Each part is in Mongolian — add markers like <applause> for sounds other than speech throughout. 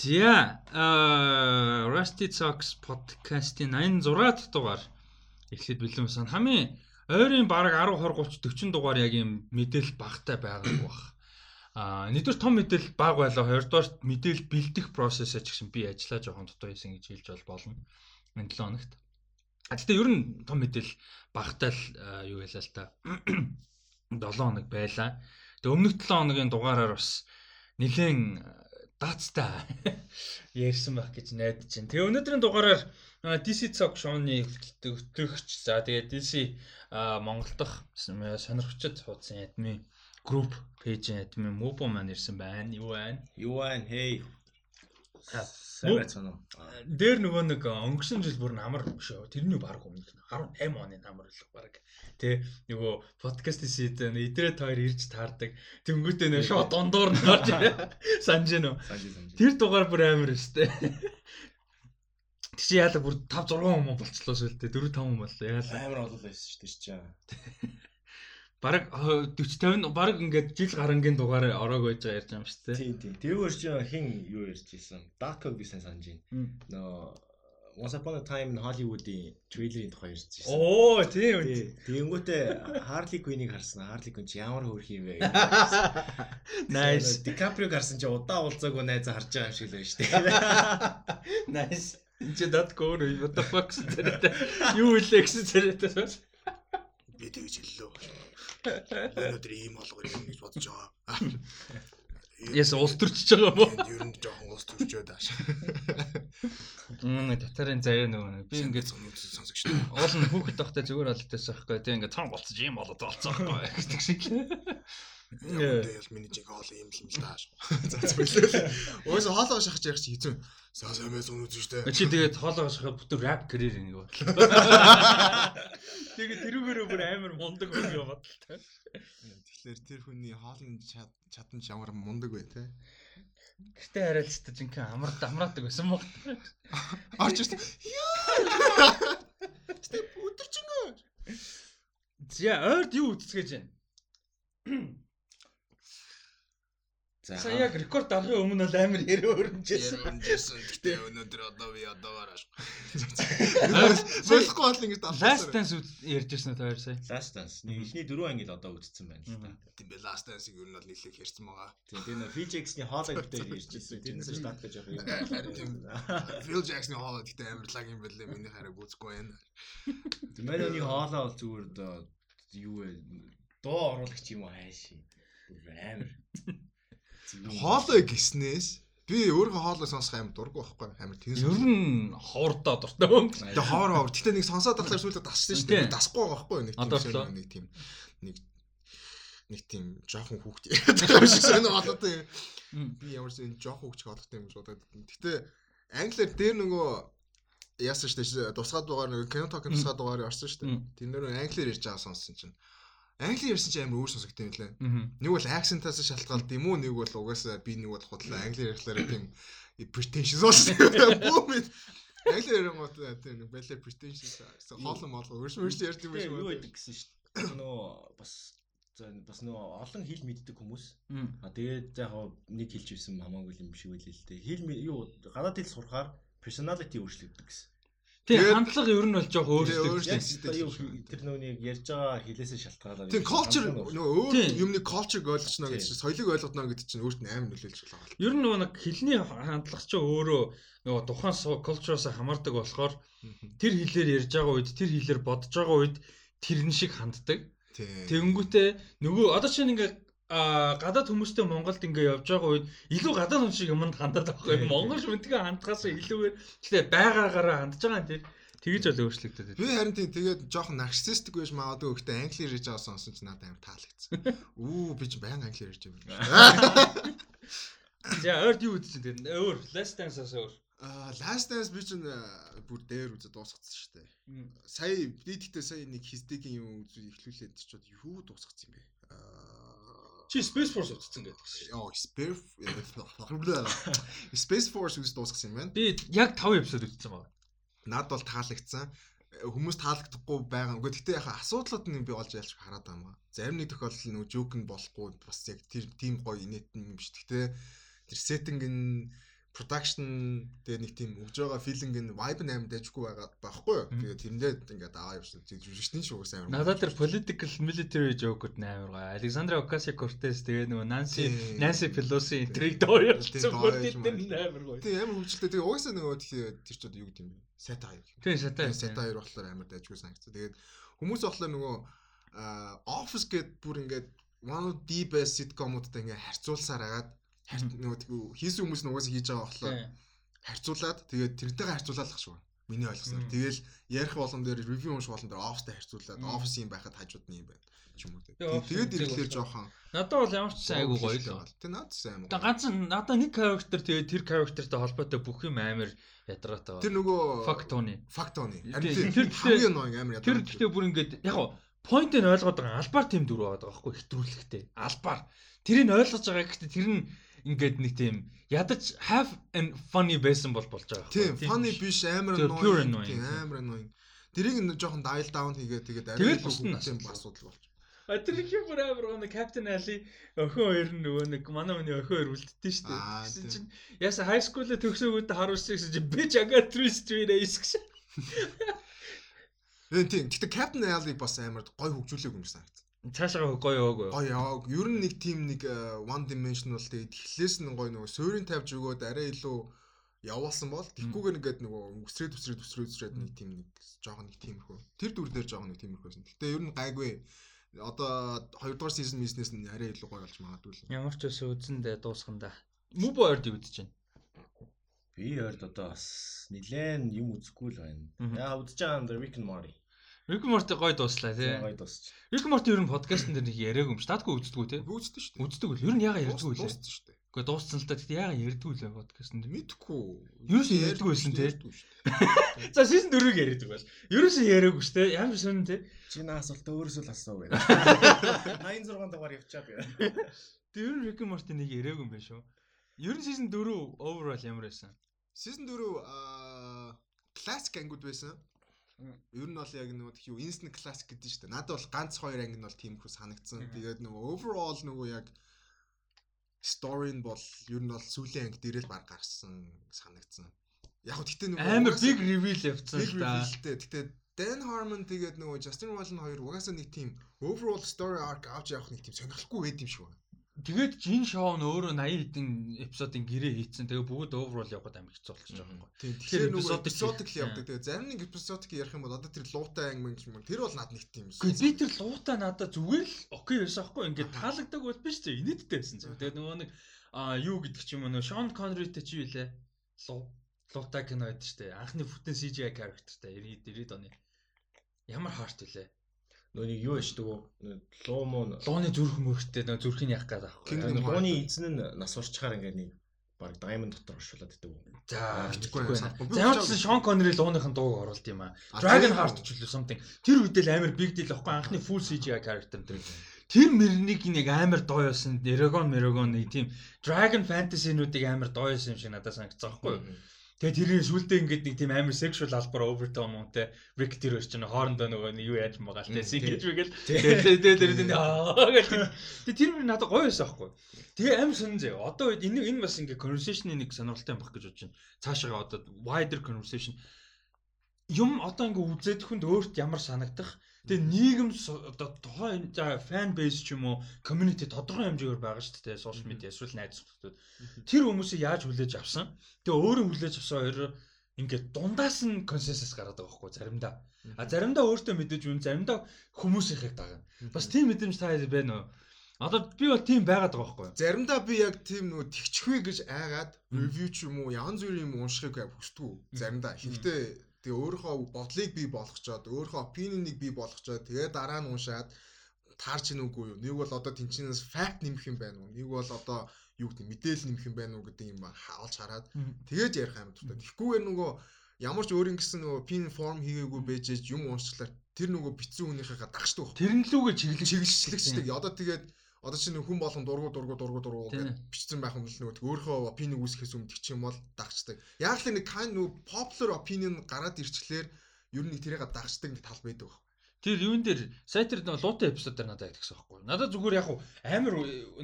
За а Rusty Talks podcast-ийн 86 дахь дугаар эхлээд бэлэн байсан. Хамгийн ойрын баг 10 20 30 40 дугаар яг юм мэдээлэл багтай байгаа <coughs> бах. А нэгдүгээр том мэдээлэл баг байлаа. Хоёрдугаар мэдээлэл бэлдэх процесс ч гэсэн би ажиллаа жоохон дутуу хийсэн гэж хэлж болно. Энэ 7 хоногт. А тэгтээ ер нь том мэдээлэл багтай л юу ялаа л та. <coughs> 7 хоног байлаа. Тэгээ өмнөх 7 хоногийн дугаараар бас нэлээд даацтай ярьсан байх гэж найдаж байна. Тэгээ өнөөдрийн дугаараар DC Talk show-ны хөтлөгч за тэгээ DC Монгол дахь сонирхчид хуудсан админ групп пэйжийн админ Mobo маань ирсэн байна. Юу байна? Юу байна? Хей. Сайн? Дээр нөгөө нэг өнгөрсөн жил бүр намар шүү. Тэрний баг өмнөх 18 оны намар л баг. Тэ нөгөө подкаст хийд идрээ тойр ирж таардаг. Тэнгүүтээ нэ шоо дондоор нь орж <laughs> санаж гэнэ. Тэр дугаар бүр амар өстэй. <laughs> Тэг чи яалаа бүр 5 6 хүн болцлоо шүү дээ. 4 5 хүн боллоо. Яалаа. Амар байсан шүү дээ чи. <laughs> Бараг 40 50 бараг ингээд жил гарангийн дугаар ороог байж байгаа ярьж байгаа юм шүү дээ. Тийм тийм. Тэрүүгээр чи хин юу ярьж ирсэн? Би сайн санаж байна. Нөө Once upon a time in Hollywood-ийн трейлерийн тухай ярьж ирсэн. Оо, тийм үү. Тэгэнгүүтээ Harley Quinn-ийг харсан. Harley Quinn чи ямар хөөрх юм бэ? <laughs> Nice. DiCaprio гарсан чи удаа уулзаагүй найзаа харж байгаа юм шиг л байна шүү дээ. <laughs> Nice. Энд чи дат гоор what the fuck зэрэг юу илээ гэсэн зэрэг би тэгж хэллээ. Өнөөдөр ийм болгоо юм гэж бодож байгаа. Яс улс төрчж байгаа юм уу? Ер нь жоохон улс төрчөө дааш. Мм татарын заяа нөгөө би ингээд зүүн сонсогч уул нь хүүхэд тахтай зүгээр алдчихсан байхгүй тийм ингээд цан болцож ийм болоод болцсон байхгүй гэдэг шиг. Тэгэл миний жиг хоол юм л л тааш. За зөвлөө. Уус хоолоо шахаж ярих чи. Саа сайн байсан үү зүштэй. Чи тэгээд хоолоо шахаад бүтэн рэп карьер ингэ бодлоо. Тэгээд тэрүүгээрөө бүр амар мундаг хүн юм бодлоо. Тэгэхээр тэр хүний хоолны чадан ямар мундаг вэ те? Гэртээ харилцдаг жинхэнэ амар дамраадаг байсан мó. Орч ирсэн. Яа. Өдөржингөө. За ойрд юу үтсгэж байна? Сая яг рекорд авахын өмнө л амар яруу өрнжсэн. Ярунжсэн. Гэтэ өнөөдөр одоо би одоогоор аш. Болохгүй бол ингэж Last Dance ярьж ирсэн тоо сая. Last Dance. Нэг ихний дөрөв анги л одоо үзсэн байна л та. Тийм бай last dance-ийг ер нь бол нэлээд ярьсан байгаа. Тийм тийм Fijix-ний хоолой дээр ярьж ирсэн. Тэрнээс стат гэж явах юм. Харин тийм Phil Jackson-ы хоолой гэхдээ амарлаг юм байлээ. Миний хараг үзэхгүй байна. Мэнэний хоолой бол зүгээр одоо юу вэ? Дуу оруулагч юм уу хайш. Амар. Хоолой гиснээс би өөрөө хоолой сонсох амар дургу байхгүй амар тэнс. Ер нь ховордоо дуртай хүн. Тэгээ хоор хоор. Гэтэ нэг сонсоод байхлаар сүүлдээ дассан шүү дээ. Дасахгүй байгаа байхгүй нэг тийм нэг тийм нэг нэг тийм жоохон хүүхд яриад шиг сонир болоод тийм. Би ямар ч юм жоохон хүүхд болоод юм шуудаад. Гэтэ англиар дээр нөгөө яасан шүү дээ тусгаад байгаа нэг кино ток тусгаад байгаагаар орсон шүү дээ. Тэр нөр англиар ярьж байгаа сонссон чинь. Англиар ярьсан чинь амар өөр сонсогдсон юм лээ. Нэг бол акцентаас шалтгаалт юм уу нэг бол угаасаа би нэг бол худлаа англиар ярьхлаар тийм pretentious болсон. <laughs> Бүүмэд англиар ярингууд тийм нэг балер pretentious хоолн моолго өрш өрш ярьд юм Юу шиг. байдаг гэсэн шүү дээ. Нөгөө бас бас нөгөө олон хэл мэддэг хүмүүс. А тэгээд яг нэг хэлж ирсэн хамаагүй юм шиг байлээ л дээ. Хэл юу гадаад хэл сурахаар personality өөрчлөгддөг гэсэн. Тийм Тэгээд- хандлага ер нь бол жоох шүү. тэр нөгөөний ярьж байгаа хэлээсээ шалтгаалаад. Тийм culture нөгөө өөр юмны culture ойлгочно гэж Тийм. чинь соёлыг ойлгоно гэдэг чинь өөрт нь амар нөлөөлж байгаа. Ер нь нөгөө нэг хэлний хандлага ч өөрөө нөгөө тухайн culture-оос хамаардаг болохоор тэр хэлээр ярьж байгаа үед тэр хэлээр бодож байгаа үед тэрэн шиг ханддаг. Тэгэнгүүтээ нөгөө одоо чинь ингээ а гадаад хүмүүстэй Монголд ингээ явж байгаа үед илүү гадаад хүн шиг юмд хандаад байгаа Тийм, юм. Монгол хүнтэйгээ хандхаас илүүгээр гэхдээ байгаагаараа хандж байгаа юм тэр тэгэж бол өөрчлөгдөд Би харин тийм тэгээд жоохон нарциссистик байж магадгүй гэхдээ англиар ярьж байгаа сонсон чи надад амар таалагдсан. Үу би чи баян англиар ярьж юм. За ойрд юу үзсэн тэгээд өөр last dance-аас өөр. Аа last dance би чинь аа, бүр дээр үзэж дуусгацсан шүү дээ. Сая би тэгтээ сая нэг хиздегийн юм үзүү ихлүүлээд чод юу дуусгацсан юм бэ? Чи Space Force үзсэн гэдэг чинь. Яа, Space Space Force үз дуусгасан юм байна. Би яг 5 эпизод үзсэн байна. Над бол таалагдсан. Хүмүүс таалагдахгүй байгаа. Үгүй гэхдээ яхаа асуудлууд нь би олж ялж хараад байгаа юм аа. Зарим нэг тохиолдолд нөгөө жоок нь болохгүй бас яг тэр тийм гоё инээт юм биш. Гэхдээ тэр сеттинг нь production тэгээ нэг тийм өгж байгаа feeling нь vibe нь амар дайжгүй байгаа байхгүй юу. Тэгээ тэрэндээ ингээд аваа явсан. Жүжигчдийн шүү гэсэн амар. Надад тэр political military joke-уд амар гоё. Alexandra Ocasio-Cortez тэгээ нөгөө Nancy Nancy Pelosi intrigue доо явуулсан. Тэр амар гоё. Тэгээ амар хөвчлээ. Тэгээ угаасаа нөгөө тэр ч юу гэдэг юм бэ? Satire. Тийм satire. Satire болохоор амар дайжгүй санагцсан. Тэгээд хүмүүс болохоор нөгөө office гэд бүр ингээд one of the best sitcom-уудтай ингээ харьцуулсаар агаад нөгөө хийсэн хүмүүс нь угаасаа хийж байгаа болохоор харьцуулаад тэгээд тэрнтэйгээ харьцуулаад л шүү. Миний ойлгосноор. Тэгэл ярих болгон дээр ревю унших болгон дээр офстай харьцуулаад офис юм байхад хажууд нь юм байна ч юм уу. Тэгээд ирэхлээр жоохон надад бол ямар ч сайн айгу гоё л. Тэг наад сайн юм. Ганц надад нэг характер тэгээд тэр характертай холбоотой бүх юм амар ядраатай байна. Тэр нөгөө фактоны. Фактоны. Тэр хамгийн ноён амар ядраа. Тэр гэхдээ бүр ингээд яг гоо point нь ойлгоод байгаа албаар тэм дөрөв байгаа байхгүй хэтрүүлэхтэй. Албаар. Тэрийг ойлгож байгаа гэхдээ тэр нь ингээд нэг тийм ядаж have and funny байсан бол болж байгаа. Тийм, funny биш амар annoying. Тийм, амар annoying. Тэрийг нэг жоохон dial down хийгээд тэгээд арай тийм асуудал болж. А тэр их юм амар нэг Captain Ali охин хоёр нь нөгөө нэг манай хүний охин хоёр үлддээ шүү дээ. Гэсэн чинь яса high school-д төгсөөгөөд харуулсан гэсэн чинь I got three straight A's гэсэн. Тийм. Гэтэ Captain Ali бас амар гой хөгжүүлээг юм санагдсан. Цаашаа гоё яваагүй. Гоё явааг. Ер нь нэг team нэг э, one dimensional тэгээд эхлээс нь гоё нөгөө суурийн тавьж өгөөд арай илүү явуулсан бол тэгхгүйгээр ингээд нөгөө өсрээд өсрээд өсрээд өсрээд нэг team нэг жоохон нэг тиймэрхүү. Тэр дүр дээр жоохон нэг тиймэрхүүсэн. Гэтэ ер нь гайгүй. Одоо 2 дугаар season миснес нь арай илүү гоё болж магадгүй л. Ямар ч өсө үзэндээ дуусганда. Мөбо ойрд үзэж байна. Би ойрд одоо бас нилээн юм үзэхгүй л байна. Яа үзэж байгаа юм дэр Rick Morty. Гоё дууслаа тий. Гоё дуусч. Рик Морти ер нь подкастн дээр нэг яриаг юм ш. Тадгүй үздэггүй тий. Үздэг шүү дээ. Үздэг үл. Ер нь яга ярьдгүй лээ. Дууссан шүү дээ. Гэхдээ дууссан л та тий яга ярьдгүй лээ подкастн дээр. Мэдхгүй. Ерөөс ярьдгүй байсан тий. <laughs> За сизон 4-ийг яриад байгаа ш. Ерөөс яриаггүй ш тий. Ямар сонин тий. Чи наас бол өөрөөсөө л асуу байна. <laughs> 86 дугаар явчаад байна. Тэг ер нь Рик Морти нэг яриаг юм байна шүү. Ер нь сизон 4 overall ямар байсан? Сизон 4 аа классик ангууд байсан. Ер нь бол яг нөгөө тхиүү instant classic гэдэг шүү дээ. Надад бол ганц хоёр анги нь бол тиймэрхүү санагдсан. Тэгээд нөгөө overall нөгөө яг story нь бол ер нь бол сүүлийн анги дээрээ л баг гарсан санагдсан. Яг хөө гэтээ нөгөө амар big reveal явцсан л да. Гэтээ Dan Harmon тэгээд нөгөө Justin Roiland хоёр угаасаа нэг тийм overall story arc авч явах нэг тийм сонирхолтой байд юм шиг байна. Тэгээд жин шоу нь өөрөө 80 хэдэн эпизодын гэрээ хийцэн. Тэгээ бүгд overall яваад амар хэцүү болчих жоох юм. Тэгэхээр нөгөө эпизодик л явдаг. Тэгээ зарим нэг эпизодик ярих юм бол одоо тэр луутай анги мэнг юм. Тэр бол над нэг тийм юм. Би тэр луутай надад зүгээр л окей байсан аахгүй. Ингээд таалагддаг бол биш 啫. Инээдтэй байсан зөв. Тэгээ нөгөө нэг а юу гэдэг ч юм уу нөгөө Шон Конритэй чи юу лээ? Луу луутай кино байдаг штэ. Анхны бүтэн CGI characterтай 90 90 оны. Ямар харт вүлээ? Нэг юу яшдаг уу? Луу муу лууны зүрх мөрхтэй нөө зүрхийг яах гээд аахгүй. Лууны эзэн нь нас урчгаар ингээд нэг баг даймонд дотор оршуулад идэг үү. За. За ямар ч Шон Коннери лууныхын дууг оруулд юм аа. Dragon Heart ч үлээ something. Тэр үедээ л амар big deal аахгүй анхны full CGI character тэр. Тэр мөрнийг нэг амар доо юусан. Eragon Meragon нэг тийм Dragon Fantasy-нуудыг амар доо юусан юм шиг надад санагдсан аахгүй. Тэгээ тэрийн сүултээ ингээд нэг тийм амар sexual албаар overtone мөнтэй Rick тэр ч нэг хоорондоо нөгөө юу яаж байгаа л тайс ингэж үгээл тэгээ тэгээ тэр аа тэгээ тэр мөр надад гоё байсан аахгүй. Тэгээ амар сонин зэ. Одоо үед энэ энэ бас ингээд conversation-ы нэг сонирхолтой юм баг гэж бодож байна. Цаашаа одоо wider conversation. Юм одоо ингээд үзээд хүнд өөрт ямар санагдах Тэгээ нийгэм одоо тухайн за фан бейс ч юм уу community тодорхой хэмжээгээр байгаа шүү дээ сошиал медиа эсвэл найз зөвхөн тэр хүмүүсийг яаж хүлээж авсан? Тэгээ өөрөө хүлээж авсан хоёр ингээд дундаас нь консенсус гараад байгаа байхгүй заримдаа. А заримдаа өөртөө мэдээж үн заримдаа хүмүүсийнхээ дагна бас тийм мэдрэмж та байна уу? Одоо би бол тийм байгаад байгаа байхгүй. Заримдаа би яг тийм нөгөө тэгчихвэ гэж айгаад ревю ч юм уу янз бүрийн юм уншихыг хүсдэг. Заримдаа. Гэхдээ Тэгээ өөрийнхөө бодлыг бий болгочоод өөрийнхөө опинионыг бий болгочоод тэгээ дараа нь уншаад таарч ийн үгүй юу. Нэг бол одоо тэнцэнээс факт нэмэх юм байна уу? Нэг бол одоо юу гэдэг мэдээлэл нэмэх юм байна уу гэдэг юм хаалж хараад тэгээд ярих юм дуртай. Тэгэхгүйгээр нөгөө ямар ч өөрийн гэсэн нөгөө пин форм хийгээгүй байжээж юм уншчлаар тэр нөгөө битсэн хүнийхээ дагчдаг. Тэрэн лүүгээ чиглэл чиглэлчлэгчдэг. Одоо тэгээд одоо чи нэг хүн болгон дургу дургу дургу дургу гэж бичсэн байх юм л нөгөө өөрийнхөө опинион үүсгэхээс өмнө тэгчих юм бол дагчдаг. Яг л нэг kind нөгөө popular opinion гараад ирчлээр ер нь тэрийг дагчдаг нэг тал байдаг баг. Тэр юун дээр сайтер нөө луутай эпизод дээр надад ядчихсан байхгүй. Надад зүгээр яг амар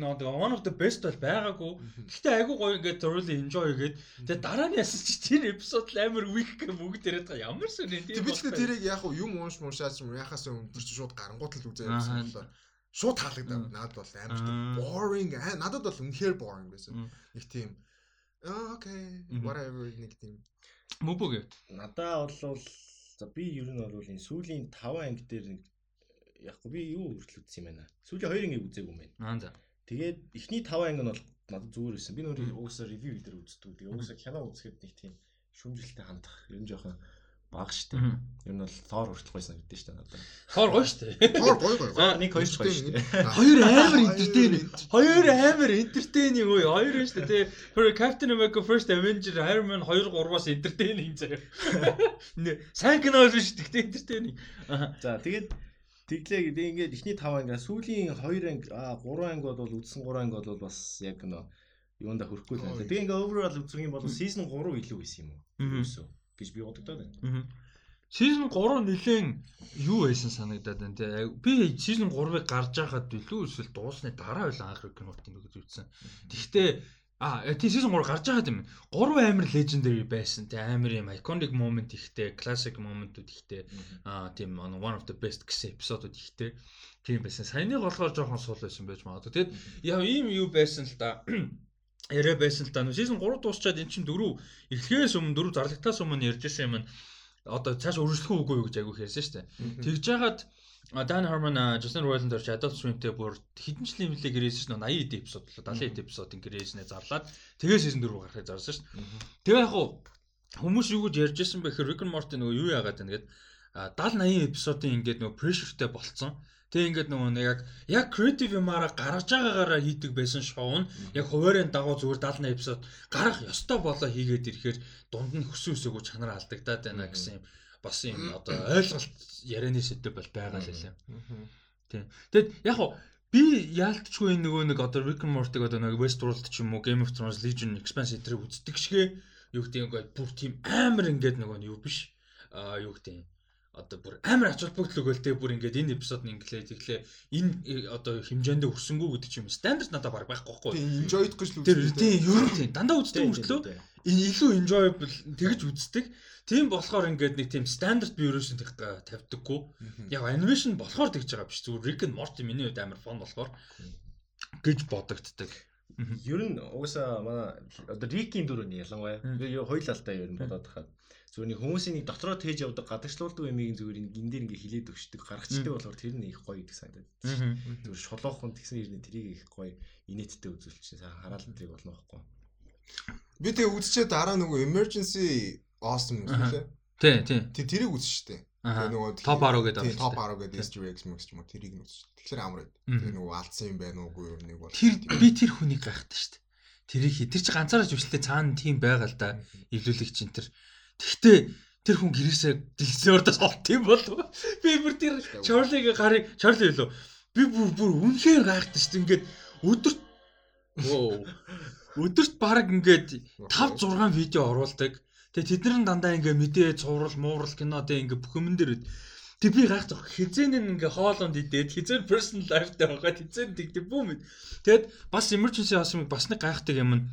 нөө one of the best бол байгаагүй. Гэхдээ айгүй гоё ингээд thoroughly enjoy гээд тэгээ дараа нь яасан чи <laughs> тэр эпизод л амар weak гэх бүгд яриад байгаа. Ямар сони тийм. Би ч тэрийг яг юм уунш муншаач юм яхаас өндөр чи шууд гарангуут л үзээ явсан болоо. Шууд таалагдав. Надад бол амар boring. Надад бол үнэхээр boring байсан. Нэг тийм окей whatever нэг тийм. Мөбөг. Надаа бол За би ер нь бол энэ сүүлийн 5 анги дээр яг би юу хүртэл үзсэн юм байна. Сүүлийн 2 ангийг үзээгүй юм байна. Аа за. Тэгээд эхний 5 анги нь бол надад зүгээр байсан. Би нөр уусаа ревю дээр үздэг. Тэгээ уусаа кино үзэхэд нэг тийм шүмжлэлтэй хандах ер нь жоохон баг штэ. Ер нь бол Thor хүртэл гоё санагдсан штэ надад. Thor гоё штэ. Thor гоё гоё. Аа нэг хоёр гоё штэ. Хоёр амар энтертейн. Хоёр амар энтертейн юм уу? Хоёр нь штэ тий. Тэр Captain America First Avenger Iron Man 2 3-аас энтертейн юм заяа. <laughs> Сайн кино биш гэхдээ энтертейн. За тэгээд Тэглээ гэдэг ингээд эхний 5 анги сүүлийн 2 анги а 3 анги бол үдсэн 3 анги бол бас яг нөө юунда хөрөхгүй л байна. Тэгээ ингээд overall үзэх юм бол season 3 илүү байсан юм уу? Юусэн гэж би бодогдоод байна. Season 3 нэлээд юу байсан санагдаад байна те. Би season 3-ыг гарч байхад илүү эсвэл дуусны дараа байл анх кинотын гэж үзсэн. Тэгэхдээ А тий season 3 гарч байгаа юм. 3 амар legendary байсан. Тэ амар юм iconic moment ихтэй, classic moment-ууд ихтэй. Аа тийм one of the best гэсэн эпизодууд ихтэй. Тийм байсан. Саяны болохоор жоохон сул байсан байж магадгүй. Тэгэд яа ийм юу байсан л да. Яриа байсан л да. Season 3 дуусчаад эн чинь 4 эхлэхээс өмнө 4 зарлагтаас өмнө ярьжсэн юм нь одоо цааш өргөжлөх үгүй юу гэж айгүйх ярьсан шүү дээ. Тэгж жагаад Dan Harmon Justin Roiland орч Adult Swim-тэй бүр хэдэн жилийн мөлийг ирээсэн нь 80 эд эпизод болоо 70 эд эпизодын гэрээснээ зарлаад тэгээ season 4 гарахыг зарсан шүү дээ. Тэгээ яг хуу хүмүүс юу гэж ярьж байсан бэ гэхээр Rick and Morty нөгөө юу яагаад байна гэд 70 80 эпизодын ингээд нөгөө pressureтэй болцсон. Тэгээ ингээд нөгөө нэг яг яг creative юмараа гаргаж байгаагаараа хийдэг байсан шоу нь яг хуваарийн дагуу зүгээр 70 эпизод гарах ёстой болоо хийгээд ирэхээр дунд нь хөсөн өсөөгөө чанар алдагдаад байна гэсэн юм. Бас юм одоо ойлголт ярианы сэдв бол байгаа л хэлээ. Тийм. Тэгэд яг би яалтчгүй нөгөө нэг одоо Rick and Morty одоо нэг Westworld ч юм уу Game of Thrones Legion Expanse эдрийг үздэг шигэ. Юу гэдэг юм бүр тийм амар ингээд нөгөө юу биш? А юу гэдэг юм одоо бүр амар ач холбогдол өгөөл те бүр ингээд энэ эпизод нь инглээ тэглээ энэ э, одоо хэмжээнд өрсөнгөө гэдэг ч юм стандарт надад баг байхгүй байхгүй. Тийм enjoy гэж л үздэг. Тийм ер нь тийм дандаа үздэг мөртлөө энэ илүү enjoyable тэгж үздэг. Тийм болохоор ингээд нэг тийм стандарт би ерөөсөө тавьдаггүй. Яг анимашн болохоор тэгж байгаа биш зүгээр Rick and Morty миний хувьд амар фон болохоор гэж бодогддаг. Ер нь угсаа манай одоо Rick-ийн дүр нь ялангуяа би хоёулаалтай ер нь бодоод хахад Зүгээр нэг хүмүүсийн нэг дотроо тээж явдаг гадагшлуулдаг юмыг зүгээр энэ дээр ингээ хилээд өгчдөг гаргацдаг болохоор тэр нь их гоё гэдэг санагдаад. Зүгээр шолоохон тэгсэн ирнэ тэрийг их гоё инээдтэй үзүүлчихсэн. Сайн хараал тэрийг болно байхгүй. Би тэгээ үзчихээ дараа нөгөө emergency awesome үзлээ. Тий, тий. Тэг тэрийг дээ. Тэгээ нөгөө топ 10 гэдэг байна. Топ 10 гэдэг Easter eggs мэгс ч юм уу тэрийг нь үзсэн. Тэгэхээр амар байд. Тэгээ нөгөө алдсан юм байна уугүй юу нэг бол. Тэр би тэр хүнийг гайхдаг шүү дээ. Тэрийг тэр чи ганцаараа жүжиглээ цаана тийм байга л да. Ивлүүлэгч энэ тэр Тэгтээ тэр хүн гэрээсээ дэлгцээрдээс олт юм болов. Би бүр тэр Чарлигийн гарыг Чарли хэлв. Би бүр бүр үнэхээр гайхдаг шүү дээ. Ингээд өдөрт өдөрт баг ингээд 5 6 видео оруулдаг. Тэгээ тэд нар дандаа ингээ мэдээ, цуврал, муурал, кино тэгээ ингээ бүх юм дээр Тэг би гайхдаг. Хизэн нь ингээ хоолонд идээд хизэн personal life-тай байгаа. Хизэн тэгдэг бүүм. Тэгэд бас emergency awesome бас нэг гайхдаг юм нь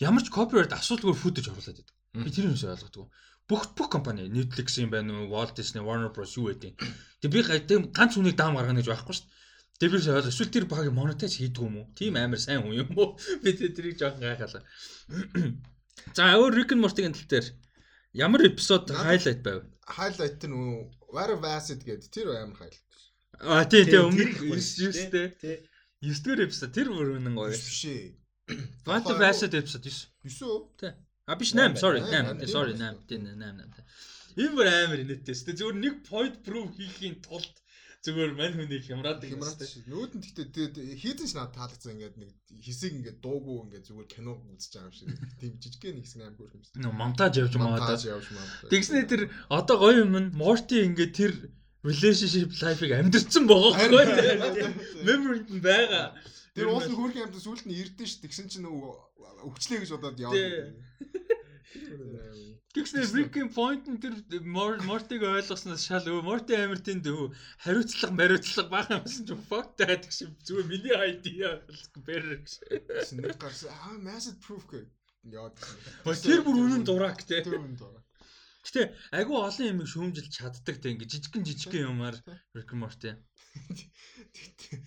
ямар ч copyright асуудалгүй footage оруулаад байдаг. Би тэр юмсаа ойлгодгоо. Бүх бүх компани Netflix юм байна уу, Walt Disney, Warner Bros юу гэдэг. Тэг би тийм ганц хүнийг даам гаргана гэж байхгүй шүү дээ. Тэг би ойлгоо. Эсвэл тэр багийг монетайз хийдэг юм уу? Тийм амар сайн хүн юм уу? <laughs> Би тэрийг жоохон гайхалаа. <clears throat> За өөр Rick and Morty-гийн тал дээр ямар эпизод хайлайт байв? Хайлайт нь Where Acid гэдэг тэр амар хайлайт. А тий тий өмнөх 9 9 тий. 9 дэх эпизод тэр бүр үнэн гоё. Биш ээ. Quantum Acid эпизод 9. 9 үү? Тий. А биш 8 sorry 8 sorry 8 тийм 8 8. Энэ бүр амар инээдтэй шүү дээ. Зүгээр нэг point proof хийхийн тулд зүгээр мань хүнийг хямраад хямраад шүү. Нүүд нь гэхдээ хийдэн ш надад таалагдсан ингээд нэг хэсэг ингээд дуугүй ингээд зүгээр кино үзэж байгаа юм шиг. Тийм жижиг нэг хэсэг амар хөөрхөн шүү. Нөө монтаж явж магадаа. Тэгснэ тэр одоо гоё юм нь Morty ингээд тэр relationship life-ыг амьдрсан байгаа байхгүй. Memory нь байгаа. Тэр уус нь хөөрхөн амт сүулт нь ирдэн ш. Тэгсэн чинь нөгөө өвчлээ гэж бодоод яваа. Тэгснээр Rick-ийн point нь тэр Morty-г ойлгосноос шал өө Morty амар тэнд өө хариуцлага мариуцлага баахан юмсан ч fuck таад гэж зүгээр миний idea бэр гэж. Нэг гарсан аа massive proof гэх яад. Тэр бүр үнэн дурак те. Тэр үнэн дурак. Гэтэ айгүй олон юм шүүмжилж чаддаг те ингээ жижигэн жижигэн юмар Rick Morty. Тэгтээ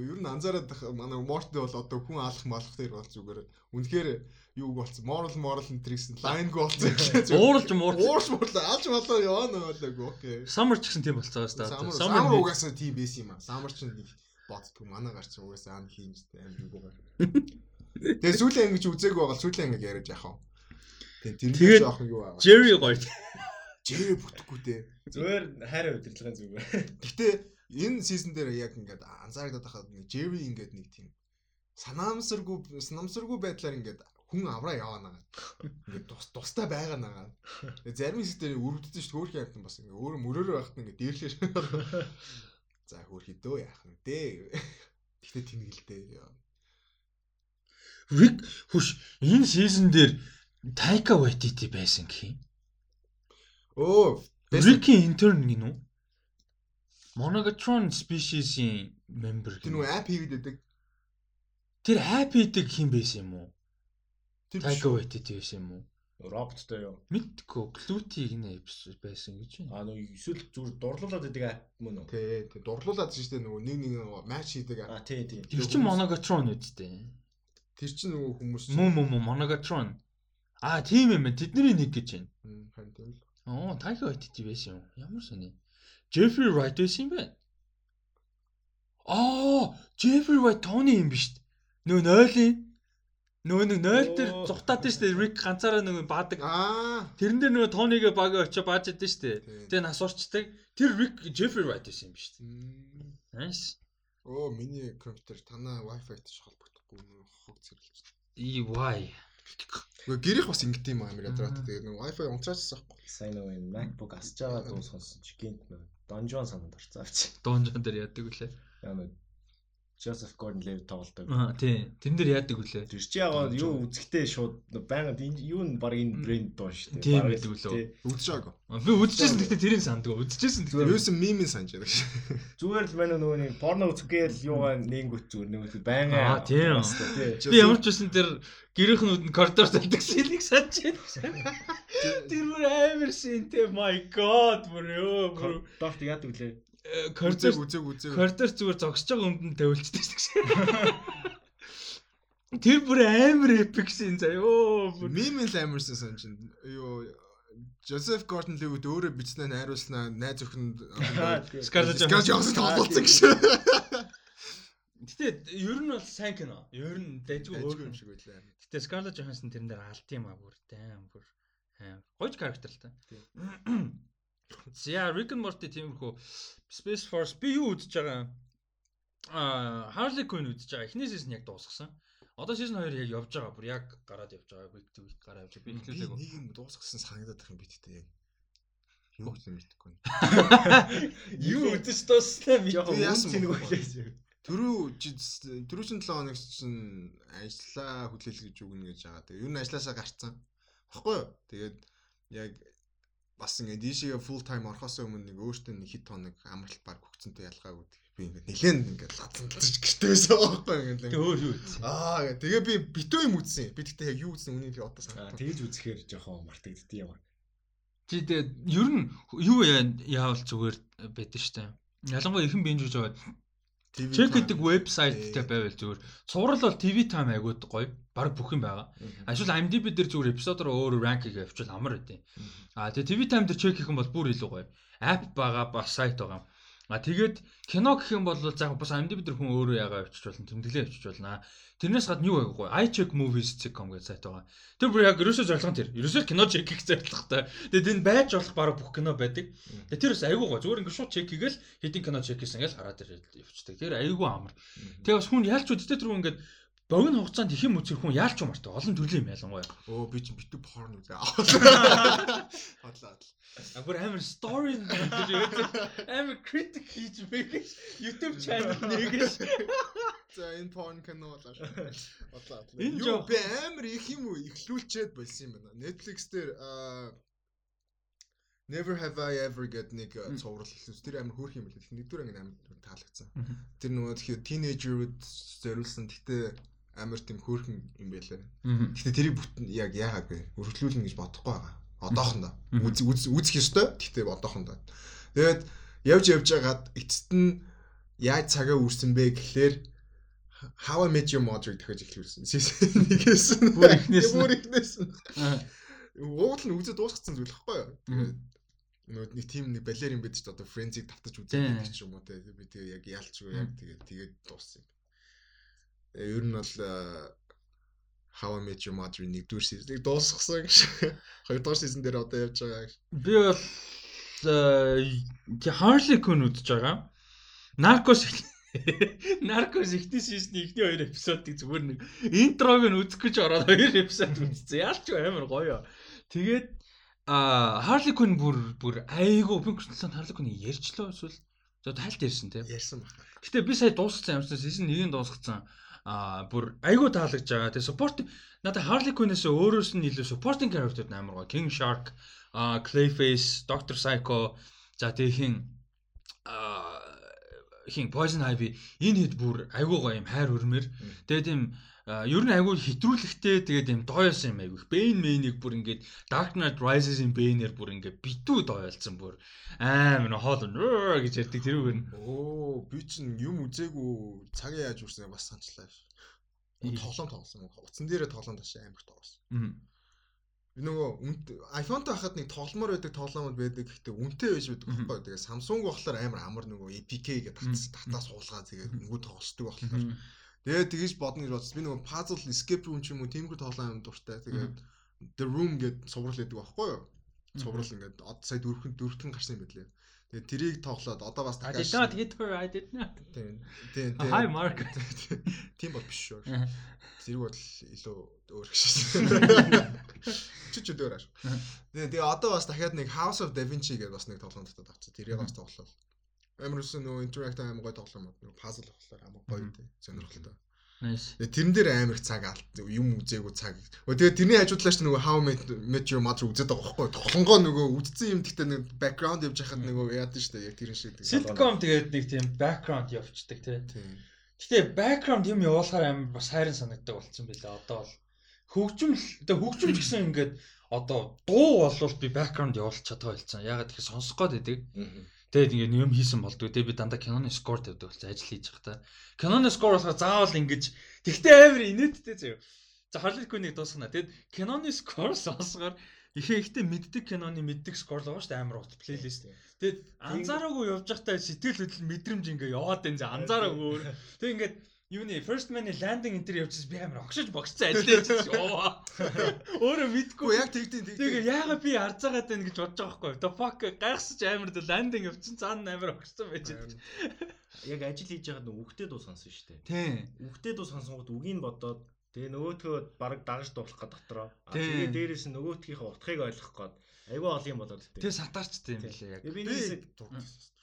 ер нь анзаараад манай Morty бол одоо хүн алах малах дээр бол зүгээр. Үнэхээр юу болсон? Moral moral энтригсэн лайнг болсон ууралж муурч уурч муурлаа алж малаа яваа нөөлөг окей. Самар ч гэсэн тийм болцоо дээ. Самар угаасаа тийм байсан юм а самар ч нэг боддгоо манай гарч угаасаа ам хийж аим юугаар тэгээ сүүлийн ангиж үзээг байгаа. Сүүлийн ангиг яриад яах вэ? Тийм тэр нь жоох юу аа Jerry гоё. Jerry бүтэхгүй дээ зүгээр хайраа удирдлагын зүгээр гэхдээ энэ сизон дээр яг ингээд анзаарагдаад байхад нэг Jerry ингээд нэг тийм санаамсаргүй санамсаргүй байдлаар ингээд хүн авраа яваа нагаад. Ингээд тус тустай байгаа нагаад. Зарим хэсэг дээр өрөвддөж шүү хөөрхөн амтан бас ингээд өөр мөрөөрөө байхад ингээд дээрлээ. За хөөрхий дөө яах вэ дээ. Тэгтээ тэнэгэлдээ. Рик хүш энэ сизон дээр Тайка Вайтити байсан гэх юм. Оо, Рикийн интерн гинүү. Monogatron species-ийн member. Тэр нөө app хийгээд байдаг. Тэр app хийдэг хин байсан юм уу? Тайга Вайтити байсан юм уу? Роботтой юу? Мэдгүй, Клутиг нэ байсан гэж байна. Аа нөгөө эсвэл зүгээр дурлуулад байдаг ап мөн үү? Тий, тий дурлуулад шүү дээ нөгөө нэг нэг матч хийдэг. Аа тий, тий. Тэр чинь Monogatron үсттэй. Тэр чинь нөгөө хүмүүс Мөн мөн мөн Monogatron. Аа тийм юм байна. Тэдний нэг гэж байна. Харин тийм л. Оо, Тайга Вайтити байсан юм. Ямар сони. Jeffrey Wright байсан юм байна. Аа, Jeffrey Wright Tony юм биш. Нөө нойлын Нөгөө нэг 0 дээр зүхтаад штэ Рик ганцаараа нөгөө баадаг. Аа. Тэрэн дээр нөгөө Тониг баг очиж бааж идэв штэ. Тэгээ нас урчдаг. Тэр Рик Джеффри Райт байсан юм штэ. Nice. Оо миний компьютер танаа Wi-Fi-тэй холбогдохгүй хог зэрэлж. EY. Гэхдээ гэрийнх бас ингэт юм амар ядраат. Тэгээ нөгөө Wi-Fi унтраачсан байхгүй. Сайн нөгөө MacBook асч байгаа дуу сонсон чи гинт нөгөө Donjon санаад орцоо авч. Donjon дээр яадаг үлээ. Яа Joseph Gordon-Levitt тоглолдог. Аа тий. Тэн дээр яадаг үлээ. Тэр чи яагаад юу үзэхтэй шууд байгаад юу н баг энэ брэнд доо шүү дээ. Тийм байдаг үлээ. Үзчихаагүй. Би үзчихсэн гэхдээ тэрийг сандгаа. Үзчихсэн гэхдээ юусэн мимийн санаж байдаг шээ. Зүгээр л манай нөгөө нэг порно үзэхгээл юугаа нэнгүүт зүгээр нөгөө байнга. Аа тийм. Би ямар ч байсан тэр гэрийнхэн нь коридор тавьдаг сэлийг санаж байна. Тэр бүр амар шинтэй my god бүр ёо бүр. Дорт яадаг үлээ коридор үзег үзег коридор зүгээр зогсож байгаа өмдөнд тавилчдаг гэсэн. Тэр бүр амар эпик шин заяо. Мим л амарсан сан чинь. Юу Гордон Левит өөрөө бичснээ найруулснаа найз өхөнд Scarlett Johansson тоглолцсон гэж. Гэтэ ер нь бол сайн кино. Ер нь дайггүй өөр юм шиг байлаа. Гэтэ Scarlett Johansson тэрэн дээр алт юм а бүр тайм бүр. Гойж характер л та. <clears throat> За Rick and Morty тиймэрхүү Space Force би юу үзэж байгаа? Аа Harley Quinn үзэж байгаа. Эхний season яг дуусгасан. Одоо season 2 яг явж байгаа. Бүр яг гараад явж байгаа. Week to week гараад явж байгаа. Би эхлүүлээгүй. Нэг юм дуусгасан санагдаад байх юм бидтэй яг. Юу гэсэн мэдэхгүй. <laughs> Юу үзэж дуусснаа мэдгүй. Яасан нэг үлээж. Төрөө төрөө чин 7 хоног чинь ажиллаа хүлээл гэж үгнэ гэж байгаа. Тэгээ ер нь ажилласаа гарцсан. Баггүй юу? Тэгээд яг бас ингээд дишээ full time орохоос өмнө нэг өөртөө нэг хит хоног амралт баг хөгцөнтэй ялгаагүй би ингээд нэлээд ингээд лацсан гэртээ байсан байхгүй ингээд тэгээ өөр юу аа тэгээ би битүү юм үзсэн би тэгтээ яг юу үзсэн үнийг одоо санаа тэгж үзэхээр жоохон мартагддээ юм чи тэгээ ер нь юу яавал зүгээр байдаг штэ? Ялангуяа ихэн бинж үж аваад Check гэдэг вебсайттай байвал зүгээр. Цуврал бол TV time айгууд гоё. Бараг бүх юм байгаа. Ашгүй IMDb дээр зүгээр эпизодоор өөр ранкийг авчвал амар байдیں۔ А тэгээ TV time дээр check хийх юм бол бүр илүү гоё. App байгаа бас сайт байгаа. А тэгээд кино гэх юм бол заах бас IMDb дээр хүн өөрөө ягаа авчиж болно, тэмдэглээ авчиж болно. Тэрнээс гадна юу байгаагүй. iCheckMovies.com гэдэг сайт байгаа. Тэр бүр яг ерөөсөө зорилго нь тэр. Ерөөсөө кино чек хийх зорилготой. Тэгээд энэ байж болох бараг бүх кино байдаг. Тэгээд тэр бас айгүй гоо. Зүгээр ингээд шууд чек хийгээл хэдин кино чек хийсэн гэж хараад явчихдаг. Тэр айгүй амар. Тэгээд бас хүн ялч үдтэй тэр хүн ингээд богино хугацаанд их юм үзэх хүн яалч юм мартай олон төрлийн юм ялангуяа. Оо би чинь битүү порн үзээ. Бодлоо. А бүр амар story амар critic хийж мэгэж YouTube channel <laughs> нэгэж. За энэ porn болоо. <laughs> Бодлоо. Энэ Юу би амар их юм уу ихлүүлчихэд болсон юм байна. Netflix дээр Never have I ever get нэг цуврал хэлсэн. Тэр амар хөөрх юм байл. Нэгдүгээр анги амар таалагдсан. Тэр нөгөө тэгэхээр teenager-үүд зориулсан. Гэтэ амар тийм хөөрхөн юм байлаа. Гэтэ тэрийг бүтэн яг яагаад? Өргөжлүүлнэ гэж бодохгүй байгаа. Одоохондоо. Үз үзэх ёстой. Гэтэ одоохондоо. Тэгээд явж явж байгаад эцэст нь яаж цагаа үрсэн бэ гэхлээр How I Met Your Mother дахиж эхлүүлсэн. Нэгээс нь бүр ихнээс бүр ихнээс нь. Уул нь үзэж дуусгацсан зүйл байхгүй юу? Нөгөө нэг тим нэг балерин бид ч одоо френзиг татаж үзээд гэх юм уу те би тэгээ яг яалчгүй яг тэгээ тэгээд дууссан. Ер нь бол How I Met Your Mother нэгдүгээр сизнийг дуусгасан гэж. <laughs> Хоёрдугаар сизон дээр одоо явж байгаа. Би бол тий Harley Quinn үзэж байгаа. Narcos Наркос <laughs> ихний сизны ихний хоёр эпизодыг зүгээр нэг интрог нь үзэх гэж ороод хоёр эпизод үзсэн. Яалч амар гоё. Тэгээд А Harley Quinn бүр бүр айгу би гүрсэн Harley Quinn ярьчлаа эсвэл за тайлт ярьсан тийм. Ярьсан баг. Гэтэ би сая дуусгасан юмсан season 1-ийг дуусгасан. А бүр айгу таалагдж байгаа. Тэгээ support надад Harley Quinn-ээс өөрөөс нь илүү supporting character амар гоо. King Shark, а Clayface, Doctor Psycho, за тэгээ хин а хин Poison Ivy энэ хэд бүр айгу гоё юм хайр өрмөр. Тэгээ тийм ер нь айгүй хэтрүүлэхтэй тэгээд юм дооёс юм айгүй. Bane Mane-ийг бүр ингээд Dark Knight Rises-ийн Bane-ээр бүр ингээд битүү дооёлцсон бүр амар хоол гэж ярьдаг тэрүүгээр нь. Оо би чинь юм үзээгүй цагаа яаж үрсэн бас санчлаа. Тоглоом тоглосон. Утсан дээрээ тоглоом тааш амар тоглосон. Аа. Нөгөө iPhone-тай хахад нэг тогломоор байдаг тоглоомод байдаг гэхдээ үнэтэй байж байдаг байхгүй. Тэгээ Samsung болохоор амар амар нөгөө APK гэдэг татаас суулгаа тэгээд нөгөө тоглолтдог болохоор Тэгээд тэгэж бодно гэж бодсон. Би нөгөө puzzle escape room ч юм уу тиймэрхүү тоглоом юм дуртай. Тэгээд the room гэд суврал гэдэг байхгүй юу? Суврал ингээд од сая дөрвөн дөрвөн гарсан юм байлээ. Тэгээд тэрийг тоглоод одоо бас дахиад I did not hit her I did not. Тийм. Тийм. Hi Mark. <laughs> Тийм бол биш шүү. Зэрэг бол илүү өөр гэж. Чи ч өөр ааш. Тэгээ одоо бас дахиад нэг House of Da Vinci гэдэг бас нэг тоглоом татаад авчихсан. Тэрийг бас тоглолоо. Амар өсөн нөгөө интеракт амар гоё тоглоом бод. Нөгөө пазл болохоор амар гоё тий. Сонирхолтой. Nice. Тэрэн дээр амар цаг алт юм үзээгүй цаг. Тэгээ тэрний хажуудлаач нөгөө How Met Your Mother үзээд байгаа байхгүй. Тоглонгоо нөгөө үдцсэн юм гэхдээ нэг background явж байхад нөгөө яад нь шүү дээ. Яг тэрэн шиг. Sitcom тэгээд нэг тийм background явцдаг тий. Гэтэ background юм явуулахаар амар бас хайрын санагддаг болсон байлаа. Одоо бол хөгжим одоо хөгжим ч гэсэн ингээд одоо дуу болвол би background явуулах чадгаа болсон. Ягаад гэхээр сонсох гээд байдаг. Тэгээд ингээд юм хийсэн болдгоо. Тэгээд би дандаа киноны скор тавьдаг болсон ажил хийж байхдаа. Киноны скор болохоор заавал ингэж тэгтээ амар инээдтэй заяа. За Harley Quinn-ийг дуусгана. Тэгэд киноны скор сонсгоор ихээ ихтэй мэддэг киноны мэддэг скор л байгаа шүү дээ амар урт плейлист. Тэгэд анзаараагүй явж байхдаа сэтгэл хөдлөл мэдрэмж ингээ яваад байна. Анзаараагүй. Тэг ингээд юуны first man-ы landing энэ төр явчихсан би амар огшиж богцсон ажил хийж яваа. Өөрөө мэдгүй яг тэгтийн тэгтийн. Тэгээ яагаад би арж байгаа даа гэж бодож байгаа байхгүй. The fuck гайхсаж амар landing явчихсан цаана амар огцсон байж байгаа. Яг ажил хийж байгаад нэг үхтэй дуу сонсон шүү дээ. Тийм. Үхтэй дуу сонсонгод үгийг бодоод тэгээ нөгөөтгөө бараг дагаж дуулах гээд дотроо. Тэгээ дээрээс нь нөгөөтгийнхээ утгыг ойлгох гээд айгүй олон юм болоод тээ. Тэгээ сатаарчтай юм билээ яг. Би нэг хэсэг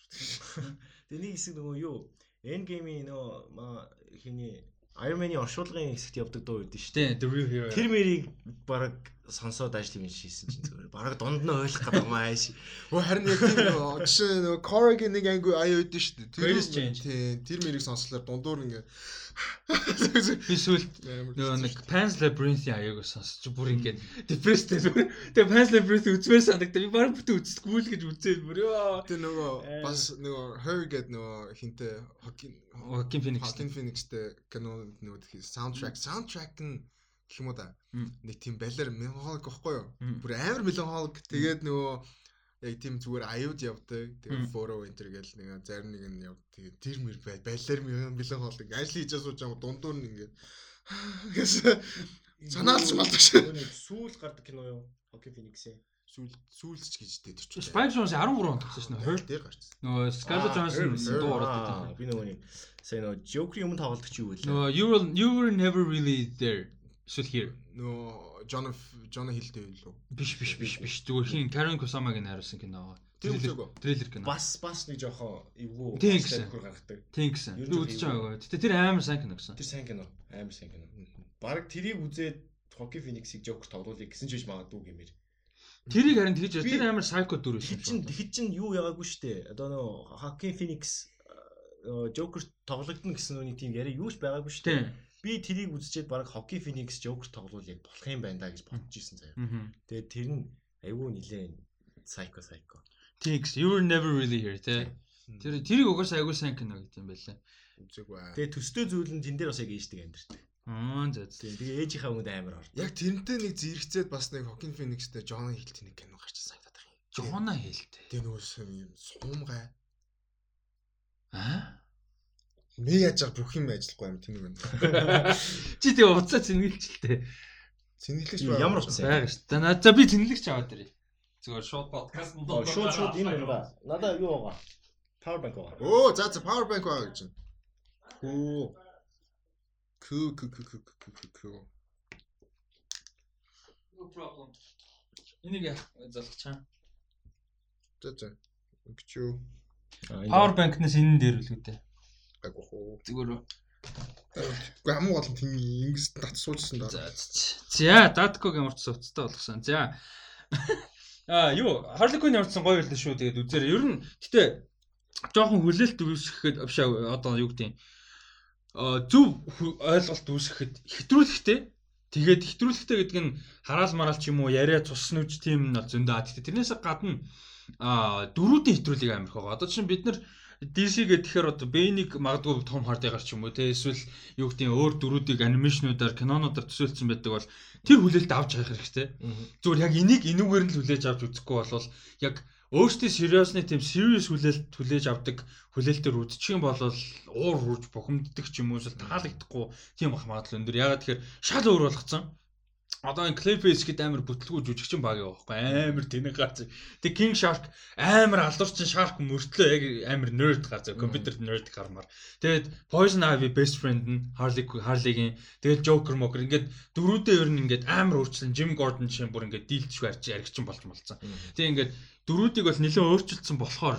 Тэгээ нэг хэсэг нөгөө юу End game-ийн нөө хиний Iron Man-ийн оршуулгын хэсэгт явдаг дуу байдсан шүү дээ. Тэр мэрийг баг сонсоод ажил юм шийсэн чинь зүгээр. Бараг дунд нь ойлгох гэдэг юм ааш. Өө харин яг тийм жишээ нөгөө Korg-ийн нэг анги аяа байдсан шүү дээ. Тэр тийм тэр мэрийг сонслоор дундуур ингээ Би сүлд нөгөө нэг Pan's Labyrinth-ийн аяаг сонсч бүр ингээд depressed зүгээр. Тэгээ Pan's Labyrinth үзмээр санагдав. Би бараг бүтэн үзсгүй л гэж үзээд бүр ёо. Тэгээ нөгөө бас нөгөө Her гэдэг нөгөө хинтээ Joaquin Phoenix Joaquin Phoenix-тэй кино нөгөө саундтрак саундтрак нь гэх юм уу да. Нэг тийм балер меланхолик байхгүй юу? Бүр амар меланхолик. Тэгээд нөгөө яг тийм зүгээр аюуд явдаг. Тэгээ форо энтер гэл нэг зарим нэг нь явд. Тэгээ тэр мэр хоол ингээ ажил хийж асууж байгаа дундуур нь ингээ санаалж малдаг шээ. Сүүл гардаг кино юу? Hockey Phoenix-ийн сүүл сүүлч гэж дээ тэр чинь. Spike Jonze 13 онд гарсан шнэ. Hurt дээр гарсан. нөгөө Scarlett Johansson дуу ороод Аа, би нөгөө нэг сая нөгөө Joker-ийн өмнө тоглолт чи юу вэ? нөгөө you were never really there. Эсвэл here. Нөө John John Hill-тэй юу лөө. Биш биш биш биш. Зүгээр хин Karen Kusama-г найруулсан кино. Үзээгүй. Трейлер кино. Бас бас нэг жоохон эвгүй хөр гаргадаг. Тийм гэсэн. Би үзэж байгаагаа. Гэтэ тэр амар сайн кино гэсэн. Тэр сайн кино. Амар сайн кино. Бараг тэрийг үзээд Hockey Phoenix-ийг Joker тоглуулъя гэсэн ч биш магадгүй гэмээр. Тэрийг харин тэгж тэр амар psycho дүр байсан. чин тэгэхэд чин юу яагаагүй штэ. Одоо нөө Hockey Phoenix э, Joker тоглогдно гэсэн үний тийм яриа юу ч байгаагүй штэ. Тийм. Би тэрийг үзчихэд бараг Hockey Phoenix Joker тоглуулъя болох юм байна да гэж бодож исэн заяа. Тэгээд тэр нь айгүй нилээн psycho psycho. Тийм гэсэн. You were never really here те. Тэр тэрийг угаасаа айгуу сайн кино гэдэг юм байлаа. үзээгүй. Тэгээд төстэй зүйл нь тэн дээр бас яг ээждэг амьдэрдэг. Аа за за. Тэгээ ээжийнхаа өмнөд амар орд. Яг тэрнтэй нэг зэрэгцээд бас нэг Hawking Phoenix-тэй John Hill-тэй нэг кино гарч санагдаад байгаа юм. Жохона хэлтэй. Тэгээ нөгөө юм суумгай. Аа? Мэ яаж байгаа бүх юм ажиллахгүй юм тийм юм. <laughs> Чи тэгээ уцаа цэнгэлжэлтэй. Цэнэглэж Юу, ямар утсан? байгаа шүү дээ. Наа за би цэнгэлэгч аваад ирээ. Зүгээр шууд подкаст нь Оо шууд шууд энэ юм ба. Надаа юу байгаа? Power bank байгаа. Оо за за power bank байгаа гэж. Хөө. Күү күү күү күү күү күү. No problem. Энийг залгачаа. За за. Ингэчүү. Power bank-наас энэ дээр л үүдээ. Агуу хөө. Зүгээр. Уу хамгийн гол нь тийм ингэс татсуулсан да. За за. За ямар ч суцтай болгосон. За. <laughs> Аа юу Harley Quinn ямарчсан гоё байлаа шүү. Тэгээд үзээрэй. Ер нь гэтээ жоохон хүлээлт үүсгэхэд биш одоо юу гэдэг. Аа зөв ойлголт үүсгэхэд хэтрүүлэхтэй. Тэгээд хэтрүүлэхтэй гэдэг нь хараал мараал ч юм уу яриа цусны үж тийм нь бол зөндөө. А Гэтэ тэрнээс гадна аа дөрүүдийн хэтрүүлэг амарх байгаа. Одоо чинь бид нар DC гэхээр одоо Bane-ийг магадгүй том хардыгаар ч юм уу те эсвэл юу нь өөр дөрүүдийг анимашнуудаар кинонуудаар төсөөлсөн байдаг бол тэр хүлээлт авч хайх хэрэгтэй. Зүгээр яг энийг энүүгээр нь л хүлээж авч үзэхгүй болвол яг өөртөө сериусны тийм serious хүлээлт хүлээж авдаг хүлээлтээр үзчих юм бол уур хурж бухимддаг ч юм уу эсвэл таалагдахгүй тийм бах магадлал өндөр. Ягаад тэгэхээр шал өөр болгоцсон. Одоо энэ Clayface гэдэг амар бүтлгүү жүжигчин баг яваа байхгүй амар тэнэг гарч. Тэг King Shark амар алуурчин Shark мөртлөө яг амар nerd гарч компьютер nerd гармаар. Тэгээд Poison Ivy best friend нь Harley Harley-гийн тэгээд Joker Moker ингээд дөрүүдээ ер нь ингээд амар өөрчлөн Jim Gordon чинь бүр ингээд дийлч барьж яригчин болж малцсан. Тэг ингээд дөрүүдийг бол нэлээд өөрчилсөн болохоор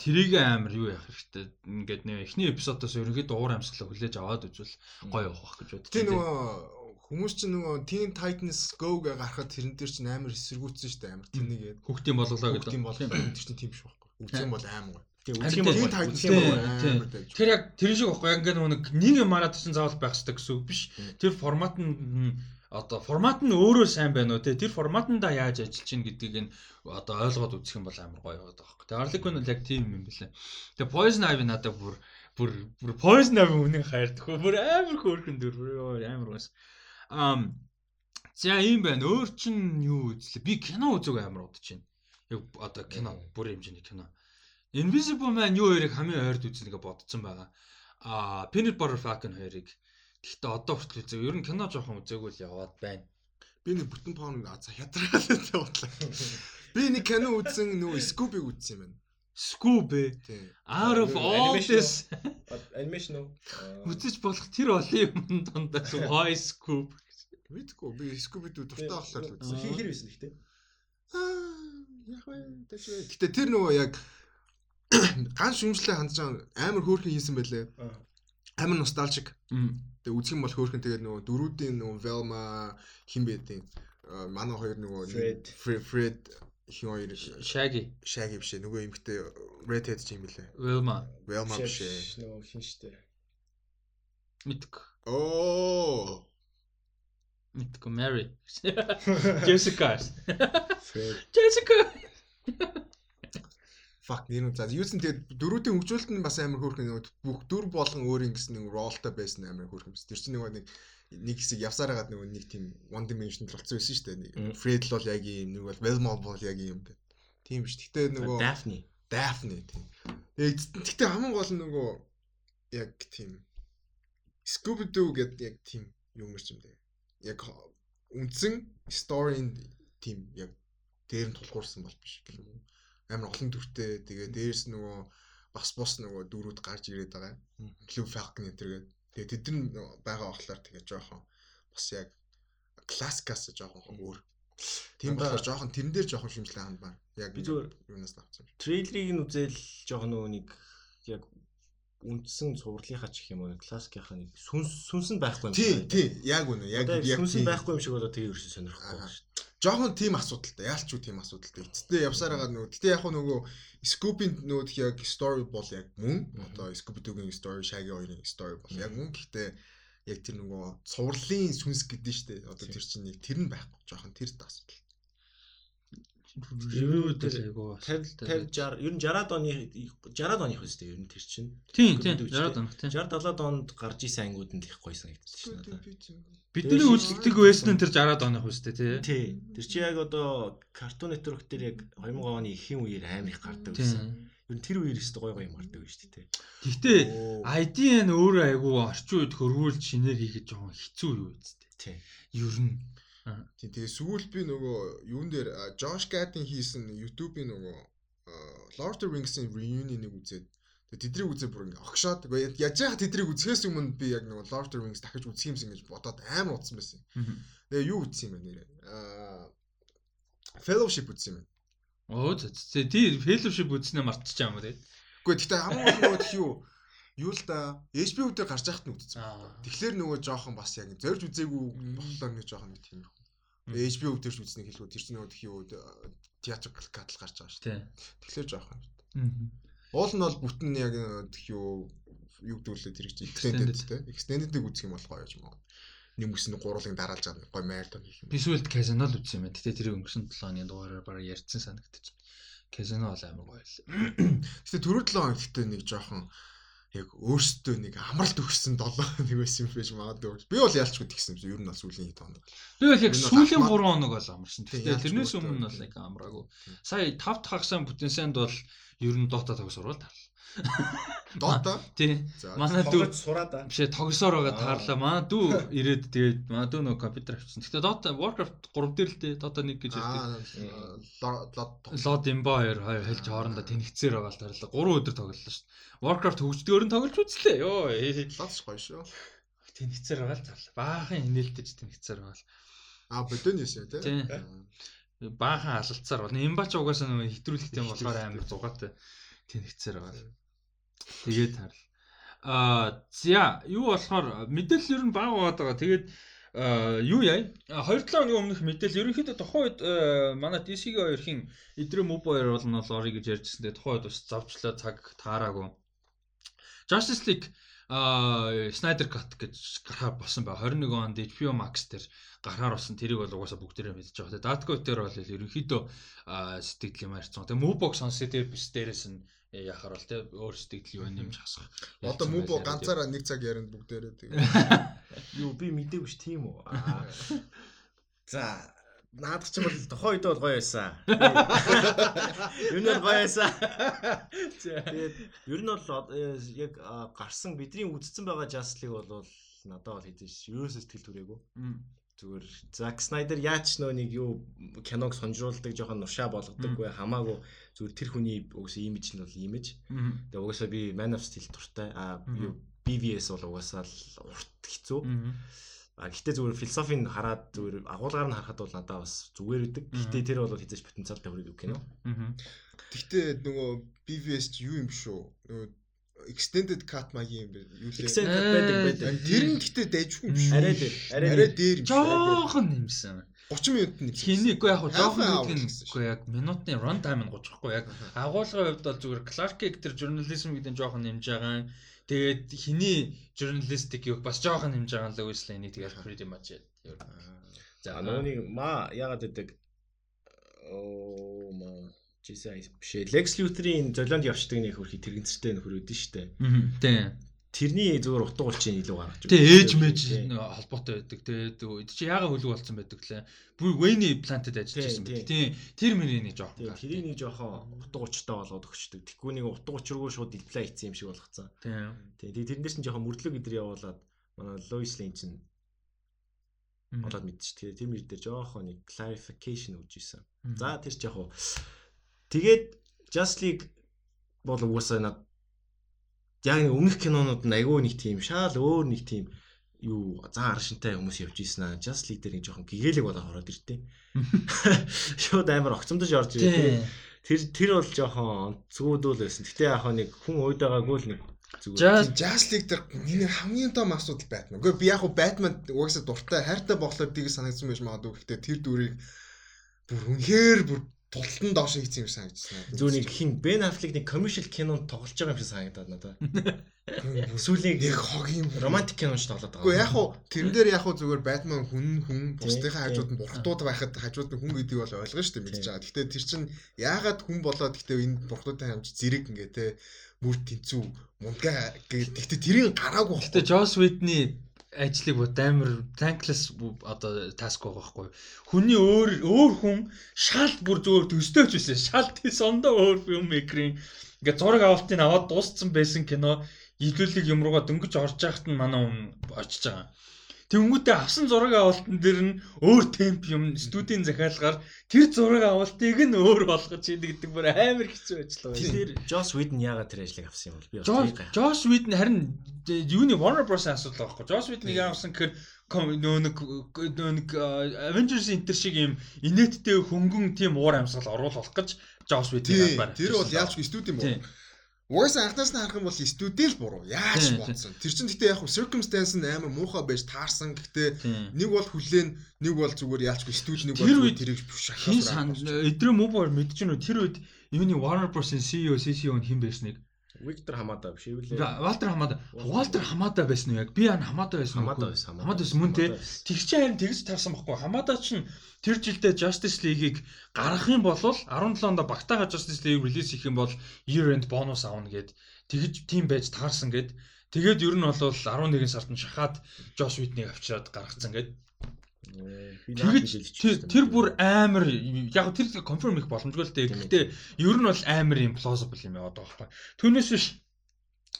тэрийг амар юу яах хэрэгтэй. Ингээд нэ эхний эпизодоос ерөнхийдөө уур амьсгалаа хүлээж аваад үзвэл гоё явах гэж бодчих. Тийм нөгөө хүмүүс чинь нөгөө Teen Titans Go гэ гарахад тэрэн дээр чинь амар эсэргүүцсэн шүү дээ амар тэнийгээд. хүүхдийн болголоо гэдэг. Тийм болоо тэр чинь тийм шүү байхгүй. Үзэн бол аим гоё. Тэгээ юм бол Teen гоё. Titans амар тийм. дайж. Тэр яг тэр шиг байхгүй яг ингээд нөгөө нэг мараад чинь заавал байх хэрэгтэй гэсэн үг биш. Тэр формат нь одоо формат нь өөрөө сайн байна уу те тэр форматанда яаж ажиллаж чинь гэдгийг нь одоо ойлгоод үзэх юм бол амар гоё байгаа байхгүй. Тэгээ Harley Quinn бол яг тийм юм билээ. Тэгээ Poison Ivy надад бүр бүр бүр Poison Ivy үнэн хайрдаг бүр амар хөөрхөн дүр бүр амар гос. За юм байна. Өөр чин юу үзлээ? Би кино үзег амар удаж байна. Яг одоо кино бүр хэмжээний кино. Invisible Man юу хоёрыг хамгийн ойрд үзлэгээ бодсон байгаа. Аа Peanut Butter Falcon хоёрыг Гэхдээ одоо хүртэл үзег. Ер нь кино жоохон үзээгүй л яваад байна. Би нэг бүтэн паун за хятраал бодлоо. Би нэг кино үзсэн нөгөө Scooby үзсэн юм байна. Scooby Тийм. Out of all animation this Анимашн уу? <laughs> үзэж болох тэр олон юм дундаас Why Scoop Мэдгүй би Scooby дүү дуртай болохоор л үзсэн. Хин хэр байсан ихтэй. Аа яг бай. Гэтэ тэр нөгөө яг <coughs> ган шүмжлээ байгаа амар хөөрхөн хийсэн байлээ. Амар носталжик. Тэгээ үзэх юм бол хөөрхөн тэгээд нөгөө дөрүүдийн нөгөө Velma хин байдیں۔ Манай хоёр нөгөө. Fred Fred хин хоёр Shaggy Shaggy биш ээ нөгөө эмгтэй Redhead ч юм лээ. Wilma Velma биш ээ. Нөгөө хин штэ. мэдг Оо. мэдг Mary Jessica. Jessica Fuck нэр нь за юусэн тэгээд дөрүүдийн хөгжүүлэлт нь бас амар хөөрхөн нөгөө бүх дүр болгон өөрийн гэсэн нэг ролтой байсан амар хөөрхөн. Тэр чинь нөгөө нэг нэг хэсэг явсаар хагаад нөгөө нэг тийм one dimensional болсон байсан шүү дээ. Нэг Fred л бол яг юм нэг бол Velma бол яг юм гэдэг. Тийм биш. Гэтэ нөгөө Daphne. Daphne тийм. Гэтэ хамгийн гол нь нөгөө яг тийм Scooby Doo гэдэг яг тийм юм шиг юм дээ. Яг үндсэн story-нд тийм яг дээр нь тулгуурсан бол биш гэх юм. Амар олон төртэй тэгээ дээрс нөгөө бас бус нөгөө дүүрүүд гарч ирээд байгаа. Blue Falcon гэтэргээд тэгээ тэд нар байгаа болохоор тэгээ жоохон бас яг классикаас жоохон өөр. Тийм болохоор жоохон тэрэн дээр жоохон шимжлээ хандмаар. Яг би зүгээр юунаас авсан. Трейлерыг нь үзэл жоохон нөгөө нэг яг үндсэн цувралынхаа ч гэх юм уу классикийнхаа нэг сүнс сүнс нь байхгүй юм шиг. Тий, тий, яг үнэ. Яг яг сүнс нь байхгүй юм шиг болоо тэгээ ерөөсөө сонирхгүй байна шүү дээ. Жохон тийм асуудалтай. Яалч юу тийм асуудалтай. Эцэстээ явсаар байгаа нөгөө. Гэтэ яг нөгөө Scoop-ийн нөгөө яг story бол яг мөн. Одоо Scooby-Doo-гийн story, Shaggy хоёрын story бол яг мөн. Гэхдээ яг тэр нөгөө цувралын сүнс гэдэг нь шүү дээ. Одоо тэр чинь нэг тэр нь байхгүй. Жохон тэр асуудал. Ревю дээр айгуу 50 50 60 ер нь 60-аад оны 60-аад оных үстэй ер нь тэр чинь. Тийм тийм 60-аад онох тийм. 60 70-ад онд гарч исэн ангууд нь их гоё санагдсан шин надад. Бидний үйлчлэгдэг байсан нь тэр 60-аад оных үстэй тий. Тий. Тэр чи яг одоо Cartoon Network дээр яг 2000 оны ихэнх үеэр амар их гардаг байсан. Ер нь тэр үеэр өстө гоё гоё юм гардаг байж тээ. Гэхдээ IDN өөрөө айгуу орчин үед хөрвүүлж шинээр хийгээд жоохон хэцүү юу үсттэй. Тий. Ер нь Тийм тэгээ сүүл би нөгөө юун дээр Josh Gad-ийн хийсэн YouTube-ийн нөгөө Lord of the Rings-ийн reunion-ыг үзээд тэгээ тэдрийг үзээ бүр ингээ огшоод яж яа тэдрийг үзэхээс өмнө би яг нөгөө Lord of the Rings дахиж үзэх юмсан гэж бодоод амар утсан байсан. Тэгээ юу үзсэн юм бэ нэрээ? Аа Fellowship үзсэн юм. Оо зөө тий Fellowship үзснээ мартчихсан юм уу тэгээд. Гэхдээ хамгийн гол тхий юу юу л да HBO дээр гарч яхад нь үзсэн. Тэгэхээр нөгөө жоохон бас яг зорж үзээгүй болохоор нэг жоохон нэг тийм HBO дээр ч үзнэ хэлгүй тэр чинь нөгөө тхий юу театр катал гарч байгаа шүү дээ. Тэгэхээр жоохон. Уул нь бол бүтэн яг тхий юу юу гэдүүлээ тэр чинь extended те. Extended-ийг үзэх юм бол гоё юм аа. Нэг үс нь гурвалын дараалж байгаа гоё marathon хийх юм. Би сүүлд Casino л үзсэн юм байна. Гэтэ тэрийг өнгөрсөн 7 оны дугаараар бараг ярьсан санагдчих. Casino бол амар гоё л. Гэтэ түрүү 7 хоног гэтээ нэг жоохон яг өөртөө нэг амралт өгсөн 7 <laughs> нэг байсан юм биш магадгүй. Би бол ялчгүй тэгсэн юм. Ер нь бол сүүлийн хэд хоног. Би бол яг сүүлийн 3 хоног бол амарсан. Тэгтээ тэрнээс өмнө бол яг амраагүй. Сая 5 дахь хагасаа бүтэнсэнд бол ер нь Dota тогсорвол тарлаа. <laughs> Dota? Тий. Манай дүү сураад аа. Бишээ тогсоор байгаа таарлаа. Манай дүү ирээд тэгээд манай дүү нөгөө компьютер авчихсан. Гэтэ Dota Warcraft 3 дээр л дээ Dota 1 гэж ярьдаг. Lord Empire хоёр хэлж хоорондоо тэнэгцээр байгаа л таарлаа. 3 өдөр тоглолоо шүү дээ. Warcraft хөгждгөөр нь тоглож үзлээ. Йоо. Лац гоё шүү. Тэнэгцээр байгаа л таарлаа. Баахан инээлдэж тэнэгцээр байгаа л. А бодониос яа тий. Баахан алалцаар бол. Эмбач угаасаа нөгөө хэтрүүлэхтэй болохоор амар зугаатай тэнэгцээр байгаа. Тэгээд харал. Аа за юу болохоор мэдээлэл ер нь баг байгаад байгаа. Тэгээд юу яа? 2-7 хоногийн өмнөх мэдээлэл ерөнхийдөө тухайн үед манай DC-гийн хоёрын эдрэ мөв хоёр бол нь орё гэж ярьжсэн. Тэгээд тухайн үед бас завчлаа цаг таараагүй. Justice League а Snyder Cut гэж гарахаар болсон бай. 21 онд HBO Max дээр гарахаар болсон. Тэрийг бол угаасаа бүгдээрээ мэдчихэж байгаа. Тэгээ Knight дээр бол ерөнхийдөө сэтгэл юм ярьсан. Тэгээ Movebox сонсоод bis дээрээс нь яхаар бол те өөр сэтгэл юу нэмж хасах. Одоо Movebo ганцаараа нэг цаг ярианд бүгдээрээ тэгээ. <laughs> Юу би мэдээгүй ш тийм үү. <laughs> За наадах ч юм бол тухайн үед бол гоё байсан. <laughs> Юу нэр гоё байсан. Тэгээд ер нь бол яг гарсан бидний үдцсэн байгаа Justice-ыг бол надад бол хэзээ ерөөсөө сэтгэл түрээгүй. Зүгээр Zack Snyder яаж нөө нэг юу киног сонжруулдаг жоохон нуршаа болгодоггүй хамаагүй зүгээр тэр хүний угсаа имиж нь бол имиж. Тэгээ угаасаа би Man of Steel туртай. А BVS бол угаасаа л урт хэцүү. А гэхдээ зүгээр философийн хараад зүгээр агуулгаар нь харахад бол надад бас зүгээр идэг. Гэхдээ тэр бол хэзээч потенциалтай хүрээдэг кино. Гэхдээ нөгөө BVS ч юу юм шүү. Нөгөө extended cut маягийн юм бэ? Юу лээ? Extended cut байдаг байдаг. Тэр нь гэхдээ дайжгүй юм шүү. Арай дээр. Арай дээр юм шүү. Жохон нэмсэн. 30 минут нь хинийгүй яг жоохон үгүй яг минутын run time нь 30 хгүй яг агуулгын хувьд бол зүгээр Clark-ийг тэр журнализм гэдэг нь жоохон нэмж байгаа. Тэгээд хиний журналистик юу бас жоохон байгаа л үслээ энийг тэгээд pretty much. За нөгөөний ма яагаад гэдэг оо ма жисаа бишээ Lex Luthor-ийн золионд явчдаг нэг хөрхи тэрэгцтэй нөхөр үүдэн штэ. Тийм. Тэрний зүгээр утга учрын илүү гаргаж байна. Тэгээ ээж мэж холбоотой байдаг. Тэгээ чи яагаад хөлөг болсон байдаг лээ. Бүр Wayne Planted ажиллаж байсан байх. Тийм. Тэр мөрийн нэг жоохон. Тэрийг нэг жоохон утга учиртай болгоод өгчдөг. Тэггүй нэг утга учиргүй шууд диплей хийсэн юм шиг болгоцсон. Тийм. Тэгээ тэрнээс нь жоохон мөрдлөг идэр явуулаад манай Lois Lane чинь болоод мэдчихээ. Тэр мэр дээр жоохон нэг clarification өгч ирсэн. За тэр ч яг уу тэгээд Just League бол угаасаа над яг нэг өмнөх кинонууд нь айгүй нэг тийм шаал өөр нэг тийм юу зан аршинтай хүмүүс явж ийсэн аа. Just League дээр нэг жоохон гэгээлэг болоо ороод иртээ. <laughs> Шууд амар огцомдож орж ирээ. Тэр тэр бол жоохон зүгүүдүүл байсан. Гэтэ яг нэг хүн уйд байгаагүй л нэг зүгээр. Just League дээр миний хамгийн том асуудал Batman. Үгүй би яг хуу Batman угаасаа дуртай хайртай болохоор тийг санагдсан байж магадгүй. Гэтэ тэр дүрийг бүр үнэхээр бүр тултан доош хийсэн юм санагдсан. Зүгээр нэг хин Бен Аффлек нэг commercial кинонд тоглож байгаа юм шиг санагдаад надад. Сүүлийн яг хог юм романтик киноч тоглоод байгаа. Гэхдээ яг хуу тэрэн дээр яг хуу зүгээр Batman хүн хүн бусдынхаа хажууд нь бурхтууд байхад хажууд нь хүн гэдгийг бол ойлгоо шүү дээ мэдчихэж байгаа. Гэхдээ тэр чинь яагаад хүн болоод гэхдээ энэ бурхтуудтай хамж зэрэг ингээ те мөр тэнцүү гэдэг. Гэхдээ тэрийг гараагүй. Гэхдээ Joss Whedon-ий ажлыг бод амар thankless одоо таск байгаа байхгүй. Хүний өөр өөр хүн шалт бүр зөвөр төстэй ч байсан. Шалт тийс ондоо өөр юм мекрийн ингээ зураг авалтыг аваад дууссан байсан кино илүүлэг юм руугаа дөнгөж орж яхад нь манай хүн очиж байгаа. Тэнгүүтээ авсан зураг авалтан дээр нь өөр темп юм студийн захиалгаар тэр зураг авалтыг нь өөр болгож хийдэг гэдэг бүр амар хэцүү ажил байна. Тэр Joss Whedon яагаад тэр ажлыг авсан юм бол би бас Joss Whedon харин юуны Warner Bros асуудал байхгүй. Joss Whedon яг авсан гэхээр нөө нэг нөө нэг Avengers Inter шиг юм инээдтэй хөнгөн тийм уур амьсгал оруулах гэж Joss Whedon байна. Тэр бол яалчгүй студи юм байна. Угаасаа анхнаас нь харах юм бол студиэл буруу. Яаж бодсон. Тэр чинь гэтээ яг circumstance нь амар муухай байж таарсан. Гэтээ нэг бол хүлээн, нэг бол зүгээр яалчгүй студи нэг бол тэрийг шахах. Хин сан эдрээ муу мэдэж гэнэ тэр үед юуны Warner Bros-ын CEO, CCO нь хэн байсныг Виктор Хамада биш үү? Валтер Хамада. Валтер Хамада байсан уу яг? Би ан Хамада байсан уу? Хамада байсан. Хамада байсан мөн те. Тэр чинь харин тэгж таарсан байхгүй. Хамада чинь тэр жилдээ Justice League-ийг гаргах юм бол 17 онд багтаага Justice League релиз хийх юм бол year end bonus аавна гэд тэгж тийм байж таарсан гэд тэгээд ер нь бол 11 сард нь шахаад Joss Whedon-ыг авчираад гаргацсан гэд Тэгэж тэр бүр амар яг тэр конфирм их боломжгүй л дээ. Гэхдээ ер нь бол амар юм plausible юм яваад байгаа байхгүй. Түүнээс биш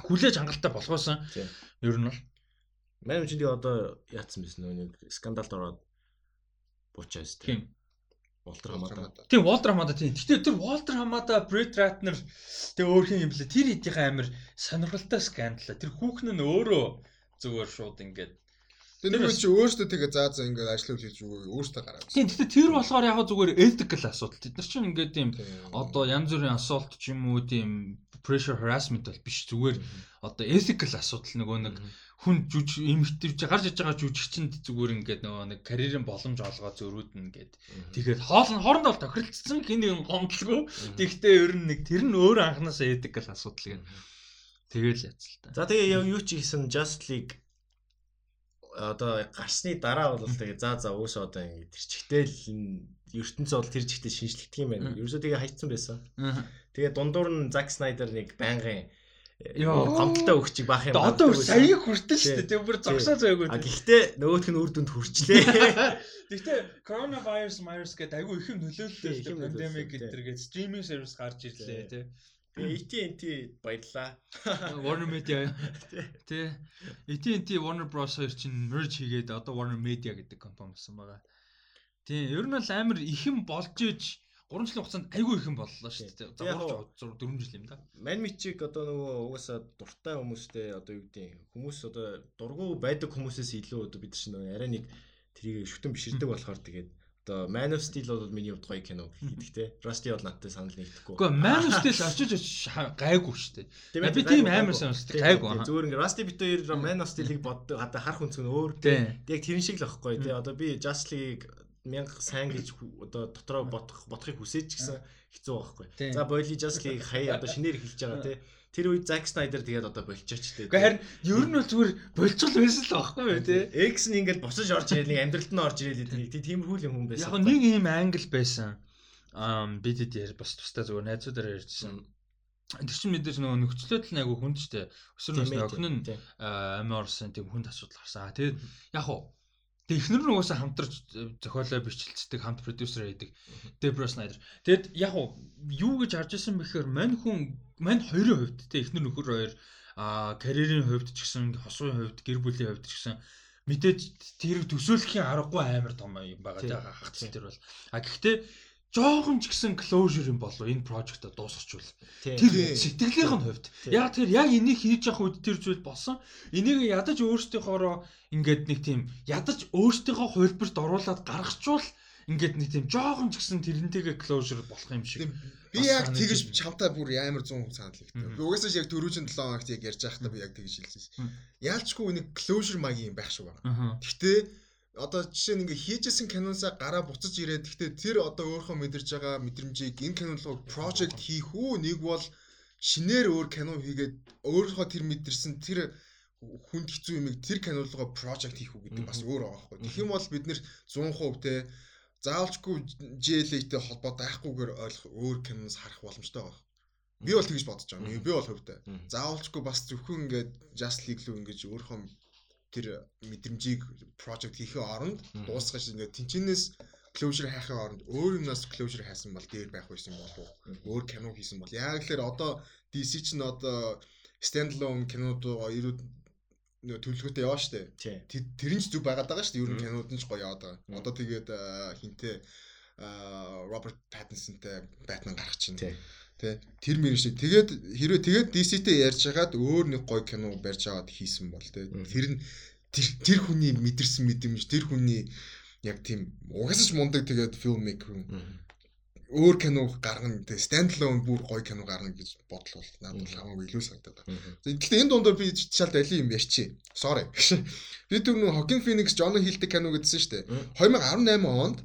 хүлээж хангалттай болгоосон. Ер нь бол Манай чинь тэгээ одоо яатсан байсан нөө скандалд ороод буучаас тийм. Волтер Хамада. Тийм Волтер Хамада тийм. Гэхдээ тэр Волтер Хамада Бред Ратнер тэгээ өөр хин юм блэ. Тэр хэдийнхэн амар сонирхолтой скандал. Тэр хүүхэн нь өөрөө зүгээр шууд ингээд Тэр нэг чи өөртөө тэгээ заа заа ингээд ажил хийж өгөө өөртөө гараад. Тийм гэхдээ тэр болохоор яг зүгээр ethical асуудал. Тэд нар чинь ингээд тийм одоо янз бүрийн assault ч юм уу тийм pressure harassment бол биш зүгээр одоо ethical асуудал нөгөө нэг хүн жүж эмхтэрж гарч иж байгаа жүжигчэнд зүгээр ингээд нөгөө нэг карьерийн боломж олгоо зөрүүднэ гэд. Тэгээд хоол нь хоорондоо тохиролцсон хин нэг гомдлгүй. Тэгтээ ер нь нэг тэр нь өөр анханасаа ethical асуудал гэнэ. Тэгэл яц л та. За тэгээ юу ч хийсэн Just League одоо гарсны дараа бол тэгээ за за уусаа одоо ингэ тэр чигтэл ертөнцөө бол тэр чигтэл шинжлэхдэг юм байна. Ерөөсөө тэгээ хайцсан байсан. Тэгээ дундуур нь Zack Snyder нэг байнгын Йоо гомдолтой өгчиг баах юм. Одоо сая хүртэл шүү дээ. Тэгээ бүр зогсоо заяагүй. А гэхдээ нөгөөх нь үр дүнд хүрчлээ. <laughs> Гэхдээ coronavirus virus гэдэг айгүй их юм дээ. Пандемик гэтэргээд стриминг сервис гарч ирлээ тий. AT&T баярлаа. Warner Media <laughs> тий. AT&T Warner Bros хоёр чинь merge хийгээд одоо Warner Media гэдэг компани болсон байгаа. Тий, ер нь бол амар их юм болж иж 3 жилийн хугацаанд айгүй их юм боллоо шүү дээ. За 3 4 жил юм да. Ман мичиг одоо нөгөө угаасаа дуртай хүмүүстэй одоо юу гэдэг хүмүүс одоо дургу байдаг хүмүүсээс илүү одоо бид чинь арай нэг тэрийг шүтэн биширдэг болохоор тэгээд Одоо Man of Steel бол миний хувьд гоё кино хийдэг те. Rusty бол надтай санал нэгдэхгүй. Гэхдээ Man of Steel очиж гайгүй шүү дээ. Би тийм амар сонирхдаг гайгүй. Зүгээр ингээ Rusty бит хоёр Man of Steel-ийг боддог хата харах үнцэн өөр. Яг тэрэн шиг л байхгүй те. Одоо би Just League мянга сайн гэж одоо дотроо бодох бодохыг хүсэж ч гэсэн хэцүү байхгүй. За боли Just League хаяа одоо шинээр эхэлж байгаа те Тэр үед Zack Snyder тэгээд одоо болчихооч тээ. Гэхдээ харин ер нь бол зүгээр болчихвол байсан л байхгүй юу те. X нь ингээд босож орж ирэл нэг амьдралд нь орж ирэл гэдэг. Тиймэрхүү юм хүн байсан. Яг нэг ийм англ байсан. Аа бидэд яар бас тустай зүгээр найзуудаар ярьжсэн. Тэр чинь мэдээж нөгөө нөхцөлөд л айгу хүнд штэ. Өсөр насны охин нь амин орсон тийм хүнд асуудал гарсан. Тэгээд яг хуу Технэр нь угаасаа хамтарч зохиолоо бичлэлцдэг хамт продюсер байдаг. Debra Snyder. Тэгэд яг юу гэж харж ирсэн бэхээр мань хүн мань хоёрын хувьд те эхнэр нөхөр хоёр а карьерийн хувьд ч гэсэн хосуугийн хувьд гэр бүлийн хувьд ч гэсэн мэдээж тэрийг төсөөлөхийн аргагүй амар том юм байгаа тийм хагцсан тэр бол. А гэхдээ жоохон ч гэсэн closure юм болов. Энэ project-а дуусчихвол тэр сэтгэлийнх нь хувьд. Яг тэр яг энийг хийж явах үед тэр зүйл болсон. Энийг ядаж өөрсдийнхоороо ингээд нэг тийм ядаж өөрсдийнхөө хувилбарт оруулаад гаргачвал ингээд нэг тийм жоохон ч гэсэн тэрнтэйгээ closure болох юм шиг. Би яг тэгэж чамтай бүр амар 100% санал хэлдэг. Би угаасаа яг төрүүжин 7 хоногт яг ярьж байхдаа би яг тэгэж хэлсэн. Яалчгүй нэг closure магийн байх шиг байна. Гэхдээ одоо жишээ нь ингээ хийжсэн кинонсаа гараа буцаж ирээд гэхдээ тэр одоо өөрөө мэдэрж байгаа мэдрэмжийг энэ кинолог project хийх үү нэг бол шинээр өөр кино хийгээд өөрөө тэр мэдэрсэн тэр хүнд хэцүү юмыг тэр кинологоо project хийх үү гэдэг бас өөр байгаа байхгүй. Тэгэх юм бол бид нэр 100% те заавалчгүй JLA-тэй холбоо байхгүйгээр ойлгох өөр киноос харах боломжтой байгаа. Би бол тэгж бодож байгаа. Би бол хөвдөө. Заавалчгүй бас зөвхөн ингээд Just League рүү ингэж өөрөө тэр мэдрэмжийг project хийхээ оронд дуусгаж ингээд тэнчнээс closure хайхын оронд өөр юмнаас closure хайсан бол дээр байх байсан болов өөр кино хийсэн бол яг л одоо DC ч н одоо standalone кинодоо ирүүд нөө төлөвлөгөөтэй яваа штэ. Тэр нь ч зүг байгаад байгаа штэ. Ер нь кинод нь ч гоё яваад байгаа. Одоо тэгээд хинтээ Роберт Паттинсонтэй Batman гарах чинь. Тэ тэр шиг тэгээд хэрвээ тэгээд DC-тэй ярьж хагаад өөр нэг гоё кино барьж аваад хийсэн бол тэ тэр нь тэр хүний мэдэрсэн мэдрэмж тэр хүний яг тийм угаасаа ч мундаг тэгээд filmmaker өөр кино гаргана тэ standalone бүр гоё кино гаргана гэж надад бол хамаагүй илүү санагдаад байна. Гэхдээ энэ дундор би шалт али юм ярьчи. Sorry. <laughs> Би түр нөө Hawking Phoenix John Hill-тэй кино гэдсэн шүү дээ. 2018 онд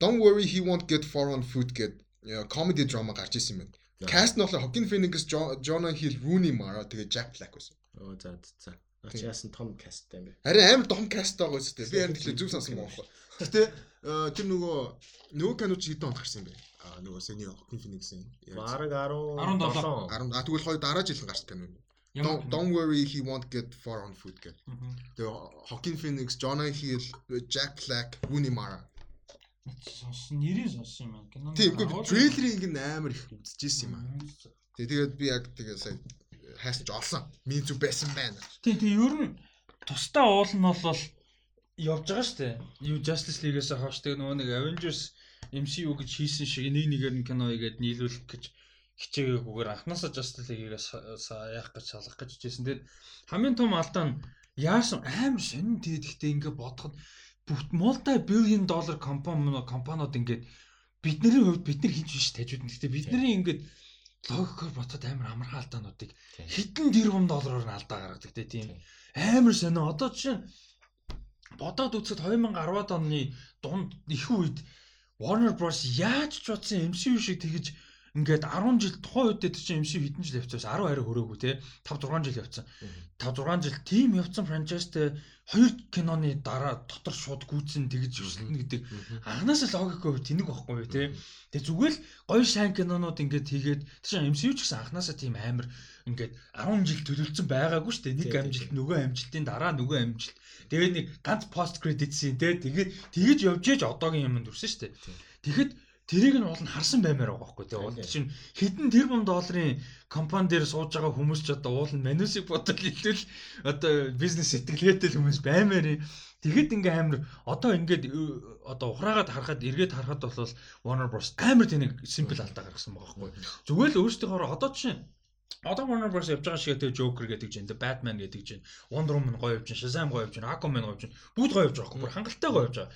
Don't worry he won't get far on foot гэдэг comedy drama гарч ирсэн юм байна. Каст нь болохоор Hawking Phoenix, Jonah Hill, Rooney Mara тэгээ Jack Black байсан. Оо за за. Ачи яасан том касттай юм бэ? Харин амар том каст байгаа үстэй. Би харин тэгэхээр зүг сансан байгаа. Гэтэ э, тэр нөгөө нөгөө канууд чи хэдэн онд гарсан юм бэ? Аа нөгөө сэний Hawking Phoenix-ийн. Бараг 10 17 10 а тэгвэл хоёр дараа жил гарсан канууд. Don't, don't worry he won't get far on foot гэдэг. Тэгээ Hawking Phoenix, Jonah Hill, Jack Black, Rooney Mara сонсон нэрийг сонссон юм байна. Киноны Тийм үгүй трейлерыг ин амар их үзчихсэн юм аа. Тэг тэгээд би яг тэгээ сая хайсч олсон. Миний зүг байсан байна. Тийм тийм ер нь тусдаа уул нь бол явж байгаа шүү дээ. Юу Justice League-ээс хойш тэг нөгөө нэг Avengers MCU гэж хийсэн шиг нэг нэгээр нь кино игээд нийлүүлэх гэж хичээгүйгээр анханасаа Justice League-ээс яах гэж салгах гэж хичээсэн. Тэгээд хамгийн том алдаа нь яасан амар сонин тэгээд ихтэй ингээ бодоход бүгд multi billion dollar компани компаниуд ингээд бидний хувьд бид нар хийж биш тажууд нь. Гэхдээ бидний ингээд логикоор бодоход амар амархан алдаануудыг хэдэн тэрбум доллараар нь алдаа гаргадаг тийм амар сонио. Одоо жишээ бодоод үзэхэд 2010-ад оны дунд их үед Warner Bros яаж ч бодсон MCU шиг тэгж ингээд 10 жил тухайн үед тэр чинь MC хэдэн жил явцсан 10 арай хөрөөгөө те 5 6 жил явцсан. 5 6 жил тим явцсан франчайзтай хоёр киноны дараа дотор шууд гүйцэн тэгж өсөлнө гэдэг. Анханасаа логикөө тэнэг байхгүй те тэгээ зүгээр л гоё сайн кинонууд ингээд хийгээд чинь MCU ч гэсэн анханасаа тийм амар ингээд 10 жил төлөвлөсөн байгаагүй шүү дээ нэг амжилт нөгөө амжилтын дараа нөгөө амжилт. Тэгээд нэг ганц пост кредит син те тэгээд тэгэж явж яж одоогийн юмд үрсэн шүү дээ тэгэхэд Тэрийг нь уул нь харсан баймаар байгаа байхгүй тийм уул чинь хэдэн тэрбум долларын компани дээр сууж байгаа хүмүүс ч одоо уул нь манусыг бодол хэлвэл одоо бизнес сэтгэлгээтэй хүмүүс баймаар юм. Тэгэхэд ингээм амар одоо ингээд одоо ухраагаад харахад эргээд харахад бол Warner Bros амар тэнэг симпл алдаа гаргасан байгаа байхгүй. Зүгээр л өөрсдийнхөө одоо чинь Одоо Warner Bros явж байгаа шиг тэгээ Joker гэдэг чинь, Batman гэдэг чинь, Wonder Woman гоё явж чинь, Shazam гоё явж чинь, Aquaman гоё явж чинь, бүгд гоё явж байгаа байхгүй. Хангалттай гоё явж байгаа.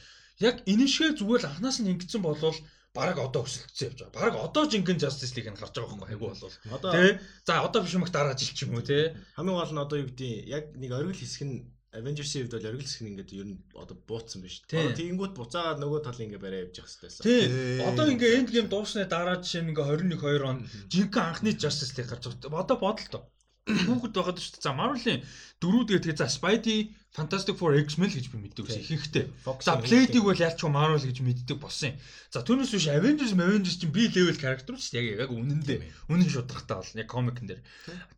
Яг энэ шиг зүгээр л анханаас нь ингэсэн болвол бараг одоо өсөлтсөн явж байгаа. Бараг одоо жинхэнэ Justice League нь гарч байгаа байхгүй айгу болвол. Тэ. За одоо биш юмх дараа жил ч юм уу те. Хамгийн гол нь одоо юу гэдэг яг нэг оргил хэсэг нь Avengers-ийн хувьд бол оргил хэсэг нь ингээд ер нь одоо бууцсан биш. Тэгэнгүүт буцаагаад нөгөө талын ингээд барай явж явах хэрэгтэйсэн. Тий. Одоо ингээд End Game дуусны дараа жишээ нь ингээд 21 2 он жинхэнэ анхны Justice League гарч байгаа. Одоо бодолтой. Хүүхэд байгаад шүү дээ. За Marvel-ийн дөрүүд гэдэг за Spidey Fantastic Four X-Men гэж би мэддэг гэсэн ихэнхдээ. За Blade-ийг бол ялч Marvel гэж мэддэг болсон юм. За түүнээс биш Avengers, Avengers чинь би level character шүү дээ. Яг яг үнэндээ. Үнэн шударгатай бол яг комикэн дээр.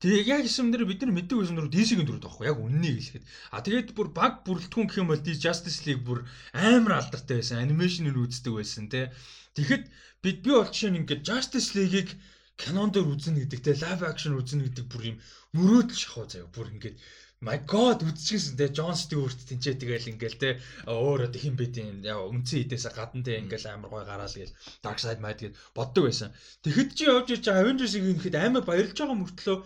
Тэгээ яг юм дээр бид нар мэддэг байсан дөрөв DC-ийн дөрөв таахгүй яг үннийг хэлэхэд. А тэгээд бүр баг бүрэлдэхүүн гэх юм бол Justice League бүр амар алдартай байсан. Анимашныг үздэг байсан те. Тэгэхэд бид би бол жишээ нь ингээд Justice League-ийг кинон дээр үзнэ гэдэг те лайв акшн үзнэ гэдэг бүр юм мөрөөдөл шахав заяа бүр ингээд my god үзчихсэн те Джон Стюарт тэнцээ тэгэл ингээл те өөр одоо хин бэдийн яа үндсэн хідээсээ гадна те ингээл амар гой гараал гээл Dark Side Mad гээд боддог байсан. Тэгэхэд чи явж ирж байгаа Avengers-ийг ихэд амар баярлж байгаа мөртлөө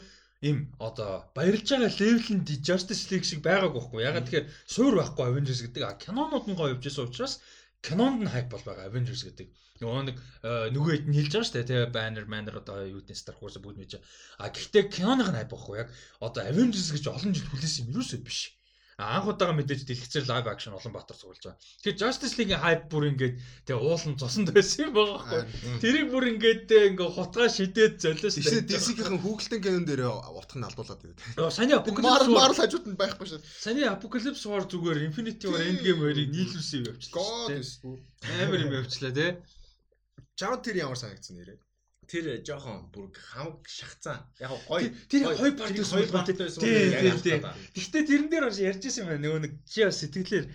им одоо баярлж байгаа левелэнд Justice League шиг байгаагүй байхгүй. Ягаад тэгэхээр суур байхгүй Avengers гэдэг. А кинонууд нь гоё явж байсан учраас кинонд нь хайп бол байгаа Avengers гэдэг. Нөгөө нэг э, нөгөө хэд нь хэлж байгаа шүү дээ тий Banner Manner одоо юу гэдэг Star Wars бүгд мэдэж. А гэхдээ киноных нь хайп байхгүй яг одоо Avengers гэж олон жил хүлээсэн юм юусоо биш анх удаага мэдээж дэлгэцээр лайв акшн олон баатар цуглаж байгаа. Тэгэхээр Justice League-ийн хайп бүр ингээд тэгээ уулан цосонд байсан юм байгаа байхгүй. Тэрийг бүр ингээд ингээ хутгаа шидээд золиос. Тэсээ DC-ийн хүүхэлтэн кинон дээр утх нь алдуулаад байдаг. Саяны Apocalypse War хажууд нь байхгүй шүү. Саяны Apocalypse War зүгээр Infinity War Endgame хоёрыг нийлүүлсэн юм явчихлаа. Амар юм явчихлаа тий. Чамд тэр ямар санагдсан нэрээ? Тэр жоохон бүр хамаг шахацсан. Яг гоё. Тэр хоёр парт хоёр парт байсан. Тийм тийм. Гэхдээ тэрэн дээр бас ярьж ирсэн байна. Нөгөө нэг чи бас сэтгэлээр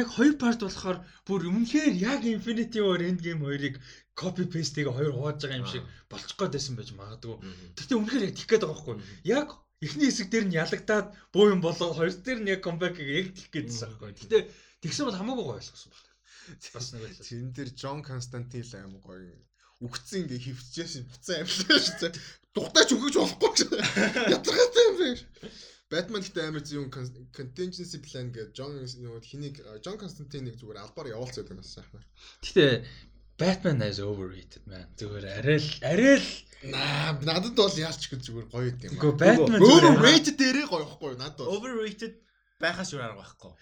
яг хоёр парт болохоор бүр өмнөхөр яг Infinity War Endgame хоёрыг copy paste-ийг хоёр хувааж байгаа юм шиг болчих гээд байсан байж магадгүй. Гэхдээ үнэхээр яг тих гээд байгаа байхгүй. Яг эхний хэсэг дээр нь ялагдаад буу юм болоод хоёр дээр нь яг comeback-ийг яг тих гэдсэн байхгүй. Гэхдээ тэгсэн бол хамаагүй гоё ойлгосон байна. Бас нэг л. Тэн дээр Джон Константин л аим гоё үгцэн ингээ хөвчжсэн буцаа амьлаа шүү дээ. Дугтаач өгөж болохгүй шүү. Ятархаатай юм биш. Batman гэдэг амар зөв contingency plan гэж John нөгөө хэнийг John Constantine-ыг зүгээр албаар явуулцаад байна сайхан. Гэтэ Batman is overrated man. Зүгээр арай л арай л надад бол яалч гэж зүгээр гоё юм. Гэхдээ Batman overrated дээрээ гоё ихгүй надад. Overrated байхаас юу арга байхгүй.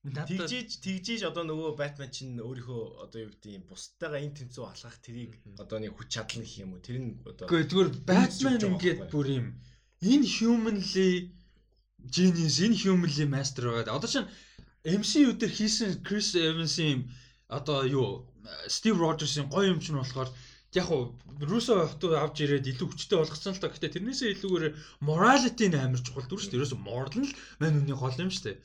Тэгжиж тэгжиж одоо нөгөө Batman чинь өөрийнхөө одоо юу гэдэг юм бусдаагаа энэ тэнцүү алхах тэрийг одоо нэг хүч чадал гэх юм уу тэр нь одоо Гэхдээ зүгээр Batman ингээд бүр юм энэ humanly genius энэ humanly master байгаа. Одоо чинь MCU дээр хийсэн Chris Evans-ийн одоо юу Steve Rogers-ийн гоё юм чинь болохоор яг уу Русо хотод авч ирээд илүү хүчтэй болгоцсон л та. Гэтэ тэрнээсээ илүүгээр morality нь амар чухал дүр шүү дээ. Ерөөсө moral нь л мань үний гол юм шүү дээ.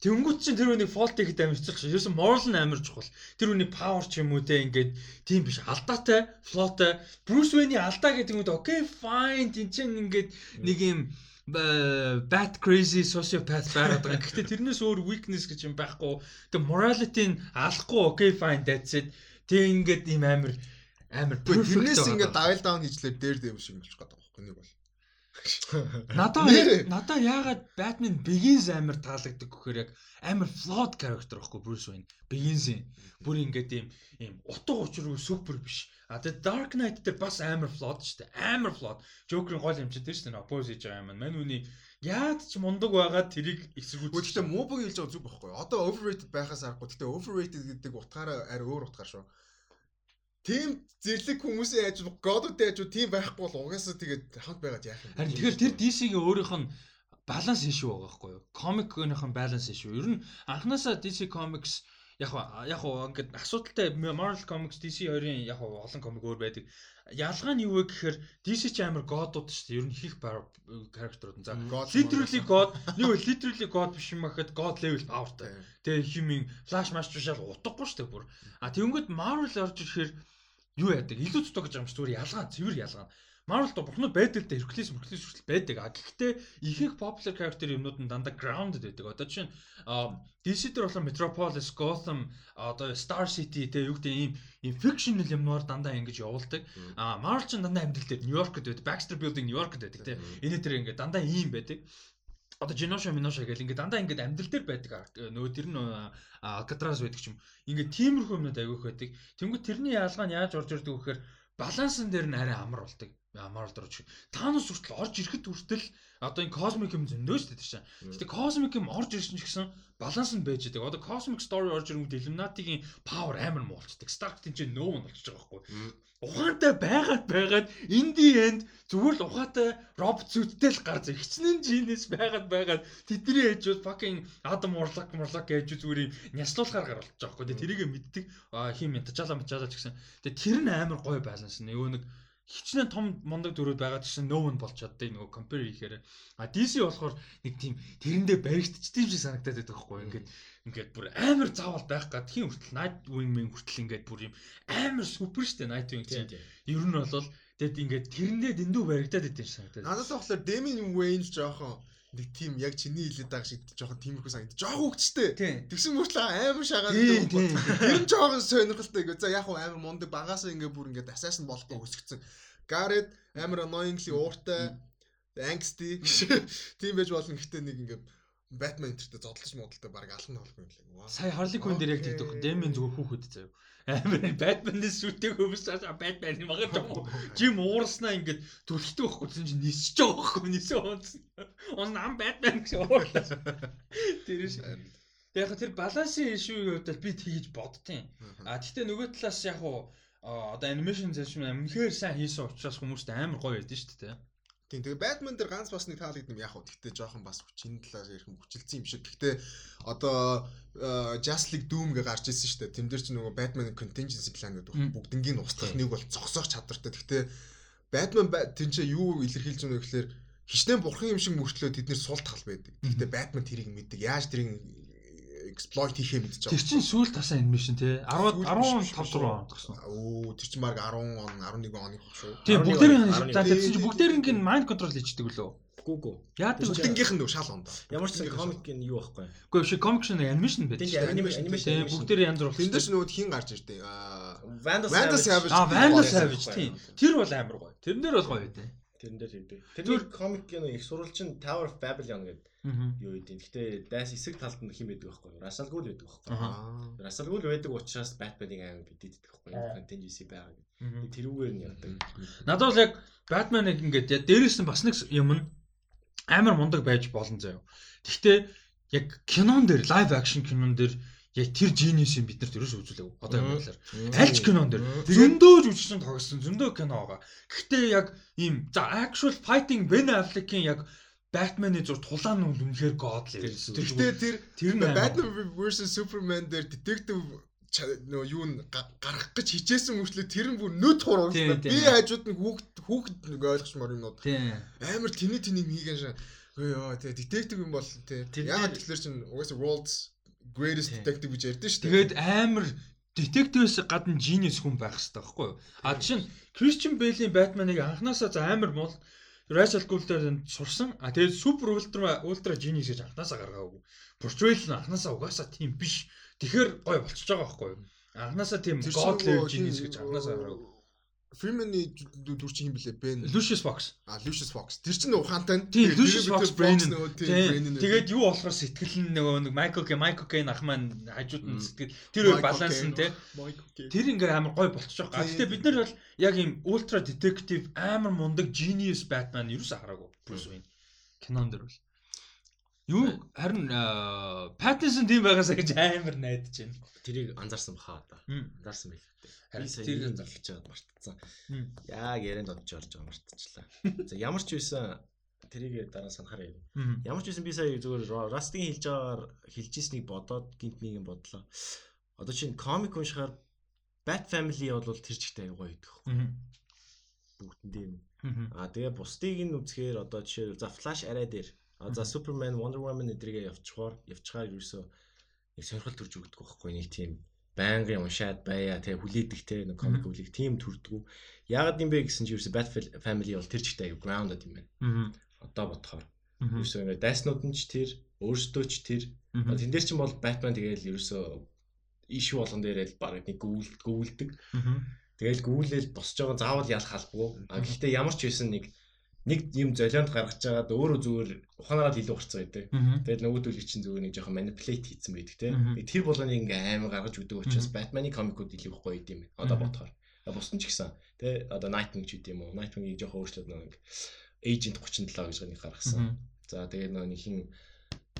Тэнгүүт чинь тэр үнийг fault хийхэд амарчих шээ. Ерөөсөн moral нь амар чухал. Тэр үний power ч юм уу те ингээд тийм биш. Алдаатай, flawтай. Bruce Wayne-ийн алдаа гэдэг нь окей fine тийм чинь ингээд нэг юм bad crazy sociopath байгаад байгаа. Гэхдээ тэрнээс өөр weakness гэж юм байхгүй. Тэгээ morality нь алахгүй окей fine that's it. Тэг ингээд ийм амар амар тэрнээс ингээд dial down хийжлээр дээр дэм шиг болчих гээд байгаа нэг бол. Надаа надаа яагаад Batman Begins амар таалагддаг гэхээр яг амар flawed character байхгүй Bruce Wayne. Begins-ийн бүр ингээд ийм ийм утга учиргүй супер биш. А тэгээ Dark Knight дээр бас амар flawed шүү дээ. Амар flawed. Joker-ийн гол юм тэр шүү дээ. Oppose хийж байгаа юм. Мань үний яад ч мундаг байгаад тэрийг эсэргүүцэж. Гэхдээ муубаг хэлж байгаа зүг байхгүй. Одоо overrated байхаас аргагүй. Гэхдээ overrated гэдэг утгаараа арай өөр утгаар шүү тийм зэрлэг хүмүүсийн ажил годуудын ажил тийм байхгүй бол угаасаа тэгээд хамт байгаад яах юм. Харин тэгэхээр тэр DC-ийн өөрийнх нь баланс ишүү байгаа байхгүй юу? Комикийнх нь баланс ишүү. Ер нь анханасаа DC Comics яг яг ингээд асуудалтай Marvel Comics DC хоёрын яг олон комик өөр байдаг. Ялгаа нь юу вэ гэхээр DC ч амар годууд шүү дээ. Ер нь их character-ууд нь. За literally god, нэг literally god биш юм ахэд god level powerтай. Тэгээ химийн flash mash шал утгагүй шүү дээ бүр. А тэгэнгүүт Marvel орж ирэхээр юу яадаг? Илүү цутаг гэж юм чи зүгээр ялгаа, цэвэр ялгаа. Marvel то бурхнууд байдаг л да Hercules Hercules хүртэл байдаг. А гэхдээ ихэнх popular character юмнууд нь дандаа grounded байдаг. Одоо чинь DC дээр болохоор Metropolis, Gotham, одоо Star City те юу гэдэг ийм ийм fictional юмнууд дандаа ингэж явуулдаг. А Marvel чинь дандаа амьдрал дээр New Yorkд байдаг. Baxter Building New Yorkд байдаг те. Энэ тэр ингэ дандаа ийм байдаг одоо Genosha Minosha гэл ингээд дандаа ингээд амьдрал дээр байдаг нөгөө тэр нь Alcatraz байдаг ч юм. Ингээд тиймэрхүү юмнууд аявих байдаг. Тэнгүү тэрний яалгаа нь яаж орж ирдэг вэ гэхээр балансын дээр нь арай амар болдог. Дөрөж. Таанус хүртэл орж ирэхэд хүртэл одоо энэ cosmic юм зөндөө шүү дээ тийм. Гэтэ cosmic юм орж ирсэн ч гэсэн баланс нь байж байгаа. Одоо cosmic story орж ирэнгүүт Illuminati-гийн power амар муулцдаг. Stark тийм ч нөө нь болчихж байгаа байхгүй ухаантай байгаад байгаад in the end зүгээр л ухаатай робот зүттэй л гар зэ хичнээн жинэс байгаад байгаад тэдний ээжүүд fucking Адам Урлак Мурлак ээжүүд зүгээр юм няслуулахаар гар болчих жоохоо. Тэгээ тэрийг мэддэг хим мчаалаа ч гэсэн. Тэгээ тэр нь амар гоё баланс нөгөө нэг хичнээн том мундаг дөрүүд байгаа гэсэн no one болж чаддаг нөгөө compare хийхээр. А DC болохоор нэг тийм тэрэндээ баригдчихдээ юм шиг санагдаад байдаг байхгүй ингээд ингээд бүр амар заавал байх гад тхийн хүртэл Nightwing мэн хүртэл ингээд бүр юм амар супер штэ Nightwing чинь. Ер нь бол тэгэд ингээд тэрэндээ дэндүү баригдаад идэв санагдаад. Надад болохоор Demi Wayne жоохон нэг тийм яг чиний хэлээд байгаа шиг жоохон тиймэрхүү санагд. Жоохон хөвчтэй. Тэгсэн мөртлөө амар шагаад тийм. Тэр нь жоохон сонирхолтой. За яг хуу амар мундаг багасаа ингээ бүр ингээ асаас нь болохгүй өсгцэн. Гарет амар annoyingly ууртай angsty <laughs> тийм байж болно гэхдээ нэг ингээ Batman энтертэй зодолж модалтай баг алхам тоглох юм лээ. Сая Harley Quinn дээр яг тэгдэх. Дэмэн зүгээр хүүхэд заяа. Амар Batman-ээс шүтээ хөвс цаашаа Batman магад юм. Жим уурснаа ингээд түлхдэг байхгүй чинь чи нисэж байгаа байхгүй нисээ уунсан. Он ам Batman гэж уурлаа. Тэр ш. Тэг яг тэр балансын ишүүгийн хувьд би тэгэж бодтیں۔ А тэгтээ нөгөө талаас яг уу одоо анимашн зэшмэн амнхээр сайн хийсэн учраас хүмүүст амар гоё байдсан шүү дээ. Тийм тэгээ Batman дээр ганц бас нэг таалагдсан яг хөө гэхдээ жоохон бас хүчин талаас ярих юм хүчилсэн юм шиг. Гэхдээ одоо Just League Doom гэ гарч ирсэн шүү дээ. Тэн дээр чи нөгөө Batman contingency plan гэдэг бүгднийг устгах нэг бол зогсоох чадвартай. Гэхдээ Batman тэн чи юу илэрхийлж байгаа вэ гэхээр хичнээн бурхан юм шиг мөртлөө тэднэр сул тал байдаг. Гэхдээ Batman тэрийг мэддэг. Яаж тэрийг exploit хийхээ мэдчихэж байгаа. Тэр чинь сүүл тасаа анимашн тий 10 15 руу ондгсон. Оо тэр чинь баг 10 он 11 оны хөх шүү. Тий бүгдээрийн за тэгсэн чинь бүгдээрийн mind control хийдэг лөө. Гүгүү. Яадаг бүгднгийнх нь шал онд. Ямар ч комик нь юу байхгүй. Үгүй биш комик шин анимашн байдаг. Тийм анимашн бүгдээр янз бүр. Тэнд ч нөгөө хин гарч ирдээ. Vandal Savage. Аа Vandal Savage тийм. Тэр бол амар гоё. Тэрэн дээр бол гоё байдیں۔ Тэрэн дээр хийдэг. Тэр комик нэг их сурвалжин Tower of Babylon гэдэг юу гэдэг. Гэтэ дайс эсэг талд нь хим байдаг байхгүй юу? Russell Gould байдаг байхгүй юу? Russell Gould байдаг учраас Batman-ыг амар бидэдэг байхгүй юу? Contingency байгаа гэдэг. Тэрүүгээр нь яадаг. Надад бол яг Batman-ыг ингээд дээрээс нь бас нэг юм нь амар мундаг байж болно заяа. Гэхдээ яг кинон дээр live action кинон дээр яг тэр genius-ийг бид нар төрөөс үзүүлээв. Одоо юм болоор. Аль ч кинон дээр зөндөө жүжигчин тогсон, зөндөө кино байгаа. Гэхдээ яг ийм за actual fighting Ben Affleck-ийн яг Batman-ы зур тулаан нь үнэхээр god л ярьсан. Гэхдээ тэр тэр Batman vs Superman дээр detective нөө юу н гарах гэж хичээсэн мөрчлөө тэр нь бүр нүд хуруулсан. Би хажууд нь хүүхд хүүхд нэг ойлгочмоор юмнууд. Амар тэний тэнийг хийгэн шаа. Өө тэгээ детектив юм бол тий. Яагаад тэгэхээр чин угаасаа world's greatest detective гэж ярьдэн шүү дээ. Тэгээд амар детективээс гадна genius хүн байх хэрэгтэй байхгүй юу? А чинь Christian Bale-ийн Batman-ыг анханасаа за амар мол Rachel Gould-ээр сурсан. А тэгээд супер ультра ультра genius гэж анханасаа гаргаагүй. Portrayal нь анханасаа угаасаа тийм биш. Тэгэхээр гой болчихж байгаа байхгүй юу? Анханасаа тийм god level genius гэж анханасаа гаргаагүй. Freeman-ы дүр чинь юм блэ? Ben Lucius Fox. А Lucius Fox. Тэр чинь ухаантай. Тийм Lucius Fox brain. Тэгээд юу болохоор сэтгэл нь нөгөө нэг Michael K Michael K ах маань хажууд нь сэтгэл тэр хоёр баланс нь те. Тэр ингээ амар гой болчих жоох. Гэхдээ бид нар бол яг ийм ультра detective амар мундаг genius Batman юу ч хараагүй. Bruce Wayne кинон дэр бол. Юу харин Pattinson тийм байгаасаа гэж амар найдаж байна. Тэрийг анзаарсан баха одоо. Анзаарсан байл. Би сая тэрийг зарлж байгаад мартцсан. Яг ярианд одож орж байгаа мартчихлаа. <laughs> За ямар ч байсан тэрийг дараа санахаар юм. Ямар ч байсан би сая зүгээр Rust-ийн хэлж байгаагаар хэлжсэнийг бодоод гинт нэг юм бодлоо. Одоо чинь комик уншихаар Bat Family бол тэр чигтэй аюу гоё идэх. Бүгдэндээ юм. Аа тэгээ бусдыг нь үзэхээр одоо жишээ за Flash арай дээр А за Superman, Wonder Woman эдрийгээ явчихаар явчихаар ерөөсөө нэг сонирхол төрж өгдөг байхгүй нэг тийм байнгын уншаад байя те хүлээдэг те нэг комик үлийг тийм төрдөг. Яагаад юм бэ гэсэн чи ерөөсө Bat Family бол тэр чигтэй аяг grounded юм байна. Одоо бодохоор. Ерөөсө ингээ дайснууд нь ч тэр өөрсдөө ч тэр тэн дээр чинь бол Batman тэгээл ерөөсө иш болгон дээрээ баг нэг гүйл гүйлдэг. Тэгээл гүйлэл босч байгаа заавал ялах албагүй. А гэхдээ ямар ч байсан нэг нэг юм золионд гаргаж байгаад өөрөө зүгээр ухаанаараа илүү гарцсан байдаг. Тэгээд нөгөө төлөв чинь зүгээр нэг жоохон манипулейт хийсэн байдаг те. Тэр болгоныг ингээм амар гаргаж өгдөг учраас Batman-ы комикууд илүү гоё юм байна. Одоо бодохоор. Бусдын ч гэсэн те одоо Nightwing ч юм уу. Nightwing-ийг жоохон өөрчлөөд нэг Agent 37 гэж нэг гаргасан. За тэгээд нөгөө нэг хин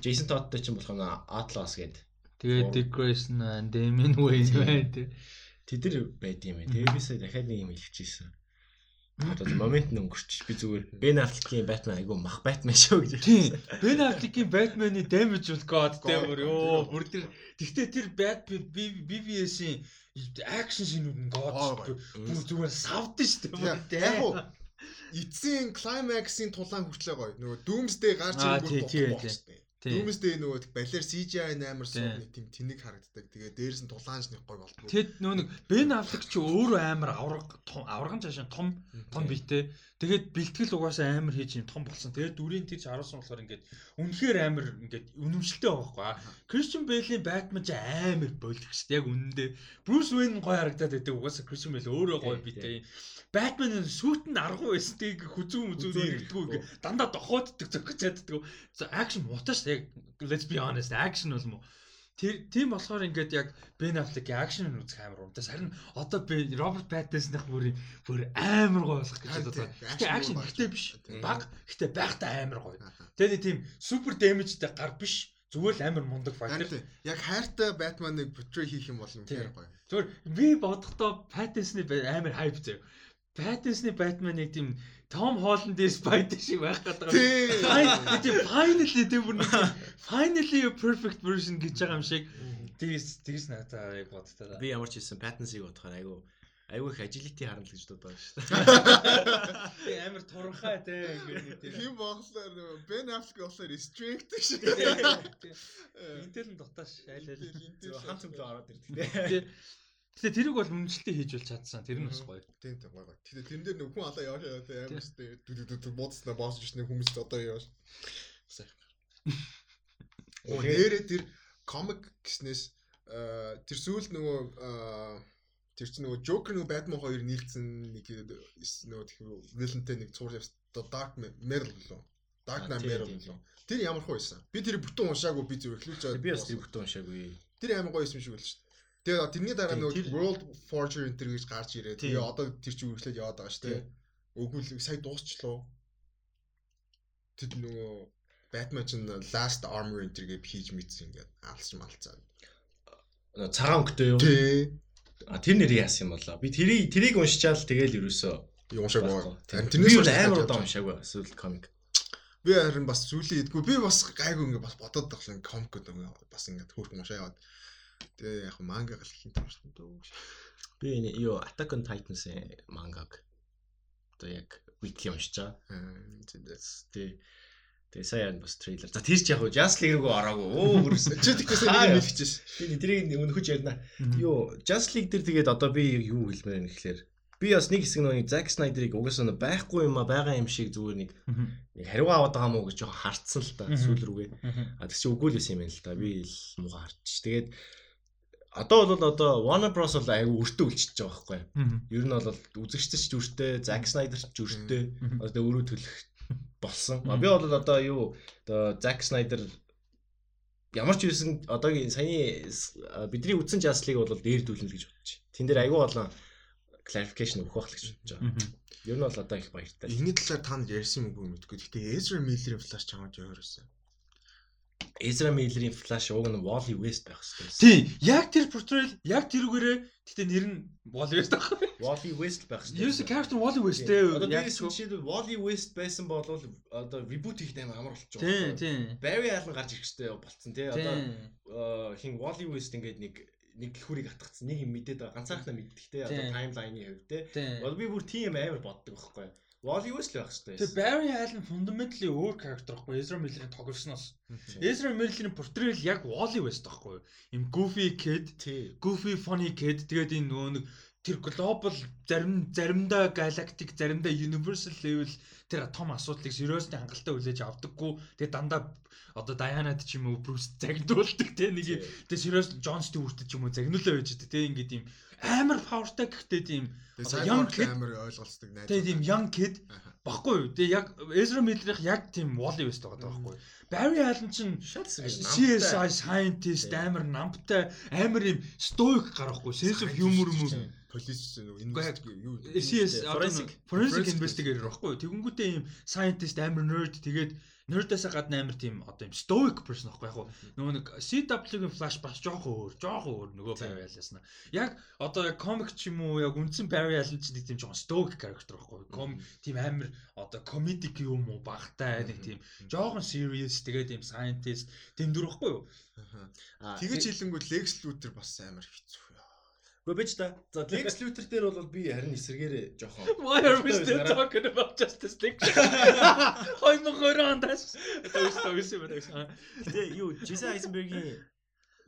Jason Todd-тэй чинь болох нь Atlas гэдэг. Тэгээд Dick Grayson, Damian Wayne байдаг. Тэд нар байд юм байна. Тэгээд би сая дахиад нэг юм хэлчихсэн Одоо момент нь өнгөрч би зүгээр Ben Affleck-ийн Batman айгу мах Batman шүү гэж. Тийм. Ben Affleck-ийн Batman-ы damage бол god дээр ёо бүр тэр тэгтээ тэр Bat BBS-ийн action шинүүд нь god бүр зүгээр савд шүү дээ. Яг уу эцсийн climax-ийн тулаан хүртлээ гоё. Нөгөө Doomsday гарч ирэнгүүт бохгүй шүү дээ. Дүүмэстэй нөгөө балер CGI амар сууны тийм тэнэг харагддаг. Тэгээ дээрээс нь дулаанч нэг гой болтгоо. Тэгэд нөгөө нэг Бен Аффлек ч өөрөө амар авраг авраган цаашаа том том биетэй. Тэгээд бэлтгэл угаасаа амар хийж юм том болсон. Тэгээд дүрийн тийч харуулсан болохоор ингээд үнэхээр амар ингээд үнэмшилтэй байхгүй. Кристиан Бэйлийн Batman ч амар болдог шүү дээ. Яг үнэндээ Брюс Уэйн гой харагдаад байдаг. Угаасаа Кристиан Бэйл өөрөө гой биетэй. Batman сүүтэнд аргу байсан тийг хүзүү мүзүү нэгдгүү дандаа дохооддаг зөгч чаддаг. Акшн мутаж яг let's be honest action бол мó. Тэр тийм болохоор ингээд яг Ben Affleck-ийн акшн нь үзэх амар уу. Харин одоо би Роберт Паттинсных бүр бүр амар гоё болох гэж бодлоо. Гэтэ акшн ихтэй биш. Баг гэтэ байхтай амар гоё. Тэгээд тийм супер дэмэжтэй гар биш. Зүгээр л амар мундаг файтер. Яг хайртай Batman-ыг portray хийх юм бол хэрэг гоё. Зүгээр би бодохдоо Паттинсны амар хайп заяа. Паттинсны Batman-ыг тийм Том Холланд Spider шиг байх гэдэг. Тийм finally тийм бүр нэг finally a perfect version гэж байгаа юм шиг. Тэгс тэгс надад яг бодтоо. Би ямар ч хэлсэн Pattinson-ыг бодохоор айгу айгүй их agility харна л гэж бодож байгаа шүү дээ. <laughs> Тийм амар туранхай те ингээд тийм боглоор Ben Affleck болохоор strict шиг. Интэл нь дутааш айлал. Хамт цөмлөө ороод ирдэг те. Тэгээ тэрийг бол үнэлтээ хийж бол чадсан. Тэр нь бас гоё. Тийм тийм гоё. Тэгээ тэрэн дээр нэг хүн алаа яваа яваа амар дүү дүү бууцснаа боосч шнэ хүмүүс одоо яваа. Оо нэрээ тэр комик гэснээс тэр сүүл нөгөө тэр чинь нөгөө Joker нөгөө Batman хоёр нийлцсэн нэг нөгөө вилэнтэй нэг цуур явсан Dark Metal лөө. Dark Knight Metal лөө. Тэр ямар гоё байсан. Би тэр бүтэн уншаагүй би зөв эхлүүлж байгаа. Би бас тэр бүтэн уншаагүй. Тэр амар гоё юм шиг байл шүү дээ. Тэгээ тэрний дараа нөгөө World Forger энэ гэж гарч ирээ. Тэгээ одоо тэр чинь үргэлжлээд яваад байгаа шүү дээ. Үгүй л сая дуусчлаа. Тэр нөгөө Batman чинь Last Armor энэ гэж хийж мэдсэн ингээд алсч малцаа. Цагаан өнгөтэй юу? Тий. А тэр нэр яасан юм болоо. Би тэрийг тэрийг уншичаал тэгэл ерөөсөө уншаагүй. Тэрнээс амар удаа уншаагүй эсвэл комик. Би харин бас зүйлээ идэггүй. Би бас гайгүй ингээд бас бодоод байгаа комик гэдэг бас ингээд хөөрхөн уншаа яваад Тэгээ яг манга галхийн туршсан дөө. Би энэ юу Attack on Titan-сын мангаг одоо яг weekly уншиж байгаа. Тэгээ Тэгээ сая бас трейлер. За тэр ч яг Just League рүү ороогүй. Өө хөрс. <laughs> Чи тэгээс нэг хэлчихэж ш. Би тэрийг өнөхөж ярина. Юу Just League дээр тэгээд одоо би юу хэлмээр юм гэхлээр би бас нэг хэсэг нэг Zack Snyder-ыг угаасаа байхгүй юм а байгаа юм шиг зүгээр нэг нэг хариу аваад байгаа мó гэж жоохон харцсан л та сүүл рүүгээ. А тэг чи үгүй л байсан юм байна л та. Би л муугаа харчих. Тэгээд одоо бол одоо Warner Bros бол аягүй өртөө үлчиж байгаа байхгүй. Ер нь бол үзэгчтэй ч өртөө, Zack Snyder ч өртөө. Одоо өөрөө төлөх <laughs> болсон. Би бол одоо юу одоо Zack Snyder ямар ч байсан одоогийн саяны бидний үдсэн Justice-ыг бол дээр дүүлнэ гэж бодож байна. Тэн дээр аягүй болон clarification өгөх байх л гэж бодож байгаа. Ер нь бол одоо их баяртай. Энэний талаар та нар ярьсан юм уу мэдгүй. Гэхдээ Ezra Miller-ийн flash чамд яваарсан. Ezra Miller-ийн Flash уг нь Wally West байх хэрэгтэй. Тийм, яг тэр portrayal, яг тэрүүгээрээ гэтээ нэр нь Wally West байх. Wally West байх хэрэгтэй. Ерөөсө character Wally West ээ. Одоо би жишээлбэл Wally West байсан бол одоо reboot хийх амар амар болчих жоох. Тийм, тийм. Barry Allen гарч ирэх хэрэгтэй болцсон тий. Одоо хин Wally West ингээд нэг нэг дэлхүүрийг атгацсан нэг юм мэдээд байгаа ганцаархнаа мэддэг те одоо таймлайны хувьд те. Бол би бүр тийм амар боддог байхгүй. Wally West л байх хэрэгтэй. Тэгээ Barry Allen fundamentally өөр character байхгүй Ezra Miller-ийн тоглосноос. Ezra Miller-ийн portrayal яг Wally West байхгүй. Им goofy kid, goofy funny kid тэгээд энэ нөгөө нэг тэр глобал зарим заримдаа галактик заримдаа universal level тэр том асуудлыг сериусны хангалттай хүлээж авдаггүй. Тэгээ дандаа одоо Дайанад ч юм уу Брюс загнуулдаг те нэг тэгээ сериус Джон Стюарт ч юм уу загнуулаа байж дээ те ингээд юм. Амар powerтай гэхдээ тийм young kid амар ойлголцдог найз. Тэгээ тийм young kid баггүй юу. Тэгээ яг Ezra Miller-ийн яг тийм Wally West байгаа байхгүй юу. Barry Allen чинь CSI scientist амар намтай амар юм stoic гарахгүй sense of humor юм уу? полис юу CS forensic investigator байхгүй. юу. Тэгэнгүүтээ юм scientist амар nerd тэгээд Nerdээс гадна амар тийм одоо юм stoic person аахгүй яг нөгөө нэг CW-гийн Flash бас жоохон өөр, жоохон өөр нөгөө Barry Allen-аас. Яг одоо яг comic ч юм уу яг үндсэн Barry Allen ч нэг тийм жоохон stoic character аахгүй. Ком тийм амар одоо comedic юм уу багтай нэг тийм жоохон serious тэгээд тийм scientist тийм дүр аахгүй юу. Аа тэгэж хэлэнгүүт Lex Luthor бас амар хэцүү Гэхдээ бич та. За Lex Luthor дээр бол би харин эсэргээрээ жоохон. Why are we still talking about Justice League? Хой нөхөр андас. Төвс төвс юм байна. Тэгээ юу Jason Eisenberg-ийн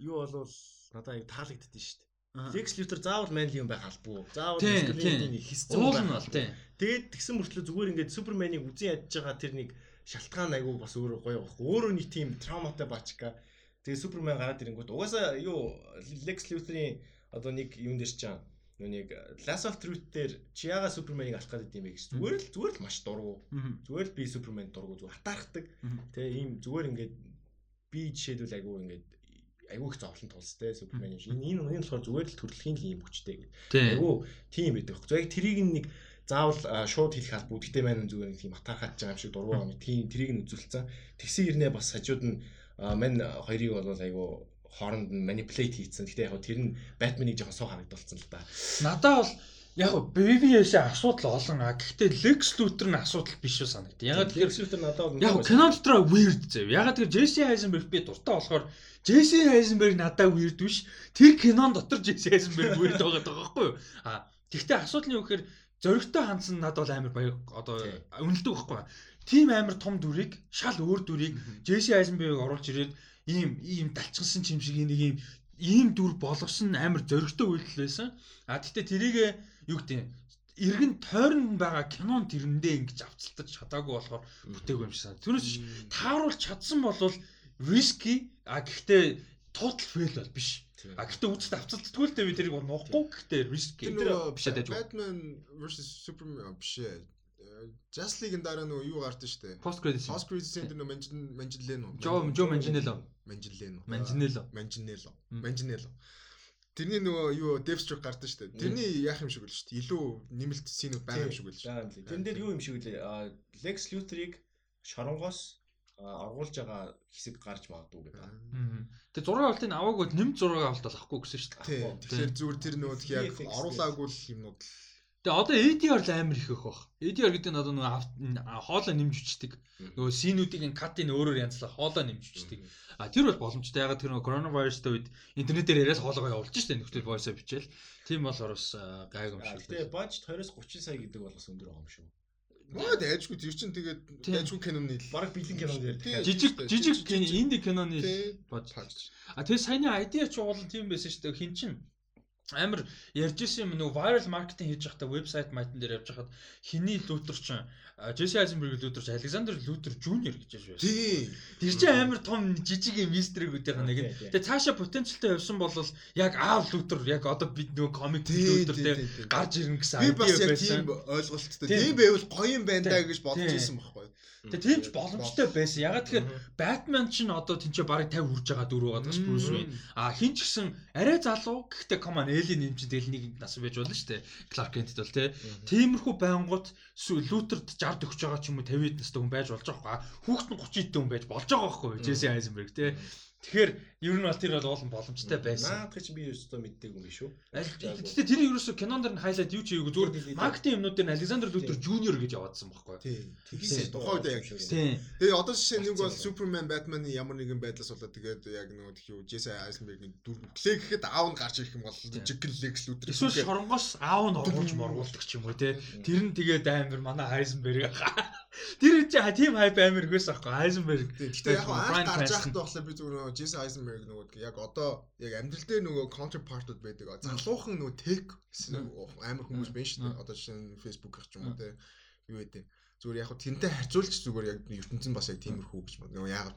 юу болвол надад аяг таалагддсан шүү дээ. Lex Luthor заавал manly юм байх албагүй. Заавал masculine хэсцэн уул нь бол тийм. Тэгээд тэгсэн мөртлөө зүгээр ингээд Superman-ыг үзэн ядж байгаа тэр нэг шалтгаан айгүй бас өөрөө гоё байхгүй. Өөрөө нэг тийм трауматай бачка. Тэгээ Superman гараад ирэнгүүт угаасаа юу Lex Luthor-ийн одоо нэг юун дээр чам нүг Last of Truth дээр чи яага Суперменыг алах гэдэг юм бэ гэж зүгээр л зүгээр л маш дургу. Зүгээр л би Супермен дургу зүгээр хатаархдаг. Тэгээ ийм зүгээр ингээд би жишээлбэл айгу ингээд айгу их зовлон тулстай Супермен юм. Энэ энэ энэ болохоор зүгээр л төрөлхийн л юм хүчтэй гэдэг. Айгу тийм байдаг. Яг трийг нэг заавал шууд хэлэх албагүй. Гэтэ маань зүгээр тийм хатаархаж байгаа юм шиг дургу юм. Тийм трийг нь үзүүлсэн. Тэгсэн ирнэ бас хажууд нь мань хоёрыг бол айгу хооронд нь manipulate хийцэн. Гэтэ яг тэр нь Batman-ыг жоохон суу харагдуулсан л да. Надаа бол яг BBS асуудал олон а гэхдээ Lex Luthor нь асуудал биш үү санагдав. Яг Lex Luthor надад яг кино дотор weird зав. Яг тэр Jesse Eisenberg би дуртай болохоор Jesse Eisenberg надад weird биш. Тэр кинон дотор Jesse Eisenberg weird байгаа байхгүй юу? А тэгвэл асуудал нь юу гэхээр зөрөгтэй хандсан надад бол амар баяр одоо үнэлдэг байхгүй? Тим амар том дүрийг шал өөр дүрийг Jesse Eisenberg оруулж ирээд ийм ийм далчсан юм шиг нэг ийм ийм дүр болгосон амар зөрөгтэй үйлдэл байсан. А тэгтээ тэрийг юу гэдэг эргэн тойрон байгаа кинон тэрэндээ ингэж авцалтаж чадаагүй болохоор бүтээгүй юм шиг санаа. Тэрнээс тааруулж чадсан бол риски а гэхдээ total fail бол биш. А гэхдээ үзэлт авцалдтгүй л дээ би тэрийг нуухгүй гэхдээ риски. Тэр биш ээ. Batman versus Superman биш ээ. Just League-ийн дараа нөгөө юу гардаг штэ. Post credit. Post credit center нөгөө Manjin Manjinleno. Жо Жо Manjinello. Manjinleno. Manjinello. Manjinello. Manjinello. Тэрний нөгөө юу Deathstroke гардаг штэ. Тэрний яах юм шиг үл штэ. Илүү нэмэлт син байгаа юм шиг үл штэ. Тэрэн дээр юу юм шиг үлээ. Lex Luthor-ыг шоронгоос аргуулж байгаа хэсэг гарч магадгүй гэдэг. Тэгээ 6 авалтыг аваагүй нэмж 6 авалт авахгүй гэсэн шүү дээ. Тэгэхээр зүгээр тэр нөгөө яг оруулаагүй юмнууд л Тэгээ одоо ADR л амар их их баг. ADR гэдэг нь одоо нөгөө хоолоо нэмж өчтдөг. Нөгөө синүүдийн катын өөрөөр янзлах хоолоо нэмж өчтдөг. А тэр бол боломжтой. Ягаад тэр нөгөө коронавирустай үед интернетээр яриад хоолоогоо явуулж штэ нөхдөд voice бичээл. Тийм болохоор бас гайг юм шиг. Тэгээ бажт 20-30 сая гэдэг бол бас өндөр байгаа юм шүү. Нөө дайжгүй тэр чинь тэгээд дайжгүй киноны л баг бэлэн кинонд ярьдаг. Жижиг жижиг инди киноны бод. А тэгээ саяны idea ч уул тийм байсан шүү дээ. Хин чин амар ярьж исэн юм нөгөө viral marketing хийж байхдаа вебсайт майтан дээр явж хахад хиний лютер ч Джесси Айзенберг лютер ч Александр Лютер Жуниор гэж байна шүү. Тийм. Тэр чинь амар том жижиг юм мистерүүдийн нэг. Тэгээ цаашаа потенциалтай явсан бол яг аав лютер яг одоо бид нөгөө комик лютер дээр гарч ирнэ гэсэн би бас яг тийм ойлголттой. Тийм байвал гоё юм байна даа гэж бодож исэн байхгүй. Тэгээ тийм ч боломжтой байсан. Ягаад тэгэхээр Batman ч н одоо тэнцээ барыг 50 хүрж байгаа дүр байгаа гэж Bruce Wayne. А хин ч гэсэн арай залуу гэхдээ come on Alien юм чи тэгэл нэг нас байж болно шүү дээ. Clark Kent бол тий. Тиймэрхүү байнгут Luther-д 60 өгч байгаа ч юм уу 50 настай хүн байж болж байгаа хөө. Хүүхэд нь 30 дэх хүн байж болж байгаа байхгүй Jesse Eisenberg тий. Тэгэхээр ер нь бол тэр бол уулын боломжтой байсан. Наадах чинь би өөртөө мэддэг юм биш үү? Гэхдээ тэр ерөөсө кинон дэр нь хайлайт юу ч хийгээгүй зүгээр маркетинг юмнууд дээр Александр Лютер Жуниор гэж яваадсан байхгүй юу? Тэгсэн тухайд яг. Тийм. Тэгээ одоо жишээ нэг бол Superman Batman ямар нэгэн байдлаас болоод тэгээд яг нөгөө тхиүү Jesse Eisenberg-ийн дүр клэг гэхэд аав нь гарч ирэх юм бол Jiggle Lex Luthor эсвэл шоронгоос аав нь оруулж моргуулдаг ч юм уу те. Тэр нь тэгээд амар манай Heisenberg <laughs> Тэр чи тийм хайп амар хөөс аахгүй Heisenberg. Гэтэ яг анх гарч байхад болохоор би зүгээр нөгөө Jesse Eisenberg нөгөө яг одоо яг амьдрал дээр нөгөө counterpart-ууд байдаг. Залуухан нөгөө tech амар хүмүүс байна шүү дээ. Одоо жишээ нь Facebook гэх юм уу те юу гэдэг. Зүгээр яг тэрнтэй харьцуулж зүгээр яг ертөнцийн бас яг тиймэрхүү гэж байна. Яг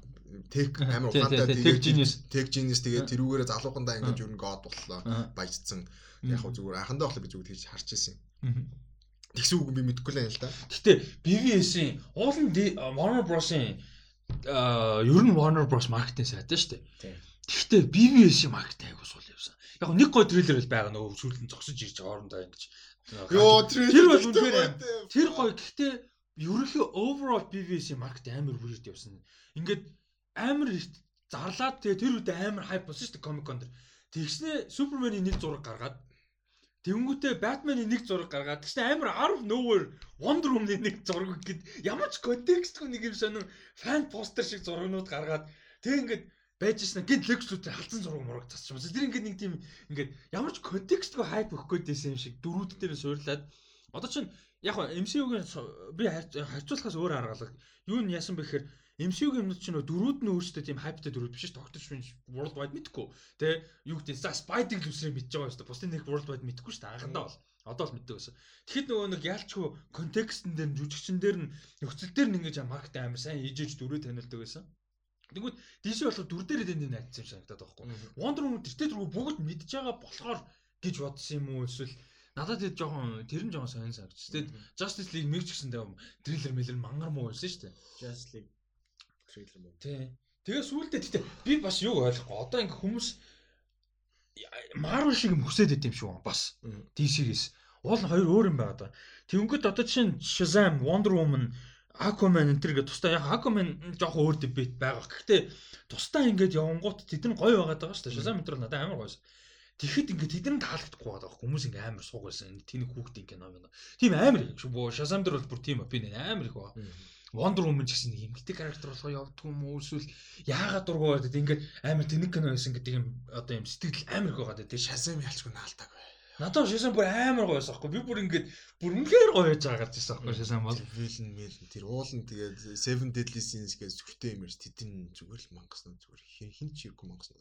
tech амар ухаантай tech genius tech genius тэгээ тэрүүгээрээ залуухандаа ингэж юу нэг god боллоо баяжцсан. Яг зүгээр анхандаа болохоор би зүгээр тэгж харж ирсэн юм. Тэгсэн үг би мэдэхгүй л юм л да. Гэтэ BVS-ийн уулын Warner Bros-ийн ер нь Warner Bros маркетинг сайтай шүү дээ. Тэгтээ BVS-ийн маркетинг айгуу сул явсан. Яг нэг гой трейлер л байгаа нөгөө сүүлд нь зогсож ирж хоорондоо ингэж. Йоо тэр бол үнэхээр тэр гой гэхдээ ерөнхий overall BVS-ийн маркетинг амар weird явсан. Ингээд амар зарлаад тэгээ тэр үед амар хайп болсон шүү дээ Comic Con дээр. Тэгснэ Superman-ийн нэг зураг гаргаад Тэнгүүтээ Batman-ийн нэг зураг гаргаад тэгсэн амар out of nowhere Wonder Woman-ийн нэг зураг гэд ямар ч контекстгүй нэг юм сонин фан постэр шиг зурагнууд гаргаад тэг ингээд байжсэн. Гинт Lex Luthor халдсан зураг мураг засч юм. Тэр ингээд нэг тийм ингээд ямар ч контекстгүй хайп өгөх гээдсэн юм шиг дөрүүд дээр суурлаад одоо чинь яг MCU-гийн би харьцуулахаас өөр аргалах. Юу нь яасан бэ MCU-гийн юмнууд чинь дөрүүд нь өөрсдөө тийм хайптай дөрүүд биш шүү Doctor Strange World Wide мэдхгүй тэ юу гэдэг за Spider Lucy мэдж байгаа шүү дээ бусдын нэг World Wide мэдхгүй шүү дээ анхандаа бол одоо л мэддэг байсан. Тэгэхэд нөгөө нэг яалчгүй контекстн дээр нь жүжигчин дээр нь нөхцөл дээр нь ингэж маркет амар сайн ижиж дөрөө танилдаг байсан. Тэгвэл DC болохоор дүр дээр эдэн найдсан юм санагдаад байхгүй. Wonder Woman тэртээ дөрөв бүгд мэдж байгаа болохоор гэж бодсон юм уу эсвэл надад тэр жоохон тэр нь жоохон сонир санагч. Тэгээд Justice League мэг ч гэсэн трейлер мэлэр мангар муу байсан шүү дээ. Justice League трейлер муу. Тий. Тэгээ сүүлдээ тэгтээ би бас юу ойлгохгүй. Одоо ингээ хүмүүс Marvel шиг юм хүсээд байт юм шүү бас. DC-гээс. Уул нь хоёр өөр юм байна одоо. Тэнгөд одоо чинь Shazam, Wonder Woman Aquaman энэ төр гэдэг тусдаа яг Aquaman жоохон өөр дебет байгаа. Гэхдээ тусдаа ингээд явангууд тэд нь гоё байгаад байгаа шүү дээ. Shazam энэ надад амар гоёс. Тэгэхэд ингээд тэд нь таалагдахгүй байгаа байхгүй хүмүүс ингээд амар сууг байсан. Тэний хүүхдийн кино юм. Тийм амар шүү. Shazam дээр бол бүр тийм опинион амар их байгаа. Wonder Woman гэсэн нэг эмгтэй характер болохоо явдгүй юм уу эсвэл яагаад дургу байдаг ингээд амар тэнэг кино байсан гэдэг юм одоо юм сэтгэл амар их байгаа дээ. Shazam ялчгүй наалтаг бай. Надад шишэн бүр амар гоё байсан байхгүй. Би бүр ингээд бүр үнэхээр гоё байж байгаа гэж байсан байхгүй шишэн бол. Villain мэл тэр уулын тэгээд Seven Deadly Sins гэж зүгтээ юм ярьж тэдэн зүгээр л мангасна зүгээр хин ч иргүй мангасна.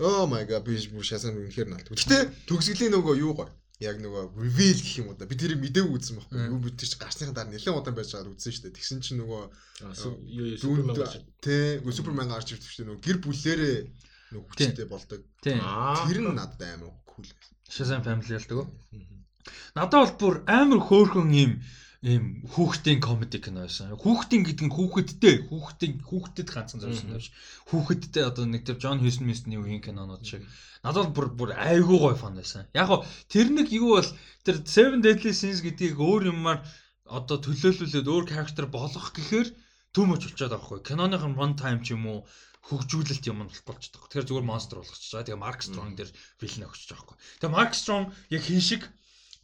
<laughs> Oh my god би шишэн үнэхээр наалт. Гэтэ төгсгөлийн нөгөө юу гоё. Яг нөгөө reveal гэх юм уу да. Би тэрийг мэдээгүй үзсэн байхгүй. Юу бид чи гарсныхан дараа нэлээд удаан байж байгаад үзсэн шүү дээ. Тэгсэн чинь нөгөө юу гарч. Тэ, Супермен гарч ирдэг шүү дээ. Нөгөө гэр бүлээрээ нөгөө хүчтэй болдог. Тэр нь надад амар cool. Shazam family болдог уу? Надад бол бүр амар хөөхөн юм ийм хүүхдийн комеди кино байсан. Хүүхдийн гэдэг нь хүүхэдтэй, хүүхдийн хүүхдэд ганцхан зориулсан биш. Хүүхэдтэй одоо нэг тэр Джон Хьюстон Мистний үеийн кинонууд шиг. Надад бүр бүр айгүй гой фан байсан. Яг го тэр нэг юу бол тэр Seven Deadly Sins гэдгийг өөр юмар одоо төлөөлүүлээд өөр character болгох гэхээр төмөж болчиход байгаа хгүй. Киноныхын run time ч юм уу хөгжүүлэлт юм болох болчиход байгаа. Тэгэхээр зүгээр монстр болгочихж байгаа. Тэгээ Mark Strong дээр вилэн өгч байгаа хгүй. Тэгээ Mark Strong яг хин шиг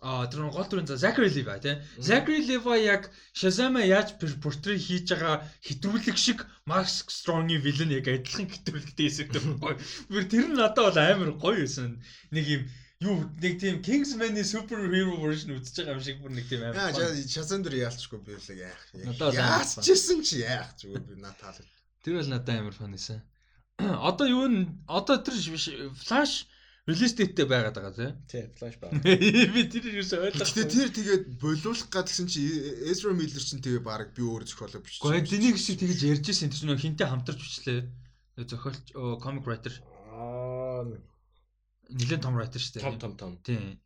а тэр гол дүрэн за Zachary Levi тий. Zachary Levi яг Shazam-а яаж портрет хийж байгаа хэтрүүлэг шиг Max Strong-ийн вилэн яг адилхан хэтрүүлэгтэй хэсэгтэй гоё. Тэр тэр нь надад бол амар гоё байсан. Нэг юм юу нэг тийм Kingsman-ийн супер hero version үзэж байгаа юм шиг бүр нэг тийм амар. Яа Shazam дээр яалчгүй би л яах. Яасчихсан чи яах зүгээр би надад таалаг. Тэр бол надад амар фан байсан. <clears throat> Одоо юу н одоо тэр Flash релиз дэйттэй байгаад байгаа тий. Тий, Flash баг. <laughs> Би тэр юу ойлгохгүй. Гэтэ тэр тэгээд болиулах гадгсан чи Ezra Miller чинь тэгээ баг би өөр зохиолоо бичиж. Гэхдээ тэнийг шиг тэгж ярьж ирсэн тэр чинь хинтээ хамтарч бичлээ. Зохиолч comic writer. Аа нэлээд том writer шүү дээ. Том том том. Тий.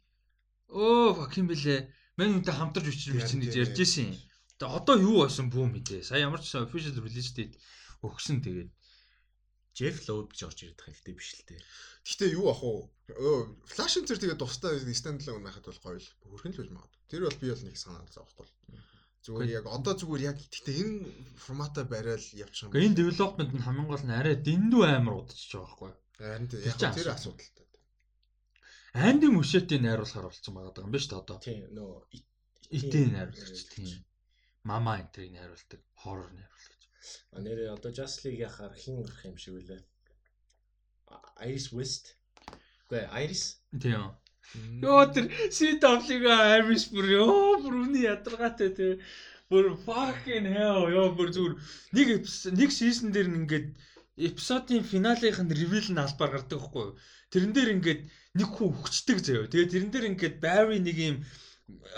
Оо fuck юм бэлээ. Мэн үнтэй хамтарч бичиж бичнэ гэж ярьж ирсэн. Тэгээ одоо юу байсан бүү мэдээ. Сая ямар ч official release date өгсөн тэгээд Jeff Loeb гэж орж ирээд байгаа хэрэгтэй биш л дээ. Гэхдээ юу ах уу? Flash and тэгээ тусдаа standalone байхад бол гоё л хөрхэн л үл магад. Тэр бол би бол нэг санаа зовхгүй. Зүгээр яг одоо зүгээр яг гэхдээ энэ форматаа барайл явчих юм. Энэ development нь хамгийн гол нь арай дэндүү амар удажж байгаа байхгүй юу? Харин яг тэр асуудалтай. Анди Мушетийн найруулахаар болсон байгаа юм биш үү одоо? Тийм нөө итийн найруулагч тийм. Мама энтрийг найруулдаг, хоррор найруулагч. А нэрээ одоо Just League яхаар хин гарах юм шиг үлээ. Iris West. Гэ Iris. Тийм. Йоо тэр CW Iris бүр ёо бүр үний ядаргаатай тий. Бүр fucking hell ёо бүр зүгээр нэг нэг сизон дээр ингээд эпизодын финалынх нь ревил нь албаар гардаг байхгүй юу? Тэрэн дээр ингээд нэг хүн өгчдөг заяа. Тэгээ тэрэн дээр ингээд Barry нэг юм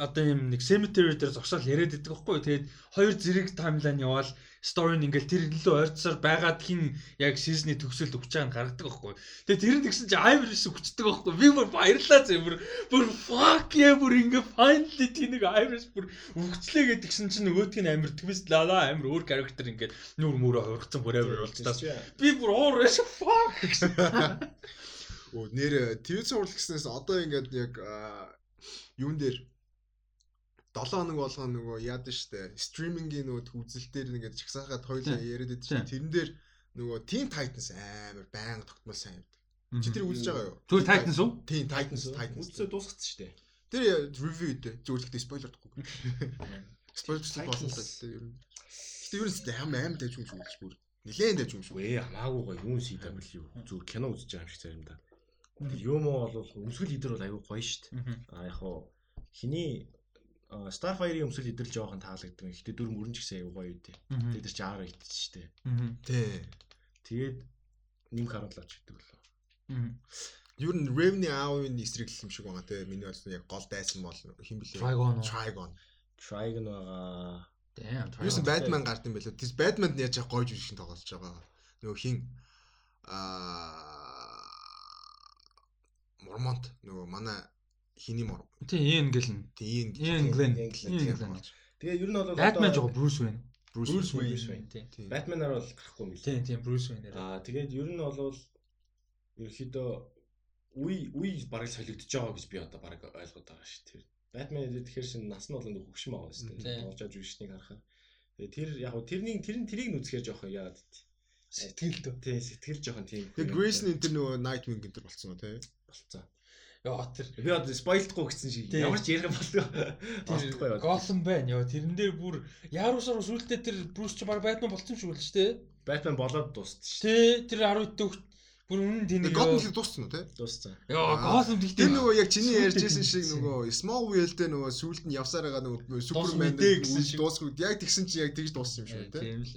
одоо юм нэг cemetery дээр зогсоол яриад байдаг байхгүй юу? Тэгээд хоёр зэрэг таймлайн яваал story нь ингээл тэр илүү ойрцоор байгаад хин яг season-ы төгсөлд өгч байгаа нь гаргадаг байхгүй. Тэгээ тэр нь тэгсэн чинь Iris өгчдөг байхгүй. Би бүр баярлаа зэ бүр бүр fuck yeah бүр ингээ finally тийг Iris бүр өгчлээ гэдгсэн чинь нөгөөдг нь амир twist лала амир өөр character ингээ нүр мөрөө хурцсан бүрээр болцтаас. Би бүр уур яш fuck. Оо нэр TV цуврал гэснээс одоо ингээд яг юун дээр 7 хоног болгоо нөгөө яад штэ стримингийн нөгөө үзэлтээр ингээд чагсаахад хоёлаа яриад байдаг чинь тэрэн дээр нөгөө Teen Titans амар байнга тогтмол сайн явдаг. Чи тэр үзэж байгаа юу? Түр Titans уу? Teen Titans Titans. Үзээ дуусгацсан штэ. Тэр ревю дээ. Зүгээр л ихтэй спойлер дахгүй. <laughs> Спойлер болсон л ер нь. Гэтэ ер нь амар амар дайж хүн үзэж бүр Нилээн дэвж юм шүү. Вэ хамаагүй гоё юун CW зүгээр кино үзэж байгаа юм шиг заримдаа. Тэгэл юм бол өмсгөл идэр бол аюу гоё дээ. А яг хуу хиний Starfire-ийн өмсгөл идэр жоохон таалагддаг. Гэхдээ дүр мөрөн ч гэсэн аюу гоё үү. Тэгээд тэр чи 10 итч шүү дээ. Тий. Тэгээд нэмх харуулж өгдөг лөө. Юу н Raven-ийн аавын эсрэг юм шиг байгаа те. Миний бодлоо яг гол дайсан бол хэн блэ? Trigon. Trigon. Trigon байгаа. Damn. Юу ч Batman гард юм байлоо. Тэс Batman-д яаж яг гойж үшиг тоглож байгаа. Нөгөө хин аа Мормонт нөгөө манай хиний мор. Тий, Ian Gillen. Тий, Ian Glenn. Тэгээ ер нь бол Batman жоо Bruce Wayne. Bruce Wayne. Тий. Batman-аар бол гарахгүй юм Тий, тий, Bruce Wayne. Аа тэгээд ер нь бол ерөөхдөө үе үе бараг солигдож байгаа гэж би одоо бараг ойлгоод байгаа шүү дээ. Batman тэгэхээр шин нас нь бол нэг хөгшин байгаа шүү дээ. Тоглож аж үшнийг харахаар. Тэгээ тэр яг хөө тэрний тэр тэрийг нүцхээр жоох яагаад тий. Сэтгэл дөө. Тий, сэтгэл жоохон тийм. Тэгээ энэ тэр нөгөө Nightwing энэ төр болцсон уу те? болцсон. Яа тэр Би одоо спойлдохгүй гэсэн шиг ямар ч ярих болтгоо. Олдохгүй байна. Gotham байна. Яа тэрэн дээр бүр яарусаар сүултээ тэр Bruce ч баг Batman болсон юм шиг л шүү дээ. Batman болоод дууссан шүү. Тэ тэр 10 дэх бүр үнэн тэнийг Gotham л дууссан уу те? Дууссан. Gotham Тэр гэхдээ нөгөө яг чиний ярьжсэн шиг нөгөө Smallville дээр нөгөө сүулт нь явсаар байгаа нөгөө Superman шиг. дуусах яг тэгсэн чи яг тэгж дууссан юм шиг те. Тийм л.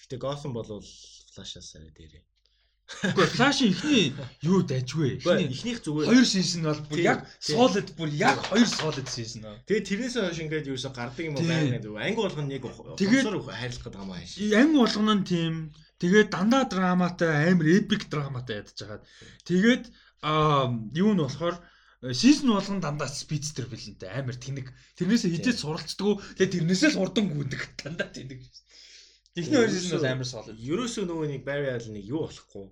Гэтэ Gotham бол Flash-аас арай дээрээ. Гэхдээ Flash-ийн ихний юу дайжгүй. Гэхдээ Ихний эхнийх зүгээр хоёр season бол бүр яг solid бүр яг хоёр solid season аа. Тэгээ тэрнээс хойш ингээд юусо гардаг юм уу байгаад анги болгоно нэг Тэгээд- хайрлах гэдэг юм ааш. Анги болгоно нь тийм. Тэгээд дандаа драматай амар epic драматай ядаж хагаад. Тэгээд аа юу нь болохоор сизон болгон дандаа спидстер билэнтэй амар тэнэг. Тэрнээсээ хизээч суралцдаг. Тэгээд тэрнээсээ л хурдан гүндэг дандаа тэнэг. Эхний хоёр сизон бол амар solid. Ерөөсөө нөгөө нэг Barry Allen нэг юу болохгүй.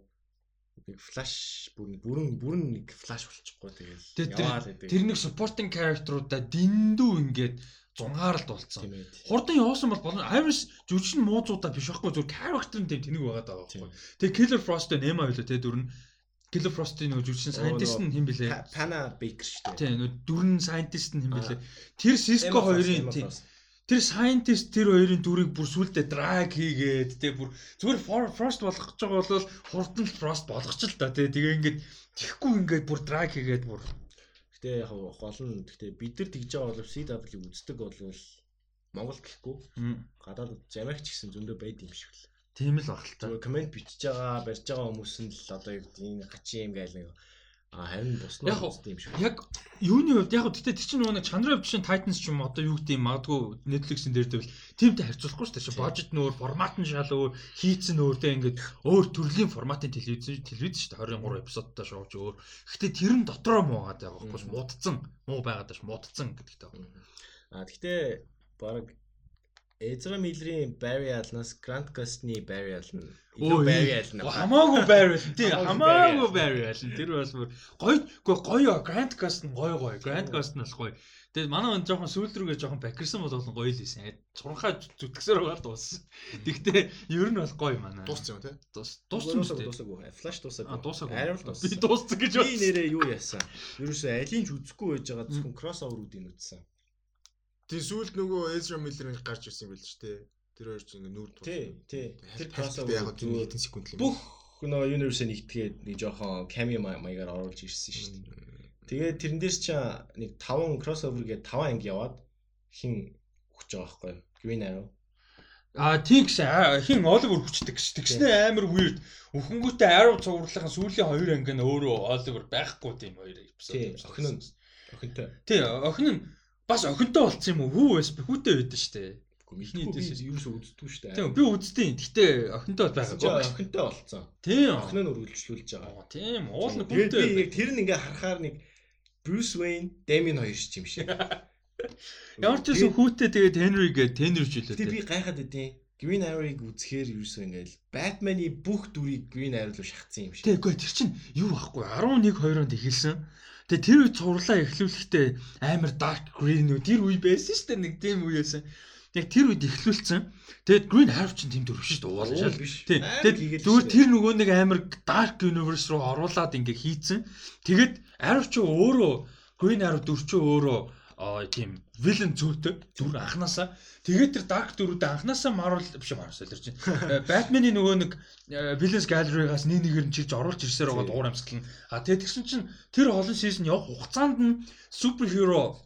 Нэг флаш бүрэн бүрэн бүрэн нэг флаш болчихгүй тэр- яваад байдаг. Тэр нэг supporting character-уудаа дэндүү ингээд зунгаар л ээ. Хурдан явуулсан бол болно. Iris жүжигчин муузуудаа биш байхгүй зүгээр character нь тэнэг байгаад байгаа байхгүй. Тэгээ Killer Frost нэма байлаа те дүр нь. Killer Frost-ийн нөгөө жүжигчин Оо, scientist нь хэн блэ? Pana Baker шүү дээ. Тийм нөгөө дүрэн scientist нь хэн блэ? Тэр Cisco хоёрын тийм. Тэр scientist тэр хоёрын дүрийг бүр сүултээ drag хийгээд те бүр зүгээр Frost болгож байгаа бол хурдан Frost болгоч л да те тэгээ ингээд тэгхгүй ингээд бүр drag хийгээд бүр Гэтэ яг гол нь гэтэ бид нар тэгж байгаа бол CW үздэг бол Монгол гэхгүй гадаад Америкч гэсэн зөндөө байд юм шиг л. тийм л баг л та. Зүгээр комент бичиж байгаа, барьж байгаа хүмүүс нь л одоо юу гэдэг энэ хачин юм гайл нэг а харин бус нь Яг үздэг юм шиг. Яг юуны хувьд яг гэхдээ тэр чинь нөгөө чанарын хувьд чинь Titans ч юм одоо юу гэдэг юм магадгүй Netflix-ийн дээр дэвэл тиймтэй харьцуулахгүй шүү дээ. Чи бажет нь өөр, формат нь шал өөр, хийцэн өөртэй ингээд өөр төрлийн форматын телевиз телевиз шүү дээ. 23 эпизодтай шоуч өөр. Гэхдээ тэр нь дотроо муугаад байгаа байхгүй Мгм. муудцсан. Муу байгаад ш муудцсан гэдэгтэй. А гэхдээ баг Ezra Miller-ийн Barry Allen-аас Grant Gustin-ы Barry Allen илүү Barry Allen аа. Хамаагүй Barry Allen тий Хамаагүй Barry Allen тэр бас бүр гоё гоё Grant Gustin гоё гоё Grant Gustin бас гоё Тэгээд манай он жоохон сүүл рүүгээ жоохон бакерсан бол гоё л ийсэн. Цуранхаа зүтгэсээр байгаа дууссан. Тэгтээ ер нь бол гоё манай. Дууссан юм тий. Дуус дууссан дээ. дуусаагүй. Flash дуусаагүй. Дуусаагүй. Арай л Би дууссан. дууссан гэж Би бодсон. нэрээ юу яасан? Ерөөсөө алийг ч үзэхгүй байж байгаа зөвхөн crossover-уудыг үзсэн. Тийм сүүлд нөгөө Ezra Miller-ийн гарч ирсэн юм байл ч тий. Тэр хоёр ч ингээ нүүр тулсан. Тий, тий. Тэр crossover яг зүгээр хэдэн секунд л юм. бүх нөгөө universe-ийг нэгтгээд нэг жоохон cameo маягаар оруулж ирсэн шүү дээ. Тэгээд тэрэн дээр ч нэг 5 crossover гээд 5 анги яваад хин өгч байгаа байхгүй юу? Green Arrow. А а, хин Оливер хүчдэг гэж. Тэгснэ амар weird. Өхөнгөтэй Arrow цувралын сүүлийн хоёр анги нь өөрөө Оливер байхгүй тийм хоёр эпизод. Тий, охин нь охинтой. Тий, охин нь бас охинтой болцсон юм уу? Хүү байс хүүтэй байдсан шүү дээ. Эхний эдээс ерөөсөө үздэггүй шүү дээ. Тийм би үздэг. Гэтэ охинтой байгаагүй. Охинтой болцсон. Тийм. Охин нь үргэлжлүүлж байгаа. Тийм. Уул нь хүүтэй. Би яг тэр нь ингээ харахаар нэг Bruce Wayne, Damien хоёр шиг юм шиг. <laughs> Ямар ч үсэн хүүтэй тэгээд Henry гэ тэнэржүүлээ. Тийм би гайхаад өгдөө. Green Arrow-ыг үзэхээр ерөөсөө ингээл Batman-ы бүх дүрийг Green Arrow руу шахацсан юм шиг. Тэгэхгүй тэр чинь юу байхгүй 11 2-онд эхэлсэн. Тэгээ тэр үед цувралаа эхлүүлэхдээ амар dark green үү тэр үе байсан шүү дээ нэг тийм үе байсан. Яг тэр үед эхлүүлсэн. Тэгээд Green Arrow чинь тийм дөрөв шүү дээ Уул уулзаад. биш. Тийм. Тэгээд зүгээр тэр нөгөө нэг амар dark universe руу оруулаад ингээ хийцэн. Тэгээд Arrow ч өөрөө Green дүр ч өөрөө тийм villain зүйтэй зүр анханасаа тэгээд тэр dark дөрүүдээ анханасаа Marvel биш Marvel солирч байна. Batman-ы нөгөө нэг э, villains gallery-гаас нэг нэгээр нь чирж оруулж ирсээр байгаа дуур амьсгал нь. А тэгээд тэгсэн чинь тэр олон season явах хугацаанд нь superhero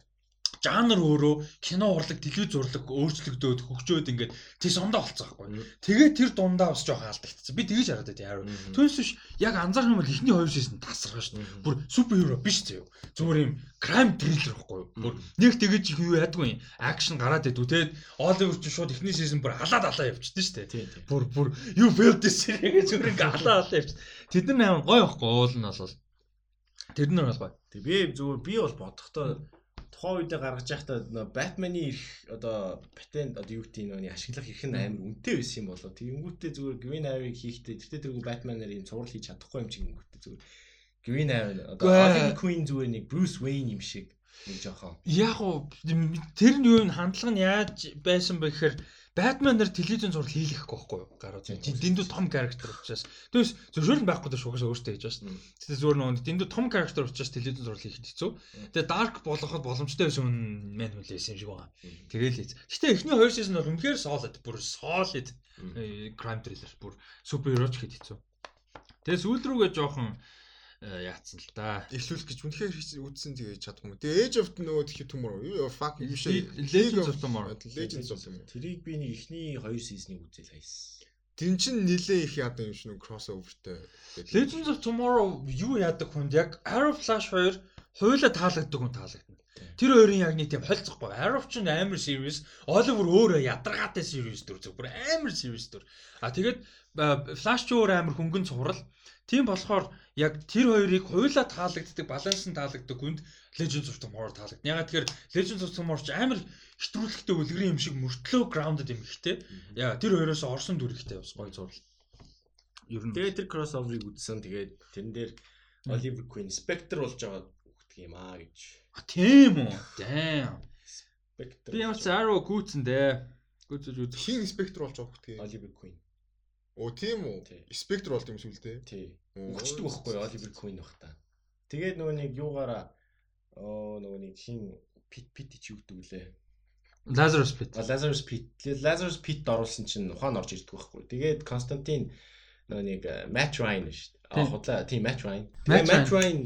жанр өөрөө кино урлаг, телевиз урлаг өөрчлөгдөөд хөгжөөд ингээд тий сондоо болцсон байхгүй. Тэгээд тэр дундаа бас жоохон алдагдсан. Би тэгэж хараад байт яаруу. Түүнээс биш яг анзаарах юм бол ихний хоёр шийсэн тасархаа шүү дээ. Бүр суперхиро биш зөө. Зүгээр юм crime thriller байхгүй. Бүр нэг тэгэж их юу яадгүй. Акшн гараад идүү. Тэгээд Оливер ч шууд ихний шийсэн бүр алаад алаа явчихдээ шүү дээ. Бүр бүр you felt this гэж зүгээр ингээд алаа алаа явчих. Тэд нар амар гоё байхгүй уул нь бол Тэр нар бол гоё. Тэг би зүгээр би бол бодохдоо тухайн үедээ гаргаж байхдаа Batman-ы их одоо патент одоо юу гэдэг нь ашиглах их нь амар үнэтэй байсан юм болоо. Тэгэнгүүтээ зүгээр Green Arrow хийхдээ тэртээ тэргүй Batman-аар юм цуврал хийж чадахгүй юм шиг ингэвтэй зүгээр Green Arrow одоо Harley Quinn зүгээр нэг Bruce Wayne юм шиг нэг жоохон. Яг уу тэр нь юу н хандлага нь яаж байсан бэ гэхээр Batman нар телевизэн зураг хийлэхгүй байхгүй юу? Гаруу. Дэндүү том character учраас. Тэгээс зөвшөөрөл байхгүй даа шугаас өөртөө хийж байна. Тэгээ зөвөр нөгөө дэндүү том character учраас телевизэн зураг хийхэд хэцүү. Тэгээ dark болгоход боломжтой байсан юм мэн хүлээсэн юм шиг байгаа. Тэгээл хийц. Гэтэ эхний хоёр season бол үнэхээр solid, бүр solid crime thriller, бүр superhero ч хэд хэцүү. Тэгээ сүүл рүүгээ жоохон Э, яатсан л да. Эхлүүлэх гэж үнэхээр үзсэн тэгээ чадахгүй. Тэгээ Age of нөгөө тхи төмөр юу fuck юм шиг Legends of Tomorrow. Legends of Tomorrow. Тэрийг би нэг ихний 2 сизнийг үзэл хайсан. Тин чин нилээ их яадаг юм шиг crossoverтэй. Legends of Tomorrow юу яадаг хүнд яг Arrow Flash 2 хуйла таалагддаг хүн таалагдана. Тэр хоёрын яг нэг тийм холцохгүй. Arrow ч амар series, Oliver өөрөө ядаргаатай series дүр зүгээр амар series дүр. А тэгээд Flash ч өөр амар хөнгөн цуврал. Тийм болохоор яг тэр хоёрыг хуйлаа таалагддаг, баланс нь таалагддаг хүнд Legends of Tomorrow таалагдана. Ягаад тэгэхээр Legends of Tomorrow ч амар хэтрүүлэгтэй үлгэрийн юм шиг мөртлөө grounded юм ихтэй. Яа тэр хоёроос орсон дүрхтэй бас гоё зурлал. Ер нь тэгээд тэр crossover-ыг үзсэн. Тэгээд тэрэн дээр Oliver Queen Spectre болж байгаа хөхтг юм аа гэж. А тийм үү? <laughs> Damn. Spectre. Би ямар ч Arrow гүйцэн дээ. Гүйцэж үз. Хин Spectre болж байгаа хөхтг. Oliver Queen. Оо тийм үү? Spectre болт юм сүлдээ. Тий. Өгчдөг байхгүй Oliver Queen бах та. Тэгээд нөгөө нэг юугаараа оо нөгөө нэг хин Pit Pit ч юу гэдэг үлээ. Lazarus Pit. Lazarus Pit. Lazarus Pit оруулсан чинь ухаан орж ирдэг байхгүй. Тэгээд Константин нөгөө нэг э, Matt Ryan шүү дээ. Аа худлаа тийм Matt Ryan. Тэгээд Matt Ryan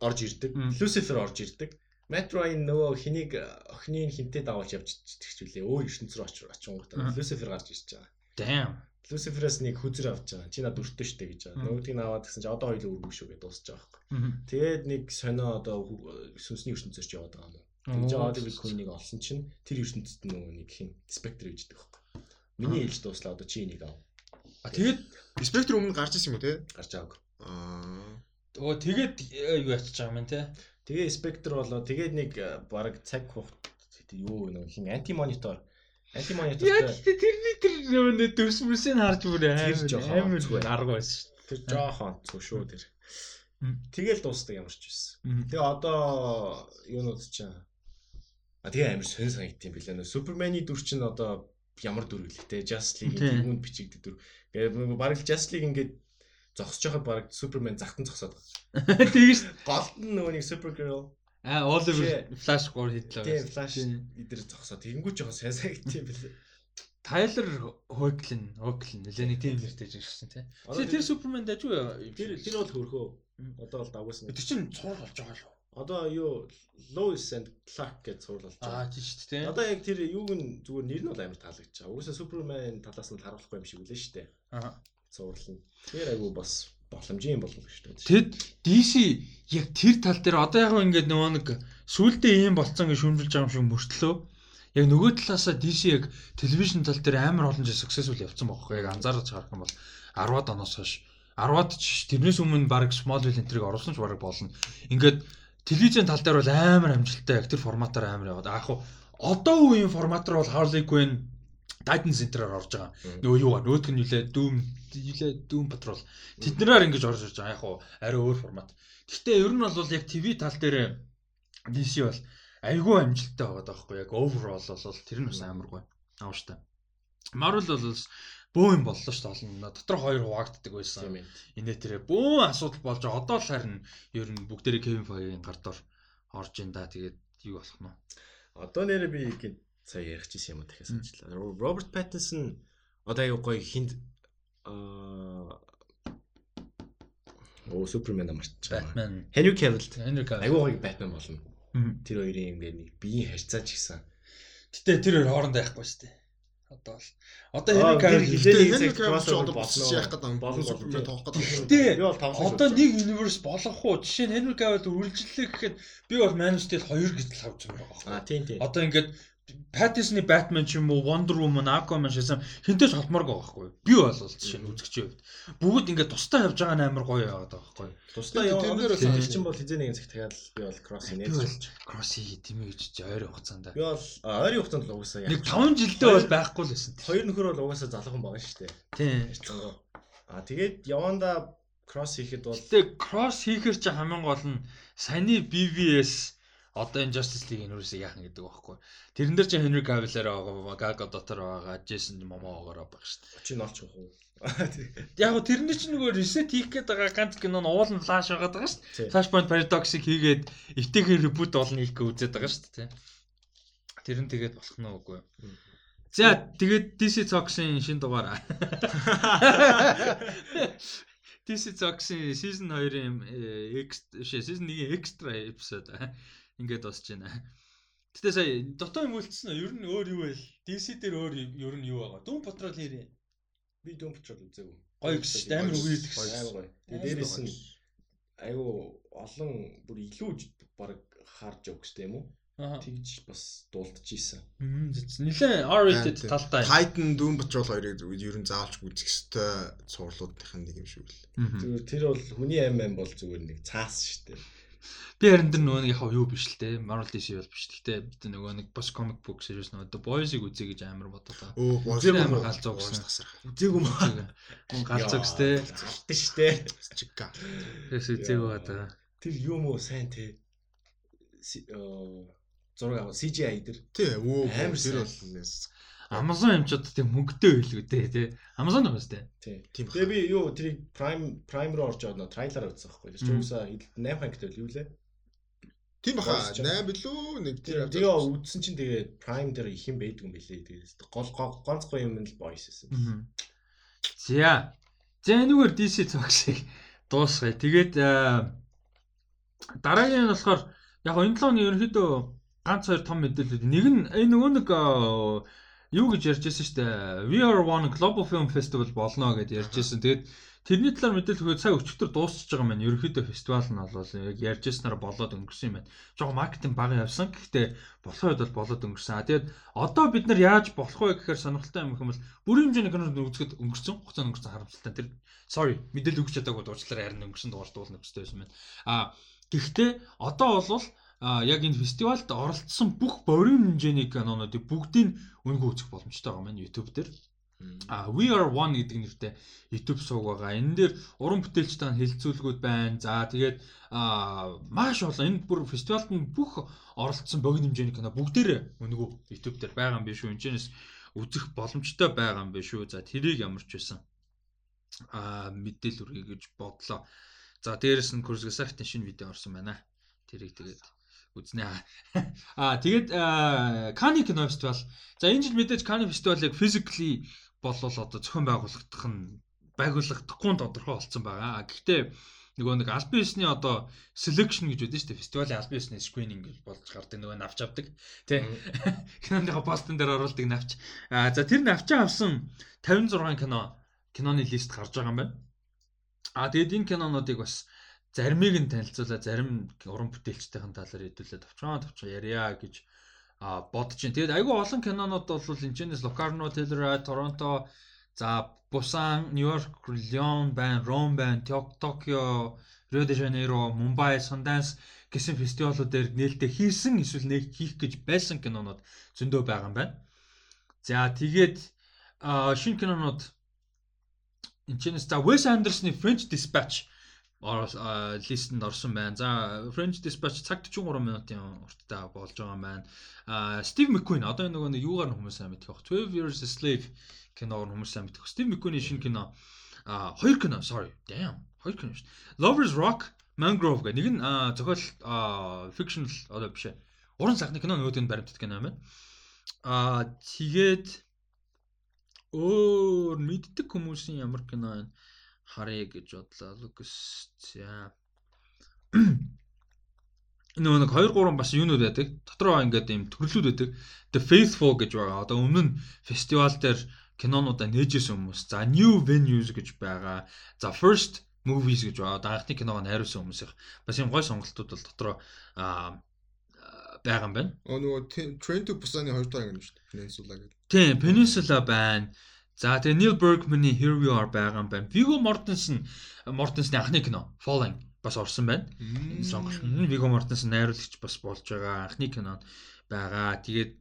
орж ирдэг. Lucifer орж ирдэг. Matt Ryan нөгөө хэнийг охиныг хинтээ дагуулж явж тэгчүүлээ. Өөр ертөнц рүү очингуудаа Lucifer гарч ирж байгаа. Damn. Lucifer-аас нэг хүзэр авч байгаа. Чи над өртөө штэ гэж байгаа. Нөгөөдгийг нь аваад гэсэн чи одоо хоёул өргөө шүү гэж дуусч байгаа байхгүй. Тэгээд нэг сонио одоо сүнсний ертөнцөөр ч яваад байгаа юм. Тэгж Oliver Queen-ыг олсон чинь тэр ертөнцид нөгөө нэг хин Spectre гэж байгаа байхгүй. Миний ээлж дууслаа одоо чи энийг ав. А тэгээд Spectre өмнө гарч ирсэн юм уу те? Гарч аваагүй. Аа. Өө тэгээд э, юу ячиж байгаа юм те? Тэгээ Spectre болоо тэгээд нэг э, баг цаг хугацаа юу нэг хин анти монитор Антимонитортой. Яг тэрний тэр нөө дөрсмөрсийг харж бүр амар арга байсан шүү. Тэр жоохон цүү шүү тэр. Тэгэл дуустдаг ямар ч байсан. Тэгээ одоо юунууд чинь А тэгээ амар сонь санагд юм билээ нөө Суперманы дүр чинь одоо ямар дүр гэлээ те Just League-ийн түүнд бичигддэг дүр. Тэгээ баг Just League ингээд зогсож байхад баг Супермен захтан зогсоод байгаа. <laughs> Тэгэж голд нь нөгөө нэг Supergirl А Оливер Флаш 3 хийдлээ. Тийм Флаш идэр зогсоо. Тэнгүү жоохон сайн сайгт юм бэлээ. Тайлер Хойклин, Хойклин нэлээний тийм нэртэй жишсэн тий. Тэр тэр Супермен дэж үү? Тэр тэр бол хөрхөө. Одоо бол дагуулсан. Тэр чинь цуврал болж байгаа шүү. Одоо юу Lois and Clark гэж цуврал болж байгаа. Аа тийм шүү дээ. Одоо яг тэр юуг нь зүгээр нэр нь бол амар таалагдж байгаа. Угсаа Супермен талаас нь харуулахгүй юм шиг үлээ шүү дээ. Аа. Цуврал нь. Тэр айгу бас боломжийн болов шүү дээ. Тэгэд DC яг тэр тал дээр одоо яг ингээд нөгөө нэг сүулдэ ийм болцсон гэж шүүмжилж байгаа юм шиг мөртлөө яг нөгөө талаасаа DC яг телевизэн тал дээр амар олон жил successful явцсан байхгүй яг анзаарч харах юм бол 10-аад оноос хойш 10-аад ч тэрнээс өмнө баг Smallville энтриг оруулсан ч баг болно. Ингээд телевизэн тал дээр бол амар амжилттай яг тэр форматаар амар яваад. Аа яг одоо үеийн форматаар бол Harley Quinn Titan Center-аар орж байгаа. Нөгөө юу га нөгөөдг нь юлээ Doom юлээ Doom Patrol. Тэднэрээр ингэж орж ирж байгаа. Яг хуу арай өөр формат. Гэхдээ ер нь бол яг TV тал дээр DC бол айгүй амжилттай байгаа даахгүй яг overall бол тэр нь бас амаргүй. Аавштай. Marvel бол бөө юм боллоо шүү дээ олон. Дотор хоёр хуваагддаг байсан. Инээ тэрэ бөө асуудал болж одоо л харин ер нь бүгдээрээ Kevin Feige-ийн гардаар орж ин да. Тэгээд юу болох нь. Одоо нэрээ би сая ярих гэсэн юм дахиад санажлаа. Роберт Паттинсон одоо аюу гоё хинд аа Оо Супермен амарч байгаа. Batman. Henry Cavill. Henry Cavill. Аюу гоё Batman болно. Тэр хоёрын ингээд нэг биеийн харьцаач гисэн. Гэтэ тэр хоёр хоорондоо яахгүй шүү дээ. Одоо л. Одоо Henry Cavill Хилээ crossover одоо босч яах гэдэг юм. Болно, Болон супермен тоох гэдэг Би бол тавхан одоо нэг universe болох уу? Жишээ нь Henry Cavill үргэлжлэлээ гэхэд би бол Man of Steel 2 гэж л авч байгаа байхгүй. Аа тийм тийм. Одоо ингээд Pattinson-ы Batman ч юм уу, Wonder Woman, Aquaman шээсэн хинтэж холмооргүй байхгүй. Би бол жишээ нь үзэгчийн хувьд бүгд ингээд тустай явж байгаа нь амар гоё яваад байгаа байхгүй. Тусдаа Тэр- яваа тэрнэр тэр бас- чинь бол хизээ нэгэн цаг дахиад л би бол кросс Би нээж. бол Cross-ийг димэ гэж чи ойрын хугацаанд. Би бол ойрын хугацаанд л угаасаа Нэг 5 жилдээ бол байхгүй л байсан. Хоёр нөхөр бол угаасаа залуухан байгаа шүү дээ. Тийм. Аа тэгээд яванда кросс хийхэд бол Гэтэ Cross хийхэр чи хамгийн гол нь саяны BVS одоо энэ Justice League энүүрээс яахан гэдэг байхгүй. Тэрэн дээр чи Henry Cavill-аар байгаа, Gal Gadot-аар байгаа, Jason Momoa-гаар байгаа шүү дээ. чи нолч уу. Яг го тэрний чинь нөгөө reset хийх гээд байгаа ганц кино нь уул нь Flash байгаа даа шүү дээ. Flashpoint Paradox-ыг хийгээд эвтэйгээр reboot болно хийх гэж үзээд байгаа шүү дээ. Тэр нь тэгээд болох нь үгүй. За тэгээд DC Talks-ын шин дугаар. <laughs> DC Talks-ын season 2-ын X шээ season 1-ийн extra episode ингээд босч байна. Гэтэ сая дотоо юм үлдсэн нь ер нь өөр юу вэ? DC дээр өөр ер нь юу байгаа? Doom Patrol хийрээ. Би дөм патрол үзээгүй. Гоё дээ. Амар үгүй гэдэг Гоё, амар гоё. Тэгээд дээрээс нь айгу олон бүр илүү баг харж явах хэрэгтэй юм уу? Тэгж бас дуулдчихийсэн. Нилээ R-rated талтай. Titan Doom Patrol хоёрыг ер нь заавалч үзэх ёстой цувралуудынх нь нэг юм шиг л. Зүгээр тэр бол хүний аим аим бол зүгээр нэг цаас шүү дээ. Би харин тэр нөгөө нэг яг юу биш л те. Marvel DC бол биш. Гэтэ бид нөгөө нэг бас comic book series нөгөө The Boys-ыг үзье гэж амар бодоо та. Өө Үзээгүй амар галзуу гэсэн. Үзээгүй маа. Мөн галзуугс те. Залтан шүү дээ. Чика. Тэс үзээгүй байгаа. Тэр юм уу сайн те. Оо, Зураг аваа CGI дээр. Тий, өө Амар тэр сайн. Бол нэс. Amazon юмчууд тийм мөнгөтэй байлгүй те те. Amazon уу те. Тийм. Тийм Тэгээ би юу тэрийг Prime Prime руу орж аваад трейлер үзсэн байхгүй. Тэр чинь Мм. уусаа 8 хангт байл юу лээ. Тийм баха. Боосч байгаа. 8 билүү нэг Тэр тэр тэгээ үзсэн чинь тэгээ Prime дээр их юм байдаг юм билээ. Тэгээ гол гол- ганцхан юм л boys гэсэн. За. За энэгээр DC цогсыг дуусгая. Тэгээд аа, дараагийн нь болохоор яг энэ 7 оны ерөнхийдөө ганц хоёр том мэдээлэл. Нэг нь энэ нөгөө нэг аа, юу гэж ярьж байсан шүү дээ. We are one Global Film Festival болно гэж ярьж байсан. Тэгээд тэрний талаар мэдээлэл өгөөд сая өчтөр дуусчихж байгаа юм байна. Ерөнхийдөө фестивал нь бол яг ярьж байснараа болоод өнгөрсөн юм байна. Жог маркетинг бага явсан. Гэхдээ болох үед бол болоод өнгөрсөн. А тэгээд одоо бид нар яаж болох вэ гэхээр сонирхолтой юм юм бол бүрийн хэмжээний кинод үзэхэд өнгөрсөн. Хугацаа өнгөрсөн харамсалтай. Тэр sorry мэдээлэл өгч чадаагүй дуурчлаараа харин өнгөрсөн дугаар дуулна гэжтэй байсан байна. А гэхдээ одоо бол а яг энэ фестивальд оролцсон бүх борийн хэмжээний кинонуудыг бүгдийг үнэгүй үзэх боломжтой байгаа маань YouTube дээр. А We Are One гэдэг нэртэй YouTube сууг байгаа. Энэ дээр уран бүтээлчтэй хэлэлцүүлгүүд байна. За тэгээд маш олон энэ бүр фестивальд нь бүх оролцсон богино хэмжээний кино бүгдээрээ үнэгүй YouTube дээр байгаа юм биш үү? Энэчнээс үзэх боломжтой байгаа юм биш үү? За тэрийг ямар ч байсан а мэдээл үргэе гэж бодлоо. За дээрэс нь Kurzgesagt шинэ видео орсон байна. Тэрийг тэгээд үзнэ. <laughs> Аа тэгээд Кани кино фестивал. За энэ жил мэдээж Кани фестивалыг physically болвол одоо зохион байгуулагдах нь байгуулагдахгүй нь тодорхой болсон байгаа. Гэхдээ нөгөө нэг аль биесний одоо selection гэж үүдэн шүү дээ. Фестивалийн аль биесний screening гэж болж гардаг нөгөө навч авдаг. Тэ. <laughs> Киноныхоо постн дээр оруулдаг навч. Аа за тэр навчаа авсан 56 кино киноны лист гарч байгаа юм байна. Аа тэгээд энэ кинонуудыг бас заримыг нь танилцуулаад зарим уран бүтээлчдийн талаар хэдүүлээд товчхон товчхон ярья гэж а бодож байна. Тэгээд айгүй олон кинонууд бол энэчнээс Locarno, Telluride, Toronto, за New York, Lyon байна, Rome байна, Tokyo, Rio de Janeiro, Mumbai, Sundance гэсэн фестивалууд дээр нээлттэй хийсэн эсвэл нэг хийх гэж байсан кинонууд зөндөө байгаа юм байна. За тэгээд шинэ кинонууд энэчнээс за Wes Anderson-ы French Dispatch листэнд орсон байна. За French Dispatch цаг 43 минутын урттай болж байгаа байна. А Steve McQueen одоо нөгөө нэг юугаар хүмүүс сайн мэдэх байх. 12 Years a Slave киног нь хүмүүс сайн мэдэх. Steve McQueen-ийн шинэ кино а хоёр кино sorry damn хоёр кино шүү. Lovers Rock, Mangrove гэх нэг нь зохиол fictional одоо биш. Уран сайхны кино нөгөөд нь баримтат кино байна. Аа тэгээд өөр мэддэг хүмүүсийн ямар кино байна харъя гэж бодлоо. Лукас за нөгөө нэг 2 3 бас юунууд байдаг. Дотроо ингээд ийм төрлүүд байдаг. The Faithful гэж байгаа. Одоо өмнө нь фестивал дээр кинонуудаа нээжсэн хүмүүс. За New Venues гэж байгаа. За First Movies гэж байгаа. Одоо анхны киногоо найруулсан хүмүүс их. Бас юм гой сонголтууд бол дотроо аа байгаа юм байна. Оо нөгөө Train to Busan-ы 2 дахь ангид шүү дээ. Peninsula гэдэг. Тийм, Peninsula байна. За тэгээ Neil Bergman-ы Here We Are байгаа юм байна. Viggo Mortensen Mortensen анхны кино Falling бас орсон байна. Энэ сонголт Viggo Mortensen найруулагч бас болж байгаа анхны кинонд байгаа. Тэгээд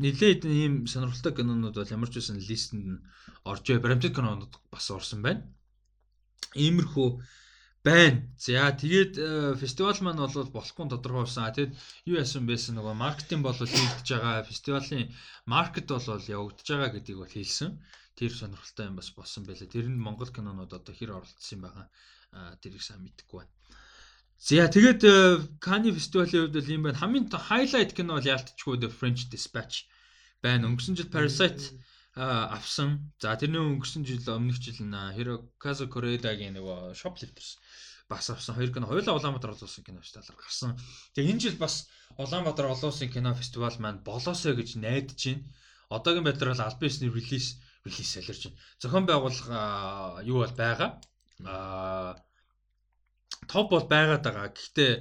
нэлээд ийм сонирхолтой кинонууд бол ямар ч үсэн листэнд нь орж бай. Баримтат кинонууд бас орсон байна. Иймэрхүү байна. За тэгээд э, фестивал маань бол болохгүй тодорхой болсон. Тэгээд юу яасан байсан нөгөө маркетинг бол хийгдэж байгаа. Фестивалийн маркет бол явагдаж байгаа гэдгийг бол хэлсэн. Тэр сонирхолтой юм бас болсон байлаа. Тэрэнд Монгол кинонууд одоо хэр оролцсон юм байгаа. Тэрийг сайн мэдэхгүй байна. За тэгээд Кани э, фестивалийн хувьд бол юм байна. Хамгийн хайлайт кино бол яалтчгүй The French Dispatch байна. Өнгөрсөн жил Parasite авсан. За тэрний өнгөрсөн жил өмнөх жил Hirokazu Koreedaгийн нөгөө Shoplifters бас авсан. Хоёр кино хоёулаа Улаанбаатар олон улсын кино фестивалаар гарсан. Тэгээ энэ жил бас Улаанбаатар олон улсын кино фестивал маань болоосоо гэж найдаж байна. Одоогийн байдлаар бол албан ёсны релиз релиз солирч байна. Зохион байгуулах юу бол байгаа. Аа топ бол байгаад байгаа. Гэхдээ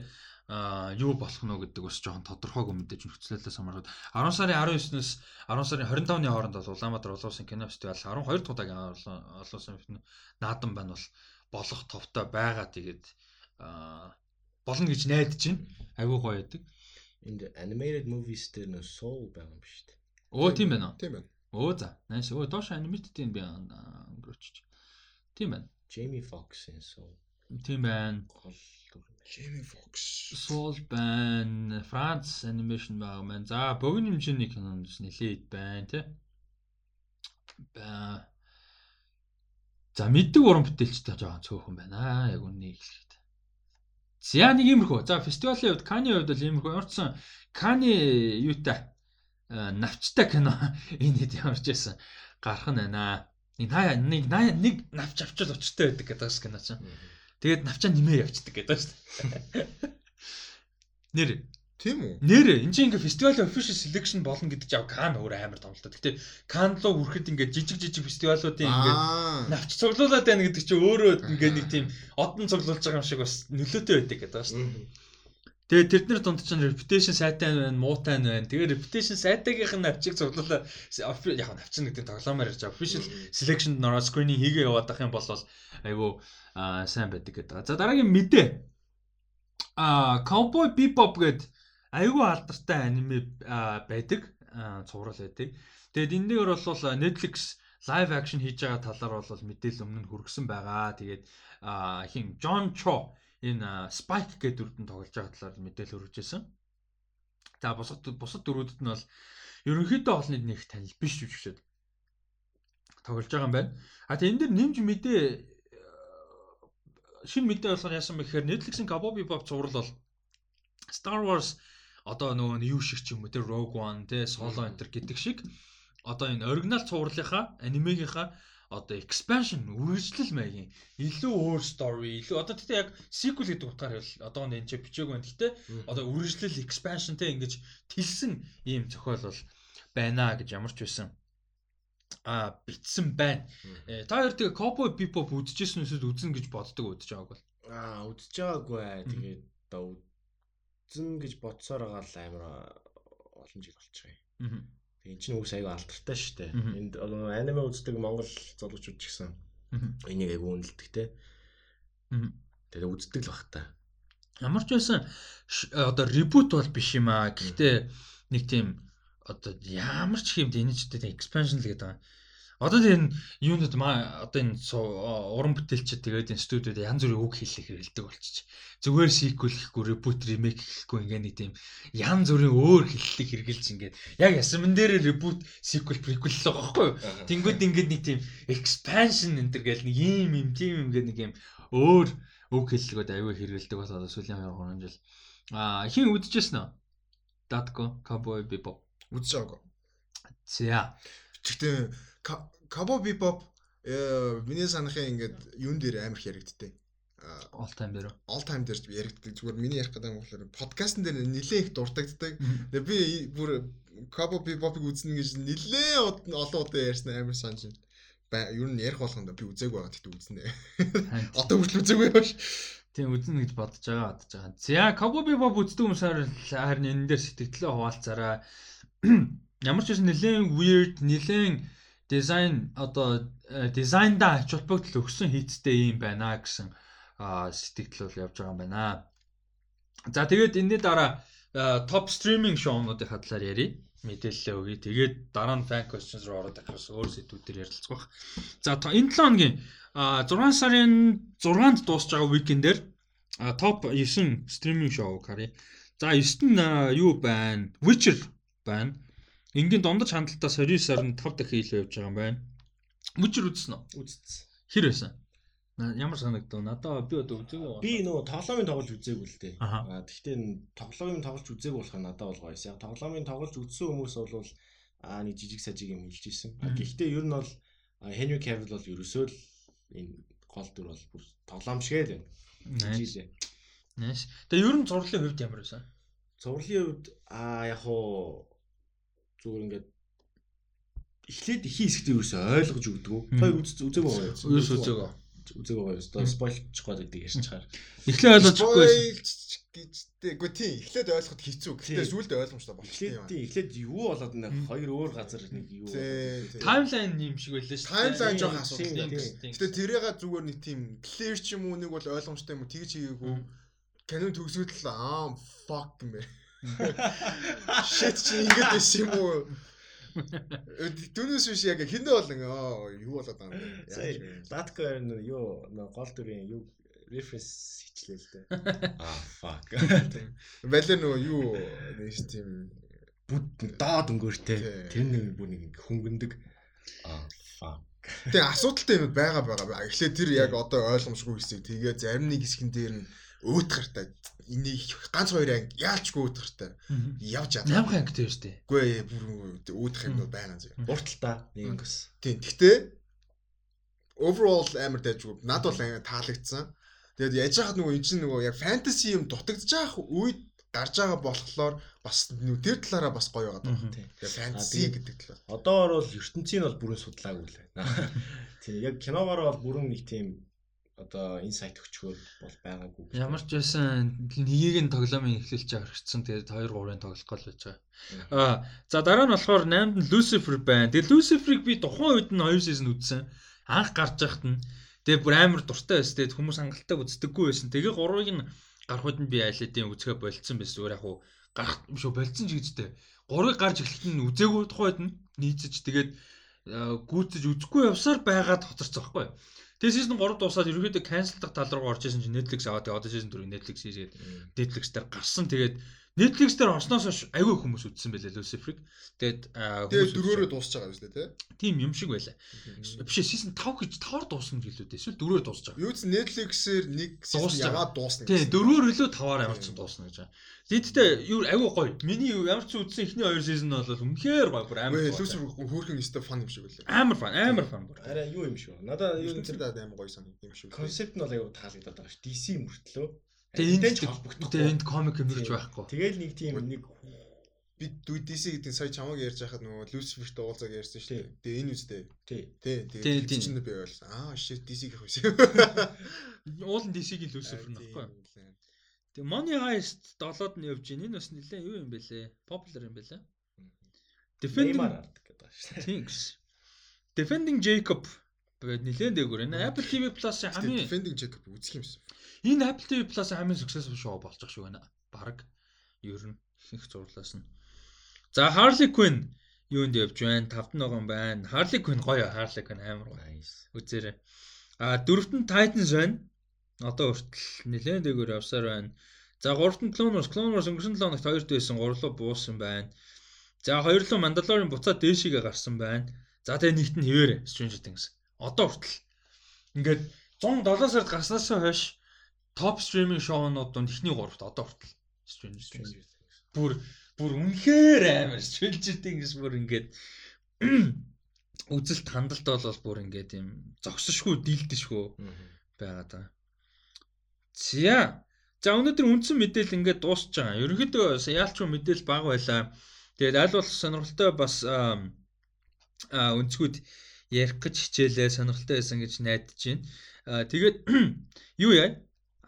а юу болох нь гэдэг бас жоохон тодорхойгүй мэдээж нөхцөлөөс хамаарат 10 сарын 19-ноос 10 сарын 25-ны хооронд бол Улаанбаатар олон улсын кино фестивал 12 дахь удаагийн олон улсын наадам байна бол болох товтой байгаа тэгээд болно гэж найдаж байна. Айгуу гоё байдаг. Энд animated movies дээр нөө soul байгаа юм шүү дээ. Өө тийм байна уу? Тийм байна. Өө за. Nice. Өө доош animated юм би өнгөрөөч. Тийм байна. Jamie Foxx-ийн soul. Тийм байна. Jamie Foxx. Soul байна. France animation байгаа маань. За, богино хэмжээний кинонд нэлээд байна тий. Ба За мэддэг уран бүтээлчтэй жоохон цөөхөн байна. Яг үннийг хэлэхэд. За нэг иймэрхүү. За фестивалийн хувьд Кани хувьд бол иймэрхүү орцсон. Кани юутай навчтай кино <laughs> энэ хэд ямарч байсан гарах нь байна. Нэг нэг нэг навч авчил учиртай байдаг гэдэг кино чинь. Тэгээд навчаа нэмээ явцдаг гэдэг шүү дээ. <laughs> Нэр Тийм үү? Нэрээ энэ чинь ингээ фестивалийн official selection болно гэдэг чинь Кан өөр амар том л та. Гэтэ Кан руу хүрэхэд ингээ жижиг жижиг фестивалуудын ингээ навч цуглуулад байна гэдэг чинь өөрөө ингээ нэг тийм одон цуглуулж байгаа юм шиг бас нөлөөтэй байдаг гэдэг шүү дээ. Тэгээ тэрднэр дунд чинь reputation сайтай байна, муутай байна. Тэгээ reputation сайтаагийнх нь навчиг цуглуулаа яг навч гэдэг тоглоомоор ярьж байгаа. Official selection нороо screening хийгээ яваад ах юм бол айгу сайн байдаг гэдэг. За дараагийн мэдээ. А Cowboy Bebop гэдэг айгүй алдартай аниме байдаг цуврал байдаг. Тэгээд энэ дээр бол Netflix live action хийж байгаа талаар бол мэдээлэл өмнө нь хүргэсэн байгаа. Тэгээд хин John Cho энэ Spike гэдэг дүрдэн тоглож байгаа талаар мэдээлэл хүргэжсэн. За бусад бусад дүрүүдэд нь бол ерөнхийдөө олныг нэг танил биш шиг тоглож байгаа юм байна. А тэгээд энэ дэр нэмж мэдээ шинэ мэдээ болохоор яасан бэ гэхээр Netflix-ийн Cowboy Bebop цуврал бол Star Wars одоо нөгөө юу шиг ч юм уу те Rogue One те Solo Enter гэдэг шиг одоо энэ оригинал цувралынхаа анимегийнхаа одоо expansion үргэлжлэл маягийн илүү өөр story илүү одоо тэгтээ яг sequel гэдэг утгаар бол одоо энэ ч бичээгүй байна. Гэтэ одоо үргэлжлэл expansion те ингэж тэлсэн ийм зохиол бол байна гэж ямар ч байсан а битсэн байна. Э, та хоёр тэгээ Cowboy Bebop үзчихсэн үсэд үзэн гэж боддог үдж байгааг бол. Аа үзэж байгаагүй. Тэгээд одоо эзэн гэж бодсоор байгаа л амар олон жил болчихъя. Аа. Тэгээ эн чинь үс аяга алдартай шүү дээ. Энд аниме үздэг Монгол залуучууд ч гэсэн энийг аяга үнэлдэг те. Тэгээ үздэг л бах та. Ямар ч байсан одоо ребут бол биш юм аа. Гэхдээ нэг тийм одоо ямар ч юм энэ ч гэдэг expansion л гэдэг байгаа Одоо энэ юунууд маа одоо энэ уран бүтээлчид тэгээд энэ студиуд янз бүрийн үг хэлэх хэрэгэлдэг болчих. Зүгээр sequel гэхгүй reboot remake гэхгүй ингээ нэг тийм янз бүрийн өөр хэллэг хэрэгэлж ингээд яг ясман дээр reboot sequel prequel л байгаа байхгүй юу? Тэнгүүд ингээд нэг тийм expansion энэ төр гэл нэг юм юм тийм юм гэдэг нэг юм өөр үг хэллэгүүд аюу хэрэгэлдэг болоод сүүлийн 2 3 жил. Аа хин үдчихсэн үү? Datko Cowboy Bebop. Байгаагүй. За. Гэхдээ Cowboy Bebop э миний санахын ингээд юун дээр амар их яригдтыг. All time дээр. All time дээр яригддаг. Зүгээр миний ярих гэдэг юм болохоор подкастн дээр нилээн их дуртагддаг. Тэгээ би бүр Cowboy Bebop-ыг үзнэ гэж нилээн олон удаа ярьсан амар санаж байна. Ер нь ярих болгонд би үзег байгаа гэхдээ үзнэ. Одоо хүртэл үзег байваш. Тийм үзнэ гэж бодож байгаа бодож байгаа. За Cowboy Bebop үздэг хүмүүсээр харин энэ дээр сэтгэлээ хуваалцаараа <clears throat> ямар ч байсан нэлээд weird, нэлээд дизайн одоо дизайнда ач холбогдол өгсөн хийцтэй юм байна гэсэн сэтгэл бол явж байгаа юм байна. За тэгээд энэний дараа топ стриминг шоунуудын хадлаар ярив мэдээлэл өгье. Тэгээд дараа нь fan questions руу ороод ахаас өөр сэдвүүдээр ярилцах бах. За энэ 7 хоногийн 6 сарын 6-нд дуусж байгаа уикендээр топ 9 стриминг шоуг харъя. За 9-т нь юу байна? Witcher байна. Ингийн дундаж хандлтаа 29-аар нь 5 дахин илүү явж байгаа юм байна. Witcher үзсэн үү? Үзсэн. Хэр байсан? Ямар санагдав? Надаа би одоо үзээгүй. Би нөгөө тоглоомын тоглож үзээгүй л дээ. Аа тэгтээ тоглоомын тоглож үзээгүй болохоор надад бол гоё. Яг тоглоомын тоглож үзсэн хүмүүс бол аа нэг жижиг сажиг юм хэлж ирсэн. Гэхдээ ер нь бол Henry Cavill бол ерөөсөө л энэ гол дүр бол бүр тоглоом шигээ л байна. Жилээ. Нэш. Тэгээ ер нь зурлалын хувьд ямар байсан? Зурлалын хувьд аа яг хуу зүгээр ингээд эхлээд ихий хэсэгтээ ерөөсөө ойлгож өгдөг. Той үзээгүй байгаа юм. Ерөөсөө үзээгүй үзээгүй байгаа ёстой спойлчих гээд байдаг ярьж чаар. Эхлээ ойлгочихгүй гэжтэй. Үгүй тийм эхлээд ойлгоход хэцүү. Гэхдээ сүүлд ойлгомжтой болчихсон юм. Тийм эхлээд юу болоод нэ хоёр өөр газар нэг юу таймлайн юм шиг байлаа шүү. Таймлайн жоох асуудал. Гэтэ тэрийга зүгээр нэг тийм клэр ч юм уу нэг бол ойлгомжтой юм уу тэгж хийгээгүй. Canon төгсгөл аа fuck юм бэ. <laughs> Shit чи ингэж байсан юм уу? Дүнээс биш яг хиндэ болон юу болоод байгаа юм бэ? Датко юу гол дүрийн юу референс хичлээ л дээ. Аа <laughs> fuck. <laughs> Балер нөгөө юу нэг тийм бүд доод өнгөөртэй тэр нэг бүр нэг хөнгөндөг. Аа fuck. Тэгээ асуудалтай юм байгаа байгаа. Эхлээд тэр яг одоо ойлгомжгүй хэсэг тэгээ зарим нэг хэсгэн дээр нь өөтгөртэй энийг ганц хоёр анги яалчгүй өөтгөртэй явж чадаа. Нямх анги дээр штэ. Үгүй бүр өөдөх юм байна зэ. Урталтаа нэг ангис. Тийм. Гэхдээ overall амар дайжгүй. Над бол таалагдсан. Тэгээд яж хаад нөгөө энэ чинь нөгөө яг fantasy юм дутагдж байгаа үед гарч байгаа болохоор бас тэр талаараа бас гоё байгаа даа. Тэгээд fantasy гэдэг талаар. Одоор бол ертөнцийн бол бүрэн судлаагүй л байна. Тийм яг киногоор бол бүрэн нэг тийм одоо инсайт өчгөр бол байгаагүй. Ямар ч байсан нэгийг нь тоглоомын эхлэлч орчихсон. Тэгээд 2 3-ын тоглох гол байж байгаа. Аа за дараа нь болохоор 8-нд нь Lucifer байна. Тэгээд Lucifer-ыг би тухайн үед нь 2 season үзсэн. Анх гарч байхад нь тэгээд бүр амар дуртай байсан. Тэгээд хүмүүс хангалттай үздэггүй байсан. Тэгээд 3-ыг нь гарах үед нь би айлдын үзэхэ болцсон байсан. Зүгээр яг уу гарах биш үү болцсон ч гэжтэй. 3-ыг гарч эхлэхэд нь үзээгүй тухайн үед нь нийцэж тэгээд гүйцэж үзэхгүй явсаар байгаад хоцорсон байхгүй юу? Тэгээ season 3 дуусаад ерөөдөө cancel дах тал руу орж исэн чинь Netflix аваад тэгээ одоо season 4 Netflix хийгээд Netflix дээр гарсан. Тэгээд Netflix дээр орсноос хойш айгүй хүмүүс үзсэн байлээ Lucifer-ыг. Тэгээд тэгээд дөрөөрөө дуусч байгаа юм шүү дээ, тийм юм шиг байлаа. Биш season 5 гэж 5-оор дуусна гэлээ. Эсвэл дөрөөр дуусч байгаа. Юу ч Netflix-ээр нэг season ягаад дуусна гэсэн. Тийм, дөрөөр илүү 5-аар ямар ч дуусна гэж байгаа. Тэгэхдээ юу айгүй гоё. Миний ямар ч үзсэн эхний хоёр season бол үнэхээр гоё бүр амар. Lucifer хөөрхөн өстой фан юм шиг байлаа. Амар фан, амар фан бүр. Арай юу юм шүү. Надаа юу тэр даа амар гоё санагдсан юм шиг. Концепт нь бол айгүй таалагдаад байгаа шүү. DC мөртлөө Тэгээ энд ч холбогдохгүй. Энд комик юмрч байхгүй. Тэгэл нэг тийм нэг би DC гэдэг сая чамаг ярьж байхад нөгөө Lucifer-т уулзаг ярьсан шүү дээ. Тэгээ энэ үстэй. Тий. Тий. Тэгээ чинь би ойлгосон. Аа shit DC гэх үсэн. <laughs> Уул нь DC-ийн Lucifer нөхгүй. Тэгээ Money Heist 7-д нь явж гин. Энэ бас нэлээ юу юм бэлээ? Popular юм бэлээ. Defending гэдэг шүү дээ. Defending Jacob тэгээд нэлээд дээгүүр. Энэ Apple TV Plus-ын хамгийн Defending Jacob үзэх юмсан. Энэ Apple TV Plus-ын хамгийн successful show байгаа шүү байна. Бараг ер нь их зурлаас нь. За Harley Quinn юунд явж байна? Тавд ногоон байна. Harley Quinn гоё Harley Quinn амар гоё. Үзээрэй. А дөрөвт нь Titans байна. Одоо хүртэл нэлээд дээгүүр явсаар байна. За гуравт нь Clone Wars, Clone Wars өнгөрсөн 7 хоногт хоёрт байсан, гурлуу буусан байна. За хоёрлоо Mandalorian буцаад дээшигээ гарсан байна. За тэгээ нэгт нь хിവэрэ Stranger Things. Одоо хүртэл ингээд 107 сард гарснаас хойш топ стриминг шоунууд донд эхний гуравт одоо хүртэл Stranger Things. Бүр бүр үнэхээр амар шүлжилт ингэж бүр ингээд <clears throat> үзэлт хандалт бол бүр ингээд юм зогсошгүй дийлдэшгүй байгаад байгаа. За. За өнөөдөр үндсэн мэдээлэл ингээд дуусч байгаа. Ерөнхийдөө яалч мэдээлэл баг байлаа. Тэгээд аль болох сонирхолтой бас өнцгүүд ярих гэж хичээлээ сонирхолтой байсан гэж найдаж байна. Тэгээд <clears throat> юу яа?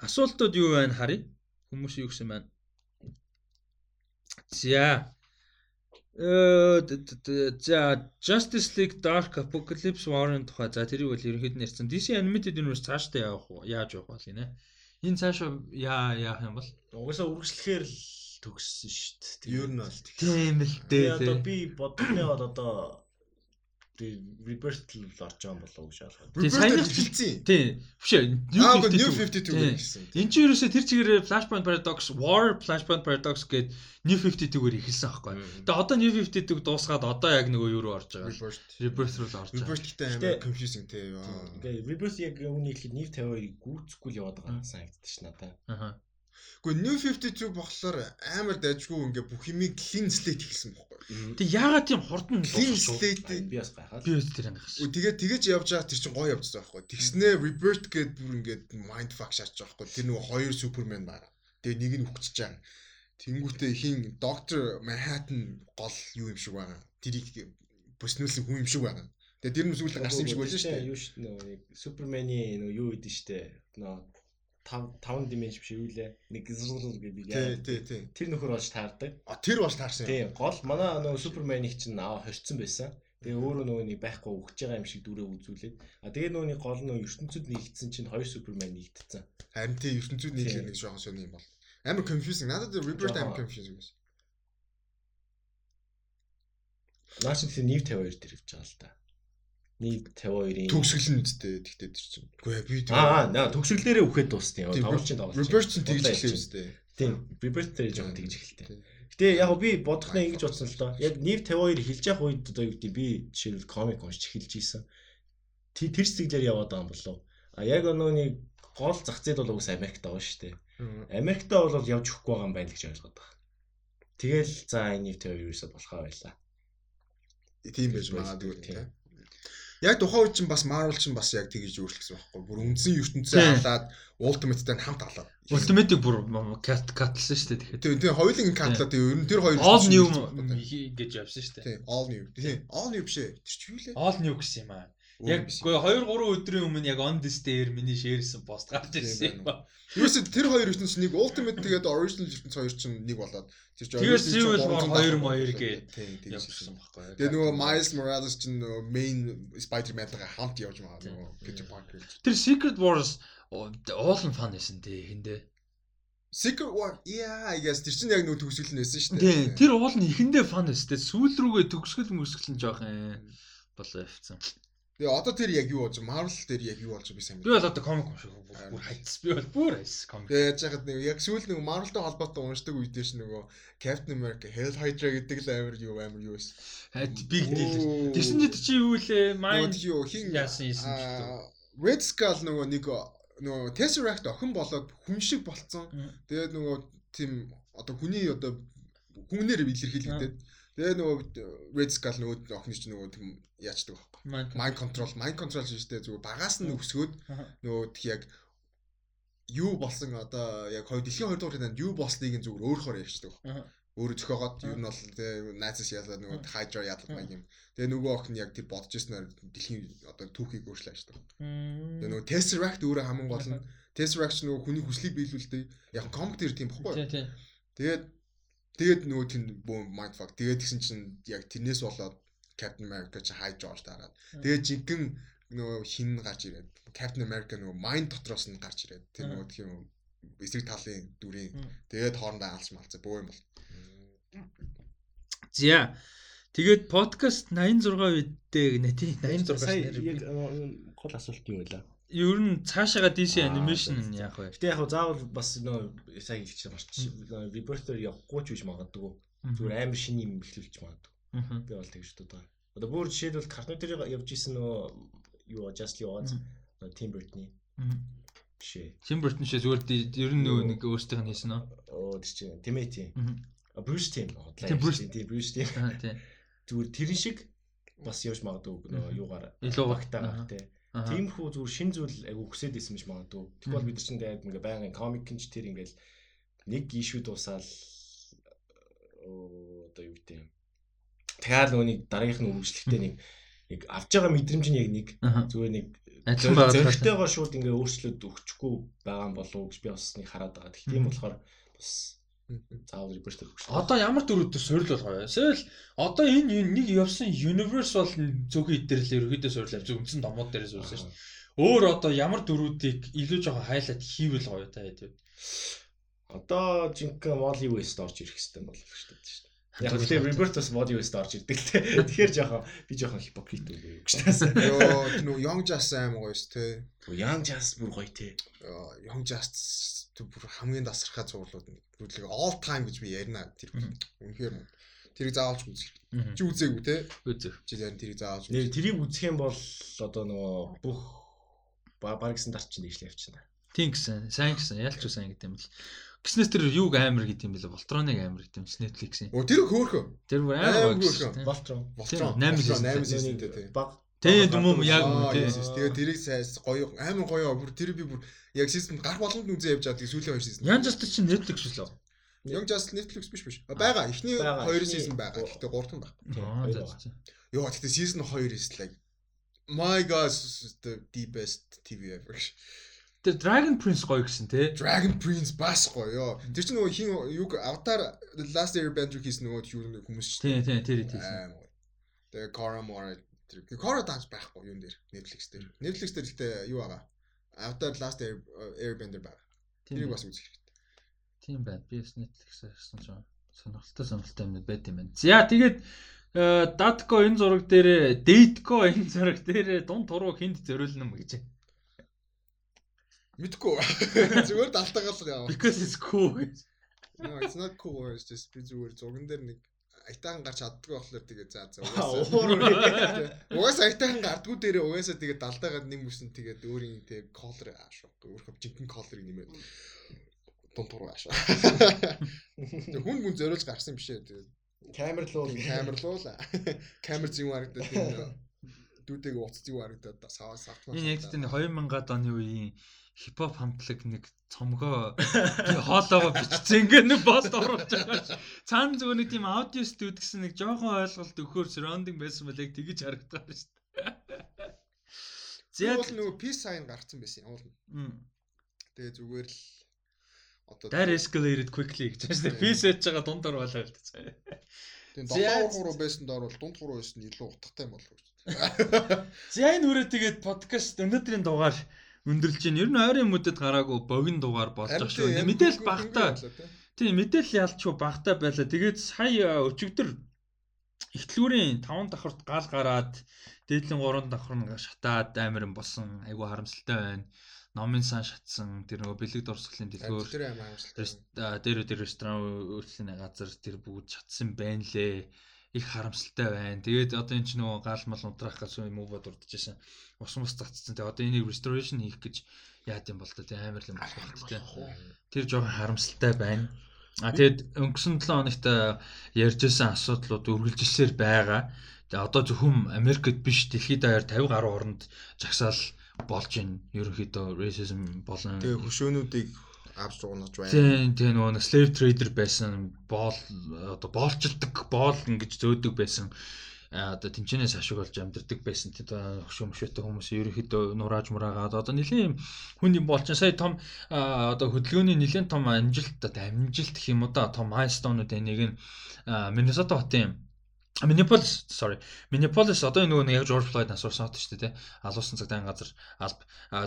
Асуултууд юу байна харъя. Хүмүүс юу гэсэн байна? За. Э за Justice League Dark Apocalypse War-ын тухай за тэрийг бол ерөнхийд нь ярьсан. DC Animated Universe цаашдаа явах уу? Яаж явах бол гинэ? Энэ цаашаа яа яах юм бол? Угаасаа үргэлжлэхээр л төгссөн шүү дээ. Ер нь бол тийм л дээ. Одоо би бодгоны бол одоо Rebirth л орж байгаа болов уу гэж ойлгоо. Тийм сайн л хэлсэн. Тийм. Биш ээ. New 52 гэсэн. Энд чинь ерөөсө тэр чигээр Flashpoint Paradox War Flashpoint Paradox гээд New 52-гээр эхэлсэн аахгүй. Тэгээ одоо New 52 дуусгаад одоо яг нөгөө юу руу орж байгаа. Rebirth руу л орж байгаа. Rebirth гэдэг амар confusing тий. Тэгээ Rebirth яг үүнийг ихэд New 52-ыг гүйцэхгүй л яваад байгаа санагддаг ш надаа. Аха. Гэхдээ New 52 болохоор амар дайжгүй ингээ бүх юмыг clean slate хийсэн байхгүй. Тэг яагаад тийм хурдан clean slate би бас гайхаад. Би тэр ангахш. Тэгээд тэгэж явж байгаа тэр чинь гоё явцсан байхгүй. Тэгснээ Rebirth гээд бүр ингээд mind fuck шатж байгаа байхгүй. Тэр нөгөө хоёр Superman байгаа. Тэгээ нэг нь үхчихэж байгаа. Тэнгүүтээ хин Doctor Manhattan гол юу юм шиг байгаа. Тэрийг бүснүүлсэн хүн юм шиг байгаа. Тэгээ тэр нь сүүл гарсан юм шиг байлаа шүү дээ. Юу шүү дээ. Суперманы нөгөө юу идэв шүү дээ. Нөгөө 5 5 dimension биш үү лээ. Нэг зургуул гэдэг яа. Тий, тий. Тэр нөхөр болж таардаг. А тэр болж таарсан. Тий, гол манай нөгөө Суперменийг чинь аа хорцсон байсан. Тэгээ өөрөө нөгөө нэг байхгүй өгч байгаа юм шиг дүрээ үзүүлээд. А тэгээ нөгөөний гол нөгөө ертөнцид нэгдсэн чинь хоёр Супермен нэгдсэн. Харин тий ертөнцид нийлэх нэг жоохон сони юм бол. Амар confusing. Надад Rebirth амар confusing байсан. Наач тийм нийв 52 дээр явж байгаа л та нийт 52-ийн төгсгөл нь үстэй тэгтээ тэр чинь. Үгүй би Аа наа төгсгөлээрээ үхээд дуусна яа. Давчын давч. Reverse тэгж эхлэв үстэй. Тийм. Reverse дээр жоохон тэгж эхэлтэй. Гэтэ яг би бодохноо ингэж бодсон л доо. Яг нийт 52 эхэлж явах үед одоо юу гэдэг би жишээлбэл комик уншиж эхэлж ийсэн. Тэр сэтгэлээр яваад байгаа юм болов. А яг өнөөний гол зах зээл бол уус Америкт байгаа шүү дээ. Америкт бол явж өгөхгүй байгаа юм байна гэж ойлгоод байгаа. Тэгэл за энэ нийт 52 юусаа болохоо байлаа. Тийм байж магадгүй тийм. Яг тухайн үед чинь бас Marvel чинь бас яг тэгж өөрчлөсөн байхгүй. Бүр үндсэн ертөнцөө халаад Ultimate-тай хамт халаад. Ultimate-ийг бүр кат катлсан шүү дээ тэгэхээр. Тийм тийм хоёулын катлаад ер нь тэр хоёр All New гэж явсан шүү дээ. Тийм All New. Тийм All New биш ээ. Тэр чи юу лээ? All New гэсэн юм аа. Яг 2 3 өдрийн өмнө яг on this дээр миний шеэрсэн пост гарч ирсэн юм ба. Юусе тэр хоёр ертөнц нэг ultimate тэгээд original ертөнц хоёр чинь нэг болоод тэр чинь War 2 2 гээд явсан байхгүй. Тэгээд нөгөө Miles Morales чинь нөгөө main Spider-Man-тай хамт явж байгаа нөгөө Peter Parker. Тэр Secret Wars уулын фан байсан тий хэндээ. Secret War yeah I guess тэр чинь яг нөгөө төгсгөл нь байсан шүү дээ. Тэр уул нь ихэндээ фан байсан тий сүүл рүүгээ төгсгөл мөсгөл нь жоох юм болоо явцсан. Тэгээ одоо тэр яг юу болж Marvel дээр яг юу болж би сайн. Би бол одоо комик унших бүр хайц. Би бол бүр хайц комик. Тэгээ яаж яхад нэг яг сүүл нэг Marvel-тай холбоотой уншдаг үедээ ш нөгөө Captain America, Hell Hydra гэдэг л амар юу амар юу байсан. Хайд big deal. Тэрсэн дэд чи юу лээ? Mind юу хин яасан юм Red Skull нөгөө нэг нөгөө Tesseract охин болоод хүн шиг болцсон. Тэгээд нөгөө тийм одоо хүний одоо хүнээр илэрхийлэгдээд тэгээ нөгөө Red Skull нөгөө охин чинь нөгөө тийм яачдаг mind control. Mind control шиштэй зүгээр багаас нь өсгөөд нөгөө яг юу болсон одоо яг хоёр дэлхийн 2 дугаар танд юу болсныг зүгээр өөрөөр ярьчдаг. Өөрөө зөхиогоод ер нь бол тэгээ найзаас ялаад нөгөө хайжаа яадаг маяг юм. Тэгээ нөгөө охин яг тэр бодож ирснээр дэлхийн одоо түүхийг өөрчлөө аждаг. Тэгээ нөгөө Tesseract өөрөө хамгийн гол нь. Tesseract нөгөө хүний хүслийг биелүүлдэг. Яг комик дээр тийм бохгүй. Тэгээд тэгээд нөгөө тийм mindfuck. Тэгээд тэгсэн чинь яг тэрнээс болоод Captain America чи хайж ш дараад. Тэгээ жинхэнэ нөгөө хин гарч ирээд Captain America нөгөө mind дотроос нь гарч ирээд тэр нөгөө тийм эсрэг талын дүрийн тэгээд хоорондоо алж малцаа бөө юм бол. За. Тэгээд подкаст 86 үедээ нэ тий 86 яг гол асуулт юу вэ? Ер нь цаашаага DC animation яах вэ? Гэтэ яг заавал бас нөө сайн хэлчих юм байна. Rebirth-ээр явахгүй ч биш магадгүй. Зүгээр амар шиний юм бэлтүүлж магадгүй. Би бол тэгж боддог. Одоо бүр жишээлбэл дээр явж исэн нөө юу Justly Oz Tim Burton-ы. Шээ. Tim Burton шээ зүгээр ер нь нөгөө нэг өөртөөх нь хийсэн нөө. Оо тэр чинь тийм ээ тийм. Брюс тим Тийм, Bruce- тийм тим. Тийм. Зүгээр тэрэн шиг бас явж магадгүй нөгөө юугаар Илүү- багтаагаар тий. Тиймэрхүү зүгээр шин зүйл айгу хүсээд исэн биш магадгүй. Тэгвэл бид нар чинь тэгээд ингээ байнгын комикинч тэр ингээл нэг ишүү дуусаал оо, одоо юу гэдэг юм. Тэгэхээр нөгөө нэг дараагийнх нь үргэлжлэхдээ нэг нэг авч байгаа мэдрэмж нь яг нэг зүгээр нэг Адилхан байгаа. зөрөгтэйгоо шууд ингээ өөрчлөлт өгчихгүй байгаа юм болов уу гэж би бас нэг хараад байгаа. Тэгэх Мгм. болохоор бас заавал репортер өгч. Одоо ямар дөрөвдөр суурил болгоо. Эсвэл одоо энэ нэг явсан universe бол зөвхөн идэрлээ ерөөдөө суурил авч үндсэн домод дээрээс суурилсан шүү дээ. Өөр одоо ямар дөрүүдийг илүү жоохон хайлайт хийвэл гоё та тийм. Одоо жинхэнэ Molly West орж ирэх хэрэгтэй болов шүү дээ. Яг үгүй Rebirth бас Molly West орж ирдэг л те. <laughs> Тэгэхээр жоохон би жоохон хипокрит үгүй гэж таасан. <laughs> Йоо тэр нөгөө Young Jazz аим гоё ш тэ. Young Jazz бүр гоё те. Young Jazz бүр хамгийн тасархай зурлууд нь бүдлэг all time гэж би ярина тэр үнэхээр мөн. Тэрийг заавалж үзэх. Чи үзээгүй те. Үзэх. Чи ярин тэрийг заавалж Нэр тэрийг үзэх юм бол одоо нөгөө бүх ба- баг гэсэн дарч чинь дэвшлээ явчихна. Тийм гэсэн. Сайн гэсэн. Ялч уу сайн гэдэг юм л. Гиснээс тэр юуг амар гэдэг юм бэлээ. Voltron-ыг амар гэдэг юм чи Netflix-ийн. Оо тэр хөөхөө. Тэр бүр гэсэн. тийм. Voltron. Voltron. Найман Voltron, season. найман seasonтэй тий. Баг Тий, дүм юм, яг үү, тий. Тэгээ тэрийг сайс гоё амар гоё бүр тэр би бүр яг season гарах боломж үзээ явж байгаа. Тэгээ сүүлийн хоёр season. Ян Justice чинь Netflix шүү лөө. Young Justice Netflix биш биш. А, Байгаа. Эхний Байгаа. хоёр Эхний- season байгаа. Гэхдээ гурав байна. Аа хоёр за за. Йоо, гэхдээ season 2 is like my god the best TV ever. Тэр Dragon Prince гоё гэсэн тий. Dragon Prince бас гоё ёо. Тэр чинь нөгөө хин юг Avatar The Last Airbender хийсэн нөгөө юу хүмүүс шүү Тий, тий, тэр гоё. Тэгээ Korra Mora тэр Korra данс байхгүй юун дээр Netflix дээр. Netflix дээр гэхдээ юу байгаа? Avatar The Last Air- Airbender байгаа. Тэрийг бас үзэх хэрэгтэй. тийм байна. Би Netflix-ээр харсан ч сонирхолтой сонирхолтой юм байт юм байна. За тэгээд Datco энэ зураг дээр Dateco энэ зураг дээр дунд туруу хинд зориулна юм гэж. Мэдгүй. <laughs> Зүгээр далтаагаал яа. Because it's cool. No, it's not cool. It's just би зүгээр зурган дээр нэг айтаан гарч чаддгүй болохоор тэгээ за за Уур угаасаа. <laughs> Угаасаа айтаан гардггүй дээрээ угаасаа тэгээ далдаагаад нэг мөсөн тэгээд өөрийн тэг колер аашгүй. Өөрөөр жинхэнэ колерыг нэмээд дунтур аашаа. Хүн хүн зориулж гарсан биш ээ. Тэгээд камер л уу камерлуула. Камер зин харагдаад тийм дүүтэйг уцц юу харагдаад саваа савтмаа. Энэ яг тийм 2000-ад оны үеийн хипхоп хамтлаг нэг цомгоо хоолоогоо бичсэн ингээ нэг пост оруулж байгаа. зүгээр нэг тийм аудио студ гэсэн нэг жоохон ойлголт өгөхөр surrounding байсан бол яг тэгэж харагдаад байна шүү дээ. Зяд нөгөө peace sign гарцсан байсан юм. Мм. Тэгээ зүгээр л одоо That escalated quickly гэж байна шүү дээ. Peace хийж байгаа дундор болоо хэлдэг. тийм Зяад- долоо хуруу байсан доор бол дунд хуруу байсан илүү утгатай юм болов уу? За энэ үрээ тэгээд подкаст өнөөдрийн дугаар өндөрлж байна. Ер нь ойрын мөдөд гараагүй богино дугаар болж байгаа шүү. Мэдээлэл багтаа. Тийм мэдээлэл ялчгүй багтаа байлаа. Тэгээд сая өчигдөр ихтлүүрийн 5 давхарт гал гараад дээдлийн 3 давхар нь шатаад амирэн болсон. Айгу харамсалтай байна. Номын сан шатсан. Тэр нөгөө бэлэг дурсгалын дэлгүүр Тэр аим аимшилтай. Рест- а, дээр дээр ресторан үйлчлэлийн газар тэр бүгд чатсан байна лээ. Их харамсалтай байна. Тэгээд одоо энэ ч нөгөө гал мал унтраах гэсэн юм уу дурдчихсан. Ус мус цацсан. Тэгээд одоо энийг restoration хийх гэж яад юм бол та амар юм болох тий. Тэр жоохон харамсалтай байна. А тэгээд өнгөрсөн 7 хоногт а, ярьжсэн асуудлууд үргэлжилсээр байгаа. Тэгээд одоо зөвхөн Америкт биш дэлхийд даяар 50 гаруй оронд жагсаал болж байна. Ерөнхийдөө racism болон Тэгээ хөшөөнүүдийг авч дуунаж байна. Тийм тийм нөгөө нэг slave trader байсан боол одоо боолчилдаг боол ингэж зөөдөг байсан. А, одоо тэнчнээс ашиг болж амьдэрдэг байсан. Тийм хөшөө мөшөөтэй хүмүүс ерөөхдөө нурааж мураагаад одоо нэлийн хүн юм болчихсон сая том одоо хөдөлгөөний нэлийн том амжилт одоо амжилт гэх юм уу да. Том майлстоунууд энийг нь Миннесота хотын Миннеаполис sorry Миннеаполис одоо нөгөө нэг яг Жорж Флойд асуусан хот шүү дээ тий алуусан цагдаагийн газар алб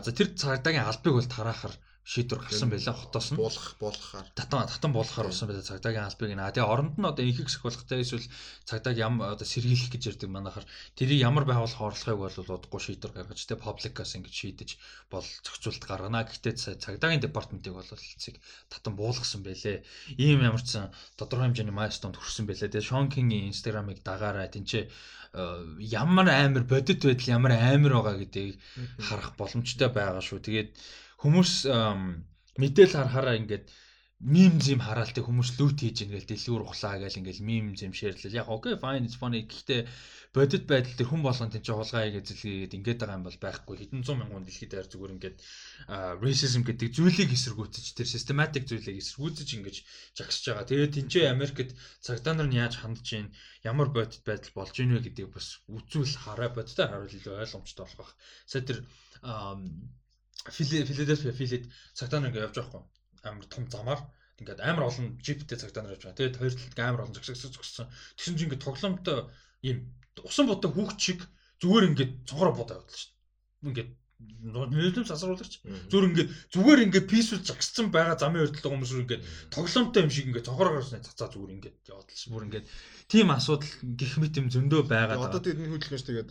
за тэр цагдаагийн албыг бол тараахаар шийдвэр гарсан байлаа хотоос нь буулгах буулгахаар. татан татан болгохоор болсон байлаа цагдаагийн албыг наа. Тэгээ оронд нь одоо хэсэг болгохтай эсвэл цагдааг ям одоо сэргийлэх гэж ярьдаг манайхаар тэрийг ямар байгууллага орлохыг бол удахгүй шийдвэр гаргаж тэгээ публикаас ингэж шийдэж бол зохицуулт гаргана. Гэхдээ ца- цагдаагийн департаментыг бол эцэг татан буулгасан байлээ. Ийм ямар ч тодорхой хэмжээний майлстонд хүрсэн байлээ. Тэгээ Шон Кингийн инстаграмыг дагаараа тэнцээ ямар амар бодит байдал ямар амар байгаа гэдгийг харах боломжтой байгаа шүү. Тэгээд хүмүүс мэдээлэл харахаараа ингээд мим зэм хараалтай хүмүүс лүт хийж ингээл дэлгүүр ухлаа гэл ингээл мим зэм шеэрлэл яг окей fine it's funny гэхдээ бодит байдал тэр хүн болгон тийч хулгай гэж зэлгээд ингээд байгаа юм бол байхгүй хэдэн зуун мянган дэлхийд даяар зүгээр ингээд racism гэдэг зүйлийг эсэргүүцэж тэр systematic зүйлийг эсэргүүцэж ингэж жагсаж байгаа. Тэгээд тэнцээ Америкт цагдаа нар нь яаж хандж гин ямар бодит байдал болж ийн вэ гэдгийг бас үзүүл хараа бодиттой харуул илүү ойлгомжтой болох байх. Сая тэр Филадельфия филид цагдаа нар ингээд явж байгаа юм амар том замаар ингээд амар олон джиптэй цагдаа нар явж байгаа. Тэгээд хоёр талд амар олон зөксөг зөксөн. Тэгсэн чинь ингээд тоглоомтой ийм усан ботой хүүхд шиг зүгээр ингээд цонхороо бодоо шүү дээ. Ингээд нөлөөс асруулагч зүгээр ингээд зүгээр ингээд писүүл загсцсан байгаа замын өртөл хүмүүс ингээд тоглоомтой юм шиг ингээд цонхороо гарсны цацаа зүгээр ингээд явуулсан. Бүр ингээд тийм асуудал гих мэт юм зөндөө байгаа. Одоо тэдний хөдөлгөөнч тэгээд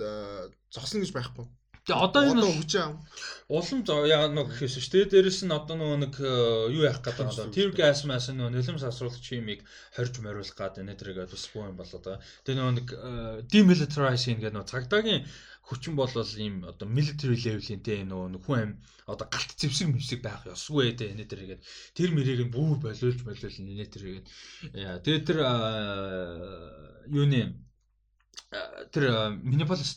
зогсно гэж байхгүй. Тэгээ одоо энэ хүчээ ам. Улам яа нэг гэхээс шүү дээ. Дээрэс нь одоо нөгөө нэг э, юу яах гэдэг одоо tear gas mass нөгөө нөлөөс асруулах чимийг хорж мориулах гэдэг энэ тэргээд бас буу юм болоод байгаа. Тэгээ нөгөө нэг э, demilitarizing гэдэг нөгөө цагдаагийн хүчин бол ийм одоо military level-ийн те нөгөө нэг хүн амь одоо галт зэвсэг мэвсэг байх ёсгүй те энэ тэргээд тэр мэрийг нь бүр болиулж болиул энэ тэргээд тэгээ тэр э, юуны тэр Minneapolis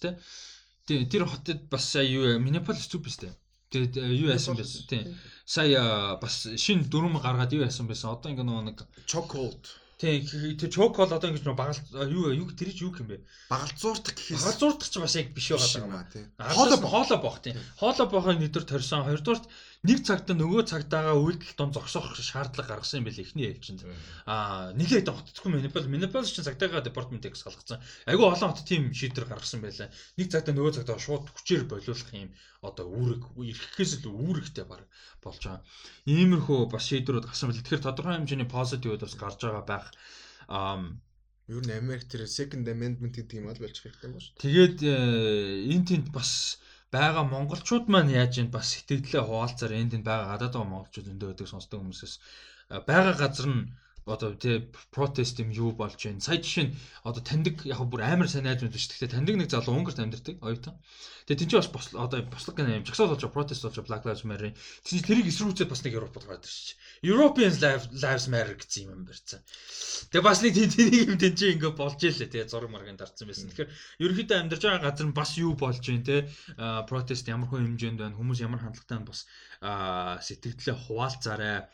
те Тэр хотод бас сая юу Minneapolis зүг биз дээ. Тэгээд юу яасан бэ? Тийм. Сая бас шинэ дүрм гаргаад юу яасан байсан? Одоо ингэ нэг chocolate Тийм тэр чокол одоо ингэж багал юу юу тэр чи юу юм бэ? Багалзууртах гэхээс багалзууртах ч бас яг биш байгаа юм аа тийм. Хоолоо хоолоо боох тийм. Хоолоо боохын нэдэр торсон. Хоёрдугаарт нэг цагта нөгөө цагтаагаа үйлдэл дон зогсоох шаардлага гаргасан юм байл эхний ээлжинд. Аа нэгээ хотцгүй Минnepal Минnepal чинь цагтаагаа департаментыг салгацсан. Айгүй олон хот тийм шийдвэр гаргасан байлаа. Нэг цагта нөгөө цагтаа шууд хүчээр болиулах юм одоо үүрэг ирэхээс л үүрэгтэй баг болж байгаа. Иймэрхүү бас шийдвэрүүд гарсан байл. Тэгэхээр тодорхой хэмжээний позитив бас гарч байгаа байх. Аа Юу н Америк тэр second amendment гэдэг юм аль болж хэрэгтэй юм шүү. Тэгээд энэ тэнд бас байгаа монголчууд маань яаж ийн бас сэтгэлдээ хуваалцаар энд энэ байгаа гадаад байгаа монголчууд өндөө өдөг сонсдог хүмүүсээс байгаа газар нь одоо тий протест юм юу болж байна. Сая жишээ нь одоо таньдаг яг бүр амар сайн найз мэдвэ шүү. Гэхдээ таньдаг нэг залуу Унгарт амьдардаг оюутан. Тэгээ тэн чинь бас одоо бослог гэнэ юм жагсаал болж протест болж Black Lives Matter. Чинь тэрийг эсрүүцээд бас нэг Европод гараад ирчих. European Lives Matter гэсэн юм барьцсан. Тэгээ бас нэг тэнийг юм тэн чинь ингээ болж ийлээ тэгээ зураг маргийн дарцсан байсан. Тэгэхээр ерөнхийдөө амьдарч байгаа газар нь бас юу болж байна те протест ямар хүн хэмжээнд байна хүмүүс ямар хандлагатай бас сэтгэлдээ хуваалцаарай.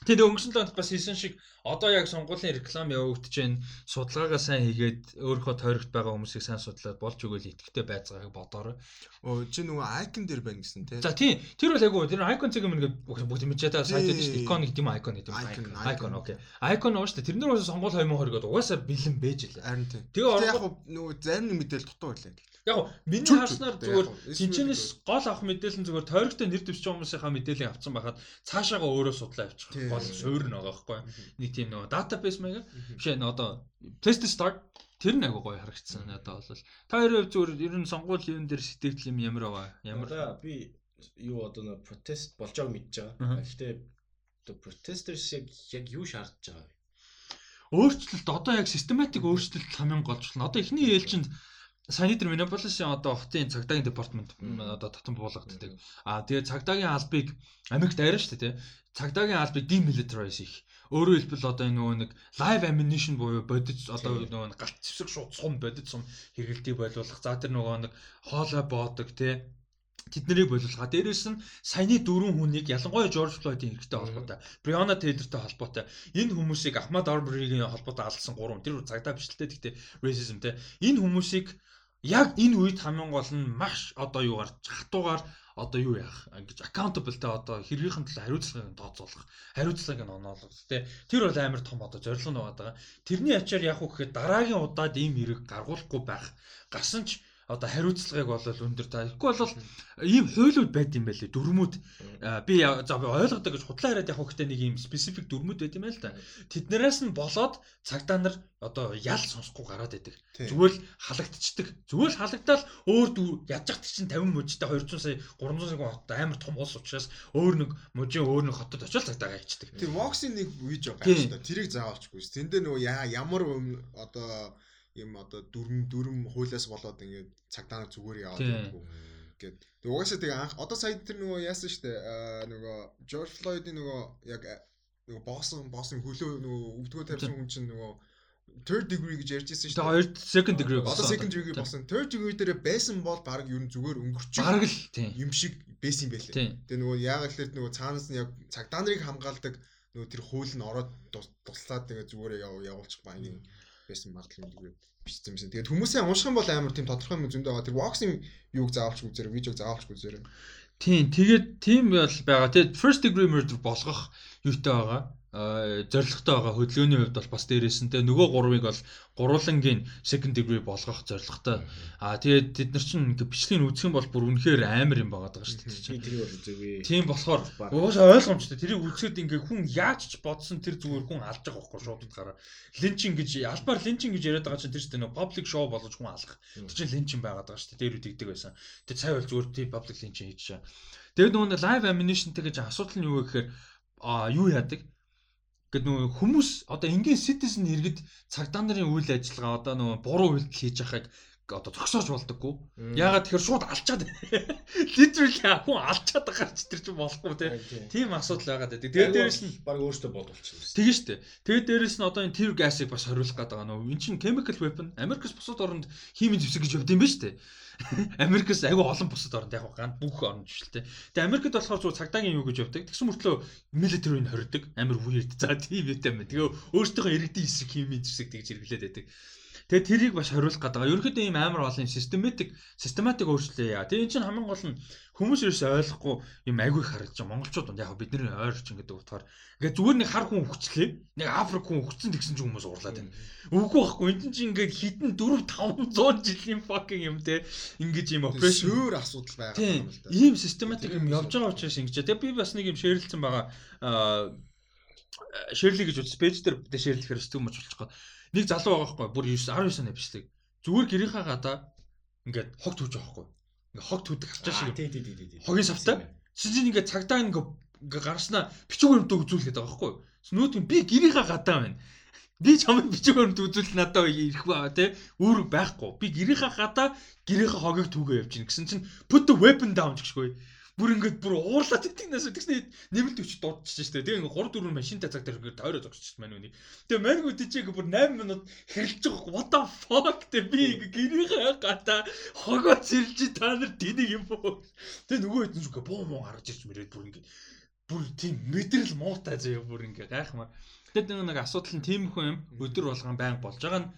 Тэгээд өнгөрсөн лонд бас хийсэн шиг одоо яг сонгуулийн реклам явагдаж байна. Судалгаагаа сайн хийгээд өөрийнхөө тойрогт байгаа хүмүүсийг сайн судлаад болж өгөөл итгэвтэй байцгааг бодоорой. Оо чи нөгөө icon дээр байна гэсэн тий. За тийм. Тэр бол айгу тэр icon цэг юм ингээд бүгд мэдчихэж байгаа сайт дээр дээ. Icon гэдэг юм icon гэдэг юм. Icon окей. Icon уу шүү дээ. Тэрнэр бас сонгуул 2020 гээд угаасаа бэлэн байж лээ. Харин тийм. Тэгээ яг нөгөө зарим нэг мэдээлэл дутуу байлаа. Яг миний харснаар зүгээр тэнчнээс гол авах мэдээлэл нь зүгээр тойрогтой нэр байгаа хүмүүсийнхаа мэдээллийг авсан байхад цаашаага өөрөө судлаа авчих. Гол суурь нь байгаа байхгүй. Нэг тийм нөгөө database маяг. Жишээ нь одоо test start тэр нэг агай гоё харагдсан надад бол. Та хоёрын зүгээр ер нь сонгуул юун дээр сэтгэл юм ямар байгаа? Ямар би юу одоо нэг протест болж байгааг мэдж байгаа. Гэхдээ одоо protesters яг яг юу шаардж байгаа вэ? Өөрчлөлт одоо яг систематик өөрчлөлт хамгийн байна. Одоо эхний ээлжинд Саяны тэр Миннеаполисын одоо хотын цагдаагийн департамент одоо татан буулгаддаг. Аа тэгээ цагдаагийн албыг Америкт арай шүү дээ тий. Цагдаагийн албыг demilitarize хийх. Өөрөөр хэлбэл одоо нөгөө нэг live ammunition буюу бодит одоо нөгөө галт зэвсэг шууд сум бодит сум хэрэгэлтийг бойлуулах. За тэр нөгөө нэг хоолой боодог тий тэднийг боловсгаа. Дээрээс нь саяны дөрвөн хүнийг ялангуяа Жорж Флойдын хэрэгтэй холбоотой, Бриона Тейлертэй холбоотой, энэ хүмүүсийг Ахмад Арбригийн холбоотой алсан гурван тэр цагдаа бичлээ гэхдээ racism те. Энэ хүмүүсийг яг энэ үед хамгийн гол нь маш одоо юугаар хатуугаар одоо юу яах ингэж accountable та одоо хэргийнхэн төлөө хариуцлагыг тооцоолох хариуцлагыг нь оноолох тий Тэр бол амар том одоо зорилго нь байгаа. Тэрний ачаар яах вэ гэхэд дараагийн удаад ийм хэрэг гаргуулахгүй байх. Гарсан ч одоо хариуцлагыг бол өндөр та. Тэгэхгүй бол ийм хуйлууд байд юм байлээ. Дөрмүүд би за би ойлгодог гэж худлаа яриад явах хэрэгтэй нэг ийм специфик дөрмүүд байд юм байл та. Тэднээс нь болоод цагдаа нар одоо ял сонсохгүй гараад байдаг. Зүгээр л халагдчихдаг. Зүгээр л халагдаад өөр ядчих чинь 50 мужтай 200 сая 300 сая хот амар том улс учраас өөр нэг мужийн өөр нэг хотод очил цагдаагаа ичдэг. Тэр Vox-ийн нэг видео гарч та. Тэрийг заавалчгүй. Тэн дээр нөгөө ямар одоо юм одоо дүрм дүрм хуулиас болоод ингээд цагдаа зүгээр яваад байдаг. гэд. Тэг угаасаа тэг анх одоо сая тэр нөгөө яасан штэ нөгөө George Floyd-ийн нөгөө яг нөгөө боосон боосон хөлөө нөгөө өвдгөө тавьсан хүн чинь нөгөө third degree гэж ярьж ирсэн шүү дээ. Тэгээд second degree болсон. Одоо second degree болсон. Third degree дээр байсан бол баг ер нь зүгээр өнгөрчих. Бараг л. Юм шиг байсан юм байлээ. Тэгээ нөгөө яагаад гэхээр нөгөө цаанаас нь яг цагдаа нарыг хамгаалдаг нөгөө тэр хууль нь ороод туслаад тэгээ зүгээр явуулчих ба юм байсан магадлал юм бичсэн юмсэн. Тэгээд хүмүүсээ унших юм бол амар тийм тодорхой юм зөндөө байгаа. Тэр воксинг юуг заавалч үзээрэй, видеог заавалч үзээрэй. Тийм, тэгээд тийм бол байгаа. Тэгээд first degree murder болгох юутай байгаа зоригтой байгаа хөдөлгөөний хувьд бол бас дээрээс нь те нөгөө гурвыг бол гурвангийн second degree болгох зорилготой. Аа тэгээд бид нар чинь ингээ бичлэгийг үзэх юм бол бүр үнэхээр амар юм байгаа даа шүү дээ. Тэрийг бол үзээгүй. Тийм болохоор угаасаа ойлгомжтой. Тэрийг үзэхэд ингээ хүн яаж ч бодсон тэр зүгээр хүн алж байгаа байхгүй шууд утгаараа. Линчин гэж албаар линчин гэж яриад байгаа чинь тэр шүү дээ нөгөө public show болгож хүн алах. Тэр чинь линчин байгаад байгаа шүү дээ. Дээр үдэгдэг байсан. Тэр цай бол зүгээр тийм public линчин хийж чаа. Тэгээд нөгөө live ammunition гэж асуудал нь юу гэхээр а юу яадаг Гэт нөгөө хүмүүс одоо энгийн citizen иргэд цагдаа нарын үйл ажиллагаа одоо нөгөө буруу үйлдэл хийж байхыг одоо зогсоож болдоггүй. Ягаад тэгэхээр шууд алчаад <laughs> literally хүн алчаад байгаа ч тэр чинь болохгүй тийм асуудал байгаад байдаг. Тэгээд дээрэс нь баг өөртөө бодолчихсон. Тэгээ штэ. Тэгээд дээрэс нь одоо энэ tear gas-ыг бас хориулах гээд байгаа нөө. Энд чинь chemical weapon Америкс бусад оронд химийн зэвсэг гэж явд юм ба штэ. Америкс айгүй олон бусад оронд яг ган бүх оронд жишэлтэй. Тэгээ Америкт болохоор зөв цагдаагийн юу гэж явдаг. Тэгсэн мөртлөө military-г хордог. Амар weird. За тийм юм. Тэгээ өөртөөхөө иргэдийн хэсэг химийн зэвсэг тэгж хэрэглээд байдаг. Тэгээ тэрийг бас хориулах гэдэг. Ерөнхийдөө ийм амар олон систематик систематик өөрчлөлөө яа. Тэгээ эн чинь хамгийн гол нь хүмүүс ерөөсөй ойлгохгүй юм агүй харагдаж байгаа. Монголчууд яг бидний ойрч ингээд утгаар ингээд зүгээр нэг хар хүн хүчлээ. Нэг Африк хүн хүчсэн тэгсэн ч хүмүүс уурлаад байна. Үгүй байхгүй. Энд чинь ингээд хитэн 4 500 жилийн fucking юм те. Ингээд ийм operation өөр асуудал байгаа юм л да. Ийм систематик юм явж байгаа учраас ингэж. Тэгээ би бас нэг юм шеэрлсэн байгаа. Аа шеэрлий гэж үзсэн. Пэйж дээр шеэрлэхээр өстөг мөч болчихгоо нэг залуу байгаа байхгүй бүр 9 19 оны бичлэг. Зүгээр гэрийнхаа гадаа ингээд хог түүж байгаа байхгүй. Ингээд хог түүдэг харчаа шиг. Тий, тий, тий, тий. Хогийн савтай. Чинь ингээд цагдаа ингээд гарснаа бичиг баримт үзүүлгээд байгаа байхгүй. Нүүт би гэрийнхаа гадаа байна. Би чамд бичиг баримт үзүүл надад ирэх ба тий. Өөр байхгүй. Би гэрийнхаа гадаа гэрийнхаа хогийг түүгээ явж гин гэсэн чинь put the weapon down гэшгүй бүр ингээд бүр уурлаад итгэнээс тэгснэ нэмэлт өч дуудчихсан шүү дээ. Тэгээ ингээд 3 4 машинтай цаг дээр ингээд тойроо зогсчихсан маань үнийг. Тэгээ манг үдчихээг бүр 8 минут хэрэлж байгаа. What the fuck тэ би ингээд гэрийнхээ гата хогоо цэрлж та нар тэнийг юм боо. Тэгээ нөгөө хэд нүгэ боо муу гаргаж ирж мэрээд бүр ингээд бүр тийм мэдрэл муутай заяа бүр ингээд гайхмаар. Тэгээд нэг асуудал нь тийм хүн юм өдөр болгон байнг болж байгаа нь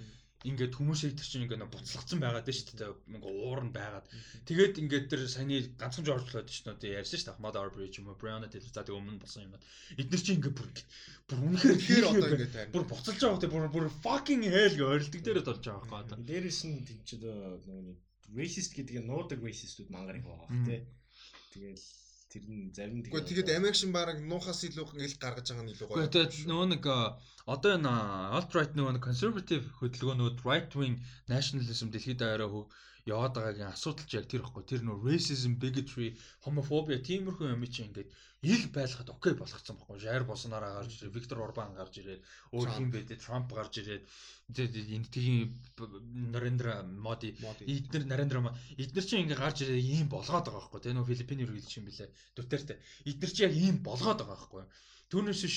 ингээд хүмүүсийг тэр чинь ингээд буцлагдсан байгаад байна шүү дээ. Ингээ уур нь байгаад. Тэгээд ингээд тэр саяны ганцхан жоржлоод шүү дээ ярьсан шүү дээ. Mad Arbery юм уу Brianna Taylor за тэг өмнө болсон юм. Эдгээр чинь ингээд бүр бүр үнэхээр тэгэхээр одоо ингээд тань. Бүр буцалж байгаа гэдэг бүр бүр fucking hell гэж ойролдог дээрээ толж байгаа байхгүй одоо. Дээрээс нь тийм ч нөгөө racist гэдэг нь нуудаг racistуд мангар их байгаа тий. Тэгэл тэр нь зарим тэгээд Гэхдээ тэгээд American баг нуухаас илүү ил гаргаж байгаа нь илүү гоё. Тэгээд нөгөө нэг одоо энэ alt right нөгөө conservative хөдөлгөөнүүд right wing nationalism дэлхийд даяараа яваад байгаагийн асуудал ч яг тэр ихгүй. Тэр нөө racism bigotry homophobia тиймэрхүү юм чи ингээд ил байлгахад окей болгоцсон байхгүй. Jair Bolsonaro гарч ирээд Виктор Орбан гарч ирээд өөр хин бэдэ Трамп гарч ирээд. Энэ тийм Нарендра Моди эдгээр Нарендра эдгээр чинь ингээ гарч ирээд ийм болгоод байгаа байхгүй. Тэ нөө Филиппин үргэлж юм билэ Дүтертэй эдгээр чинь яг ийм болгоод байгаа байхгүй. Түүнээс биш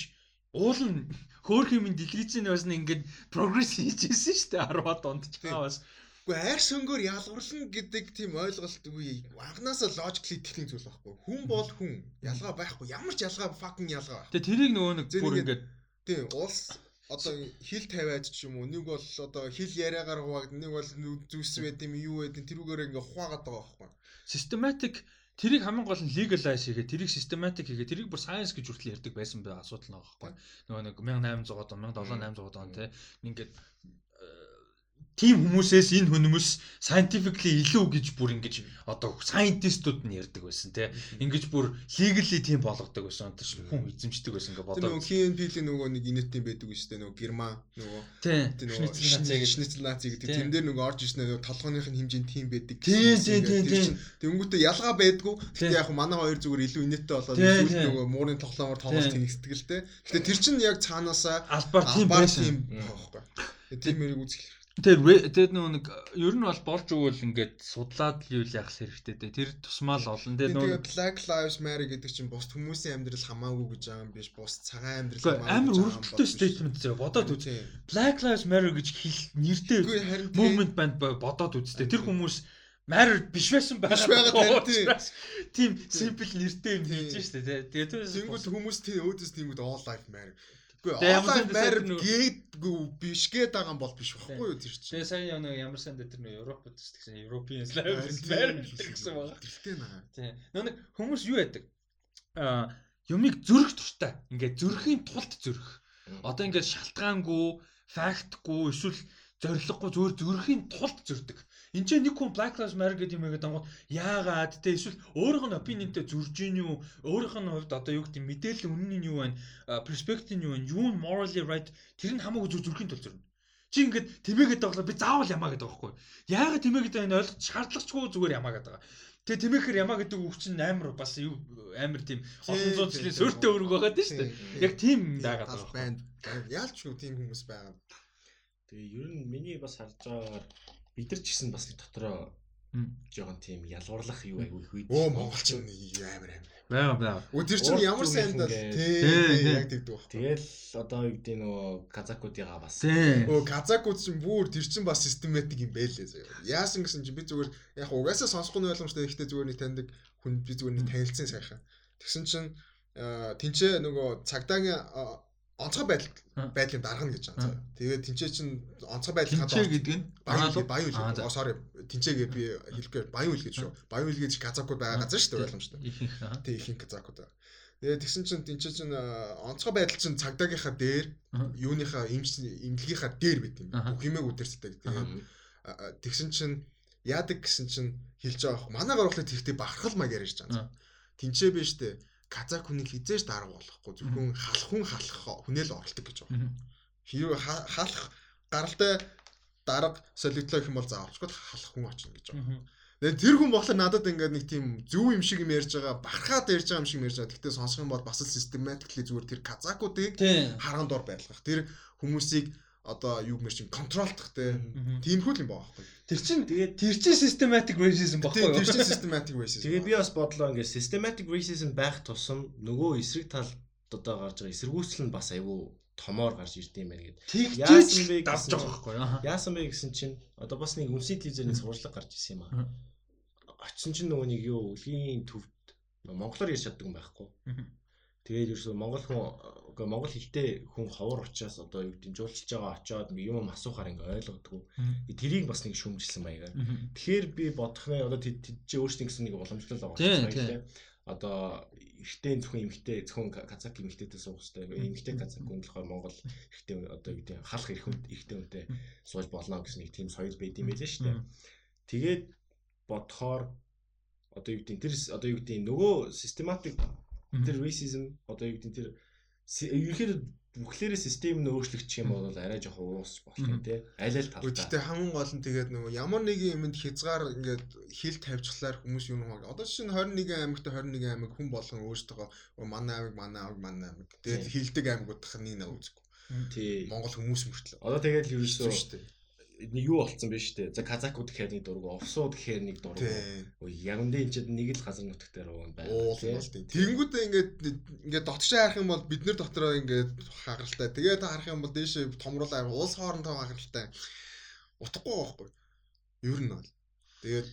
уул нь хөөх юм дэлгэцийн бас ингээд прогресс хийжсэн шүү дээ 10-аад онд ч бас Гэхдээ айр шөнгөөр ялгарлан гэдэг тийм ойлголт үгүй анханасаа логикли техник зүйл байхгүй. Хүн бол хүн. Ялгаа байхгүй. Ямар ч ялгаа fucking ялгаа. Тэгээ тэрийг нөгөө нэг бүр ингээд тийм улс одоо хил тавиад ч юм уу нэг бол одоо хил яриагаар хуваагд нэг бол зүс байд юм юу байд тэрүүгээр ингээ хуваагаад байгаа байхгүй. Systematic тэрийг хамгийн гол нь legalize хийгээ тэрийг systematic хийгээ тэрийг бүр science гэж хүртэл ярьдаг байсан байх асуудал нэг байхгүй. Нөгөө нэг 1800 он 1700 он те ингээд тийм хүмүүсээс энэ хүмүүс scientifically илүү гэж бүр ингэж одоо scientistууд нь ярьдаг байсан тий. Ингэж бүр legally тийм болгодог байсан. Одоо хүн эзэмшдэг байсан ингээ бодоо. Нөгөө KNP-ийн нөгөө нэг инэтийн байдаг шүү дээ. Нөгөө Герман нөгөө тий. Шницл наци гэдэг. Тэн дээр нөгөө орж ирсэн нөгөө толгойных нь хэмжээнд тийм байдаг. Тий, тий, тий. Тэнгүүтээ ялгаа байдгүй. Гэтэ яг манай хоёр зүгээр илүү инэттэй болоод нөгөө муурын тоглоомор тоглож тэнэгсдэг л тий. Гэтэ тэр чинь яг цаанаасаа албаар тийм байсан. Тийм байхгүй. Тийм мэрийг үзэх Тэр тэр нэг ер нь бол болж өгвөл ингээд судлаад л юу яах хэрэгтэй дээ. Тэр тусмаа л олон. Тэр нөгөө Black Lives Matter гэдэг чинь бус хүмүүсийн амьдрал хамаагүй гэж байгаа юм биш. Бус цагаан амьдрал хамаагүй. Амар өрөвдөлтөй statement зөө бодоод үз. Black Lives Matter гэж хэл нэртэй movement банд бодоод үзтээ. Тэр хүмүүс Matter биш байсан байгаа тийм simple нэртэй юм хийж штэ тий. Тэгээд тэнгууд хүмүүс тийм өөдөөс тиймүүд all life matter Үгүй онлайн байр гээдгүй биш гээд байгаа юм бол биш байхгүй юу чинь. Тэгээ сая нэг ямар сан дээр тэр Европод гэсэн European Slaves байр гэсэн байгаа. Тэртэй наа. Тий. Нэг хүмүүс юу яадаг? Аа юмыг зүрх туртай. Ингээд зүрхийн тулд зүрх. Одоо ингээд шалтгаангүй, фактгүй эсвэл зориггүй зөвөр зүрхийн тулд зөрдөг. Энд чинь нэг хүн Black Lives Matter гэдэг юм яриад ангууд яагаад те эсвэл өөрийнх нь opinionтэй зурж ийн юу өөрийнх нь хувьд одоо юу гэдэг мэдээлэл үнэн нь юу байна perspective нь юу байна юу morally right тэр нь хамаагүй зүр зүрхийн тул зөрнө. Чи ингээд тэмээгээд байгаа би заавал ямаа гэдэг байхгүй. Яагаад тэмээгээд байгааг нь ойлгох шаардлагачгүй зүгээр ямаа гэдэг байгаа. Тэгээ тэмээхээр ямаа гэдэг үг чинь амар бас юу амар тийм олон зуун жилийн суурьтай өрөг байгаа дээ шүү дээ. Яг тийм байгаад байгаа байна. Яалч юу тийм хүмүүс байгаа. Тэгээ ер нь миний бас харж байгаагаар бид нар ч гэсэн бас дотроо жоохон тийм ялгуурлах юу айгүй их үед. Оо монголч юм амар амар. Бага бага. Тэр чинь ямар сайн даа тий яг тэгдэг баг. Тэгэл одоо юу гэдэг нөгөө казакуудыгаа бас. Өө казакууд чинь бүр тэр чинь бас систематик юм байлээ заяа. Яасан гэсэн чинь би зүгээр яг угаасаа сонсох нь ойлгомжтой ихтэй зүгээр нэг таньдаг хүн би зүгээр нэг танилцсан сайхан. Тэгсэн чинь тэнцээ нөгөө цагдаагийн онцгой байдал байдлыг даргана гэж байгаа. Тэгээд тэнцээ чин онцгой байдлынхаа тэнцээ гэдэг нь баян баян үйл. Oh sorry. Тэнцээгээ би хэлэхгүй баян үйл гэж шүү. Баян үйл гэж казакууд байгаа газар шүү дээ ойлгомжтой. Тэг ихэнх казакууд байгаа. Тэгээд тэгсэн чин тэнцээ чин онцгой байдал чин цагдаагийнхаа дээр юуныхаа имлэгийнхаа дээр байт юм. Бүх юмэг үдэрсдэг. Тэгээд тэгсэн чин яадаг гэсэн чин хэлж байгаа. Манай гаргалт хэрэгтэй бахархал маяг ярьж байгаа. Тэнцээ биш дээ казак хүнийг хизээж дарга болохгүй зөвхөн халах хүн халах хүнэл оролдог гэж байна. Хэрвээ халах гаралтай дарга солигдлоо гэх юм бол заавалчгүй халах хүн очно гэж байна. Тэгээд тэр хүн болохоор надад ингээд нэг тийм зөв юм шиг юм ярьж байгаа, бархаад ярьж байгаа юм шиг ярьж байгаа. Гэхдээ сонсох юм бол бас л систематикли зүгээр тэр казакуудыг харган дор байлгах. Тэр хүмүүсийг одоо юу гэмэр чин контролдох те. Тиймэрхүү юм байгаа байхгүй. Тэр чин тэгээд тэр чин systematic racism баггүй юу? Тэр чин systematic racism. Тэгээд би бас бодлоо ингээд systematic racism байх тусам нөгөө эсрэг талд одоо гарч байгаа эсэргүүцэл нь бас айгүй томоор гарч ирд юм байна гэдэг. Яасан бэ гэсэн байгаа байхгүй юу? Яасан бэ гэсэн чинь одоо бас нэг үнсий телевизээр сурвалжлага гарч ирсэн юм аа. Очсон чинь нөгөө нэг юу өвлийн төвд монголоор ярьж чаддаг юм байхгүй. Тэгээд ерөөсөө монгол хүн үгүй монгол хэлтэй хүн ховор учраас одоо юу гэдэг жуулчж байгаа очоод юм асуухаар ингээ ойлгодгүй. Тэрийг бас нэг шүмжилсэн маягаар. Тэгэхээр би бодох нь одоо чи өөрсдийн гэсэн нэг уламжлал байгаа юм Одоо ихтэй зөвхөн эмхтэй зөвхөн казак эмхтэйтэй суух хэрэгтэй. Эмхтэй казак хүн болохоор монгол ихтэй одоо юу гэдэг халах их хүн ихтэй хүнтэй сууж болно гэсэн нэг тийм соёл байд юм байлээ шүү дээ. Тэгээд бодохоор одоо юу гэдэг тэр одоо юу гэдэг нөгөө систематик тэр racism одоо юу гэдэг тэр ерөнхийдөө бүхлээрээ систем нь өөрчлөгдчих юм бол арай жоох уусч болох юм тий. Аль аль талдаа. Гэхдээ хамгийн гол нь тэгээд нөгөө ямар нэгэн юмд хязгаар ингээд хил тавьчихлаар хүмүүс юу нэг одоо чинь 21 аймагт 21 аймаг хүн болгон өөрсдөө манай аймаг манай аймаг манай аймаг тэгээд хилдэг аймагуудах нэг нэг үзэхгүй. Тий. Монгол хүмүүс мөртлөө. Одоо тэгээд юу дээ нэг юу болцсон биш үү? За казакууд гэхээр нэг дург, овсууд гэхээр нэг дург. Өө яг үндэ энэ чинь нэг л газар нутгтэр байна. Тэгэнгүүтээ ингээд ингээд дотшоо харах юм бол бид нар дотроо ингээд хагаралтай. Тэгээд харах юм бол дээшээ томруулаа улс хоорондоо хагаралтай. Утгагүй байхгүй. Ер нь бол. Тэгээд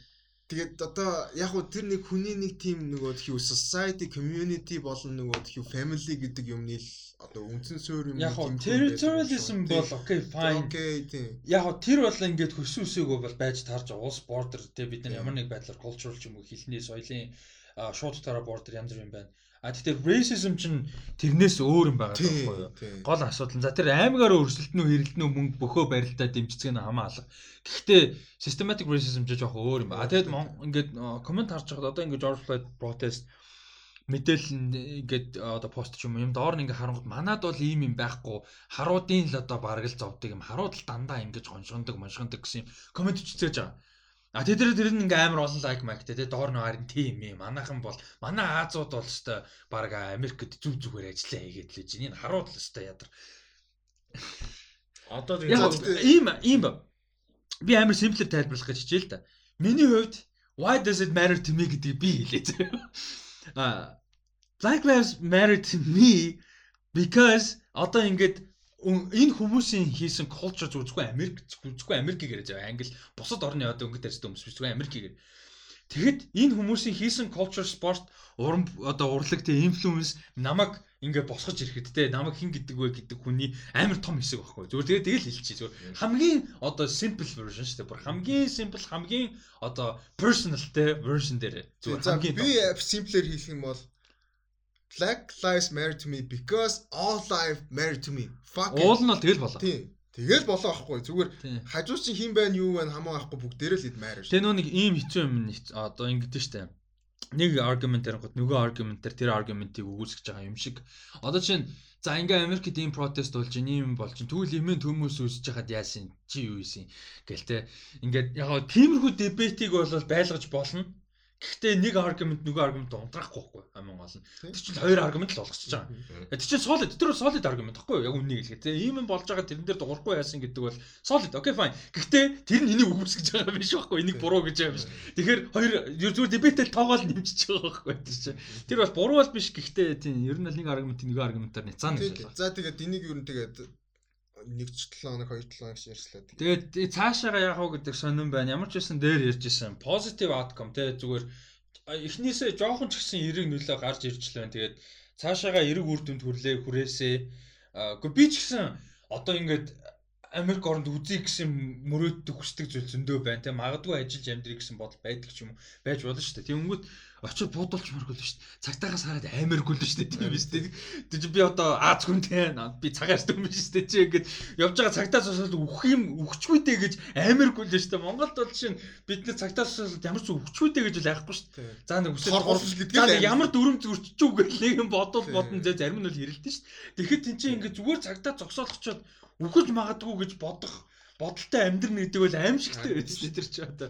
Тэгээд одоо яг хуу тэр нэг хүний нэг тийм нөгөө тхиүү society community болон нөгөө тхиүү family гэдэг юмны л одоо үндсэн суурь юм яг хуу territorialism бол okay fine. Okay тийм. Яг хуу тэр бол ингээд хөсөн үсээгөө бол байж таарж улс border те бид нар ямар нэг байдлаар cultural ч юм уу хэлний соёлын шууд тараа border янз бүр юм байна. А тэгэхээр racism чинь тэрнээс өөр юм байгаа байхгүй юу? Гол асуудал. За тэр аймагаараа өрсөлдөн үү хэрэлдэн үү мөнгө бөхөө барилдаа дэмжицгэн хамаа алга. Гэхдээ systematic racism ч жоох өөр юм байна. А тэгэд ингээд комент харж байхад одоо ингээд George Floyd protest мэдээлэл ингээд одоо пост ч юм юм доор нь ингээд харангууд манад бол ийм юм байхгүй харуудын л одоо бараг л зовдөг юм харууд л дандаа ингэж хоншгондог моншгондог гэсэн юм комент ч үзэж байгаа. А тэд тэр нь ингээ амар олон лайк майк те доор нь харин тийм юм. Манайхан бол манай Азууд бол өстой баг Америкт зүг зүгээр ажиллаа хийгээд л чинь энэ харууд л өстой ядар. <laughs> Одоо ийм ийм би амар simple тайлбарлах гэж хичээл та. Миний хувьд why does it matter to me гэдэг би хэлээ. <laughs> А Black lives matter to me because одоо ингээд энэ хүмүүсийн хийсэн culture зүггүй Америк зүггүй Америкийг яриад байгаа. Англи бусад орны одоо өнгөт ярьсан хүмүүс биш зүггүй Америкийг. Тэгэхэд энэ хүмүүсийн хийсэн culture sport уран одоо урлаг те influence намайг ингээ босгож ирэхэд те намайг хин гэдэг вэ гэдэг хүний амар том хэсэг байхгүй. Зүгээр тэгээ тэгэл хэлчихье. Зүгээр хамгийн одоо simple version шүү дээ. Бүр хамгийн simple хамгийн одоо personal те version дээр зүгээр хамгийн би simple-ээр хэлэх юм бол Black lives matter to me because all life matter to me. Fuck. Уул нь бол тэгэл болоо. Тийм. Тэгэл болоо байхгүй. Зүгээр хажуу чинь хин байна юу байна хамаагүй бүгдээрээ л ид matter. Тэгээ нөө нэг ийм хэцүү юм одоо ингэдэж штэ нэг аргумент ярингууд нөгөө аргументээр тэр аргументийг өгүүлсэж байгаа юм шиг. Одоо чинь за ингээ Америкт ийм протест болж ийм болж тэгвэл эмэн төмөөс үүсэж хахад яасан чи юу ийсэн гэл те. Ингээд яг тиймэрхүү дебетийг бол байлгаж болно. Гэхдээ нэг аргумент нөгөө аргумент унтраахгүй байхгүй амин гол нь. Тэр чинь хоёр аргумент л болгочихж байгаа. Тэр чинь solid тэр solid аргумент байхгүй? Яг үннийг. Тэгээ ийм юм болж байгаа тэрэн дээр дуурахгүй яасан гэдэг бол solid. Окей fine. Гэхдээ тэр нь энийг өгөөсгөж байгаа биш байхгүй. Энийг буруу гэж байгаа биш. Тэгэхээр хоёр зүгээр дебетэл тоогоол нэмчихэж байгаа байхгүй тэр чинь. Тэр бол буруу бол биш. Гэхдээ тийм ер нь л нэг аргумент нөгөө аргументаар няцаана гэж байна. За тэгээд энийг ер нь тэгээд нэг 7 хоног 2 7 хоног ярьслаа. Тэгээд цаашаага яах вэ гэдэг сонирн байна. Ямар ч байсан дээр ярьж исэн. Positive outcome те зүгээр эхнээсээ жоохон ч гэсэн эрэг нөлөө гарч ирж л байна. Тэгээд цаашаага эрэг үр дүнд хүрлээ хүрээсээ. Гэхдээ би ч гэсэн одоо ингээд Америк оронд үзье гэсэн мөрөөддөг хүсдэг зүйл зөндөө байна. Тэ магадгүй ажиллаж амьдрий гэсэн бодол байдаг ч юм уу байж болно шүү дээ. Тэнгүүт очиод буудуулж мөргөл шүү дээ. Цагтаагаас хараад амар гүлэн шүү дээ. Тийм биз дээ. Тэг би одоо Аз хүнтэй би цагаас дүн биш шүү дээ. Чи ингээд явж байгаа цагтаас усаад үхэх юм үхчихгүй дээ гэж амар гүлэн шүү дээ. Монголд бол чинь бид нар цагтаас усаад ямар ч үхчихгүй дээ гэж л айхгүй шүү дээ. За нэг үсэл хорхолж гэдэг л ямар дүрм зөрчиж үг гэх нэг юм бодвол бодно зэ зарим нь бол хэрэлдэн шүү дээ. Тэгэхэд тэн чинь ингээд зүгээр цагтаа зогсоолгочоод үхэж магадгүй гэж бодох бодолтой амьдрын гэдэг бол аимшигтай байж тэр чи одоо.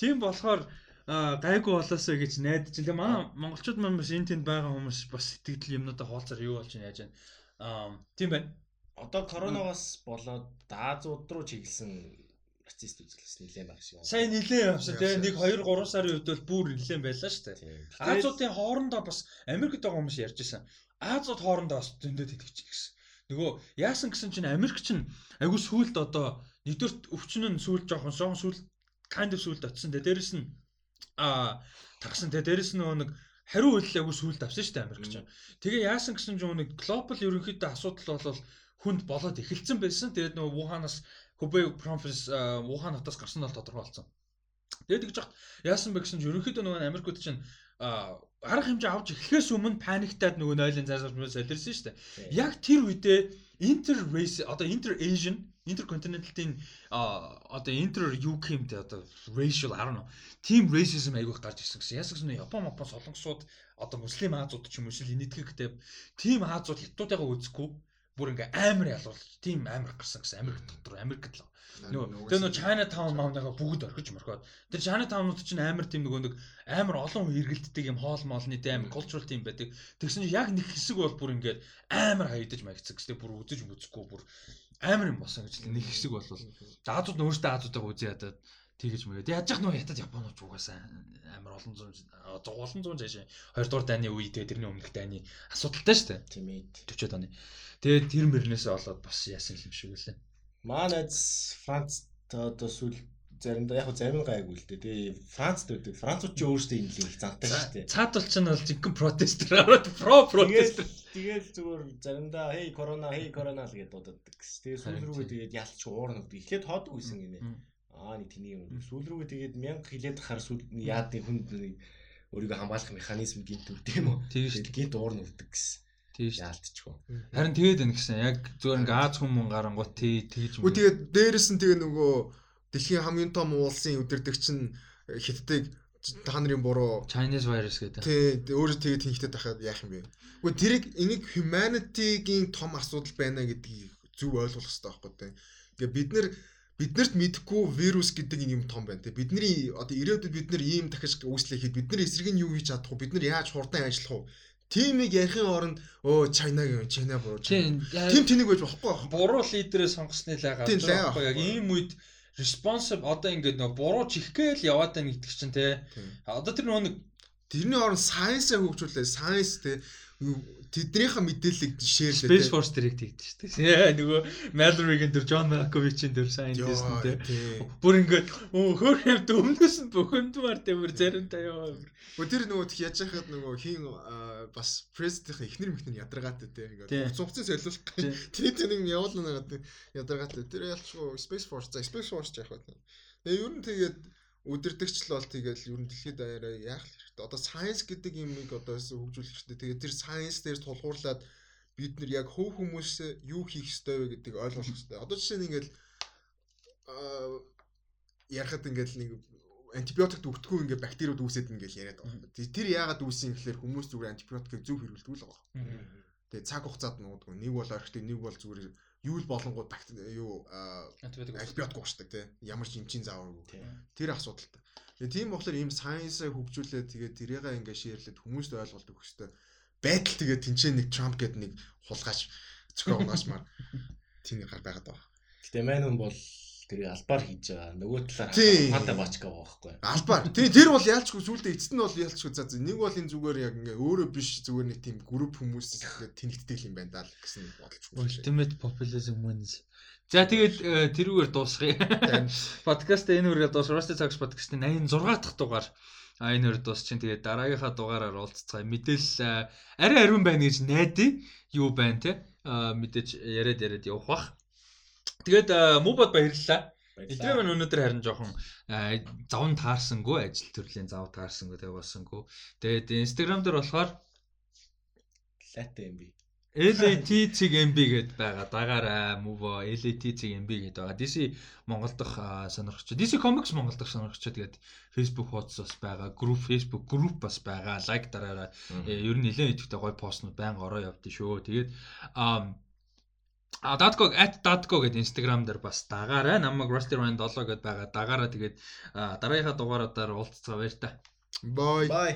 Тийм болохоор гайгүй болоосоо гэж найдаж. Тэгээ манай монголчууд маань бас энэ тэнд байгаа хүмүүс бас сэтгэл юмнуудаа хуваалцаар юу болж яаж байна. Аа тийм байна. Одоо коронавигоос болоод Азууд руу чиглэсэн артист үзлээс нэлээд баг шиг. Сайн нэлээд явсан тийм нэг 2 3 сарын үед бол бүр нэлээд байлаа шүү дээ. Азуудын хоорондоо бас Америкт байгаа хүмүүс ярьж байсан. Азууд хоорондоо бас зөндөө тэтгэж гэсэн. Нөгөө яасан гэсэн чинь Америк чинь айгүй сүулт одоо нэгдүгээр өвчин нь сүулт жоохон жоохон сүулт kind of сүулт очсон. Дээрээс нь а тагсан те дээрээс нөгөө нэг хариу үйлэл айгүй сүулт авсан шүү дээ Америк чинь. Тэгээ яасан гэсэн чинь нэг глобал ерөнхийдөө асуудал бол хүнд болоод эхэлсэн байсан. Тэгээд нөгөө Вуханаас Hubei province Вухан хотоос гарсан нь тодорхой болсон. Тэгээд тэгж яхад яасан бэ гэсэн чинь ерөнхийдөө нөгөө Америкууд чинь арга хэмжээ авч эхлэхээс өмнө паниктаад нөгөө нойлын зайсаар солирсон шүү дээ. Яг тэр үедээ inter race одоо inter Asian intercontinental-ийн одоо inter UK юмтэй одоо racial I don't know. Team racism айгүйх гарч ирсэн гэсэн. Ясаг нь Япон, Япон солонгосууд одоо муслим Азууд ч юм уу шил энэтхэгтэй team Азууд хятадтайгаа үзэхгүй бүр ингээ амар ялуулж team амар гарсан гэсэн Америк дотор Америкт л Нөгөө тэр нөгөө China Town маунага бүгд орхиж морхоод. Тэр China Town-ууд чинь амар тийм нөгөө нэг амар олон хүн эргэлддэг юм хоол тийм амар cultural тийм байдаг. Тэгсэн чинь яг нэг хэсэг бол бүр ингээд амар хаягдаж маягцсан гэжтэй бүр үзэж үзэхгүй бүр амар юм болсон гэж нэг хэсэг бол заазууд нь өөртөө аазуудаа үзье ядаад тэгэж мэгээд яаж яах нөө ятад японууд угаасаа амар олон зуун олон зуун цааш 2 дугаар дайны үе тэгээ тэрний өмнөх дайны асуудалтай шүү дээ. Тийм ээ. 40 оны. Тэгээд тэр мөрнөөсөө болоод бас яасан юм шиг үлээ. Манайз Франц одоо сүүл заримдаа яг зарим гайгүй л дээ. Тэгээ Францд байдаг. Францууд ч өөрсдөө юм л зантай шүү дээ. Цаад бол ч нь бол жинхэнэ протестер аваад про протестер. Тэгээл зүгээр заримдаа хей корона хей корона л гэдээ дууддаг. Тэгээ сүүл рүүгээ тэгээд ялч уурна гэдэг. Эхлээд хоодог байсан гинэ. Аа нэг тэний юм. Сүүл рүүгээ тэгээд мянга хилээд хахаар сүүл яадын хүнд өөрийгөө хамгаалах механизм гинт үлдээ юм уу? Тэгээд гинт уурна үлддэг гэсэн. Тийм шүү. Яалтчихгүй. Харин тэгээд байна гэсэн. Яг зөвөр ингээ Аз хүмүүс гарангуут тий тэгж юм. Үгүй тэгээд дээрэс нь тэгээ нөгөө дэлхийн хамгийн том уулсын өдөртөгч нь хиттэг та нарын буруу Chinese virus гэдэг. Тий, өөрөө тэгээд тэнхтэд байхад яах юм бэ? Үгүй тэрийг энийг humanity-гийн том асуудал байна гэдгийг зөв ойлгох хэрэгтэй байхгүй тий. Ингээ бид нэр биднэрт мэдхгүй вирус гэдэг юм том байна тий. Бидний одоо ирээдүйд бид нар ийм дахиж үүслэхэд бид нар эсрэг нь юу хийж чадах вэ? Бид нар яаж хурдан ажиллах вэ? Тимийг ярихын оронд өө Чайнагийн Чайна буруу. Тим тэнийг байж болохгүй. Буруу лидерээ сонгосны лайгаа яг ийм үед responsive одоо ингээд нөгөө буруу чихгээл яваад байна гэдэг чинь те. Одоо тэр нөгөө тэрний оронд science-аа хөгжүүлээ. Science те тэднийхээ мэдээллийг шеэрлээ. Space Force дэрэг тэгдэж шүү дээ. Яа нөгөө Mallory-гийн дөр John Malkovich-ийн дөр scientist нь те. Бүр ингээд хөөх юм өмнөөс нь бөхөндмар тэмэр заримдаа. Гү тэр нөгөө тх яаж хахад нөгөө хин бас president-ийн эхнэр мэхнэр ядаргаатай те. Ингээд цугцсан солиулах. Тэр тэр нэг явуулна гэдэг ядаргаатай. Тэр ялчгүй Space Force за Space Force яах вэ? Тэгээ ер нь тэгээд өдөртөгч л бол тэгэл ер нь дэлхийд даяараа яах хэрэгтэй. Одоо science гэдэг юмыг одоо хөгжүүлэх хэрэгтэй. Тэгээд тэр science дээр тулгуурлаад бид нар яг хөв хүмүүс юу хийх ёстой вэ гэдгийг ойлгох хэрэгтэй. Одоо жишээ нь ингээл ярахад ингээл нэг антибиотик өгдөггүй ингээ бактериуд үүсээд ингээл яриад байгаа. Тэр яагаад үүссэн гэхээр хүмүүс зүгээр антибиотикийг зөв хэрэглэдэг л байгаа. Тэгээ цаг хугацаанд нуудгүй. Нэг бол орхитой, нэг бол зүгээр юу л болонгууд юу антибиотик уушдаг тий. Ямар ч эмчийн зааваргүй. Тэр асуудалтай. Тэгээ тийм болохоор ийм сайенсаа хөгжүүлээд тэгээ тэрийгээ ингээ шеэрлээд хүмүүст ойлголт өгөх хэрэгтэй байдал тэгээ тэнцээ нэг Трамп гэдэг нэг хулгайч зөхиогоосмаар <laughs> тийм гар байгаад байгаа. Гэтэ мань хүн бол тэр албаар хийж байгаа. Нөгөө талаар хата бачка байгаа байхгүй. Албаар. Тэр тэр бол яалчгүй сүултээ эцэст нь бол яалчгүй за нэг бол энэ зүгээр яг ингээ өөрөө биш зүгээр нэг тийм групп хүмүүс ингээ тэнэгддэг юм байна даа гэсэн бодолч. Ultimate populism wins. За тэгээд тэрүүгээр дуусгая. <laughs> Подкаст энэ үргээ дуус Rusty Talks podcast-ийн 86 дахь дугаар а энэ хоёр дуус чинь тэгээд дараагийнхаа дугаараар уулзцгаая. Мэдээлэл арай ариун байна гэж найдаа. Юу байна те? мэдээж яриад яриад явах бах. Тэгээд мубод баярлалаа. Эдгээр маань өнөөдөр харин жоохон завн таарсангүй ажил төрлийн зав таарсангүй тэгээ болсонгүй. Тэгээд Instagram дээр болохоор Latte MB LAT-цэг MB гэдээ байгаа. Дагаараа мөв LAT-цэг MB гэдээ байгаа. DC Монгол дахь сонирхч. DC Comics Монгол дахь сонирхч тэгээд Facebook хуудас бас байгаа. Group Facebook group бас байгаа. Лайк дараараа. Ер нь нэлээд идэвхтэй гоё постнууд байнга ороо явдсан шүү. Тэгээд аа А Dadgo @dadgo гэдэг Instagram дээр бас дагаарай. Намайг Rusty Ryan 7 гэдээ байгаа. Дагаараа тэгээд дараагийнхаа дугаараар уулзцаа баяр та. Bye. Bye.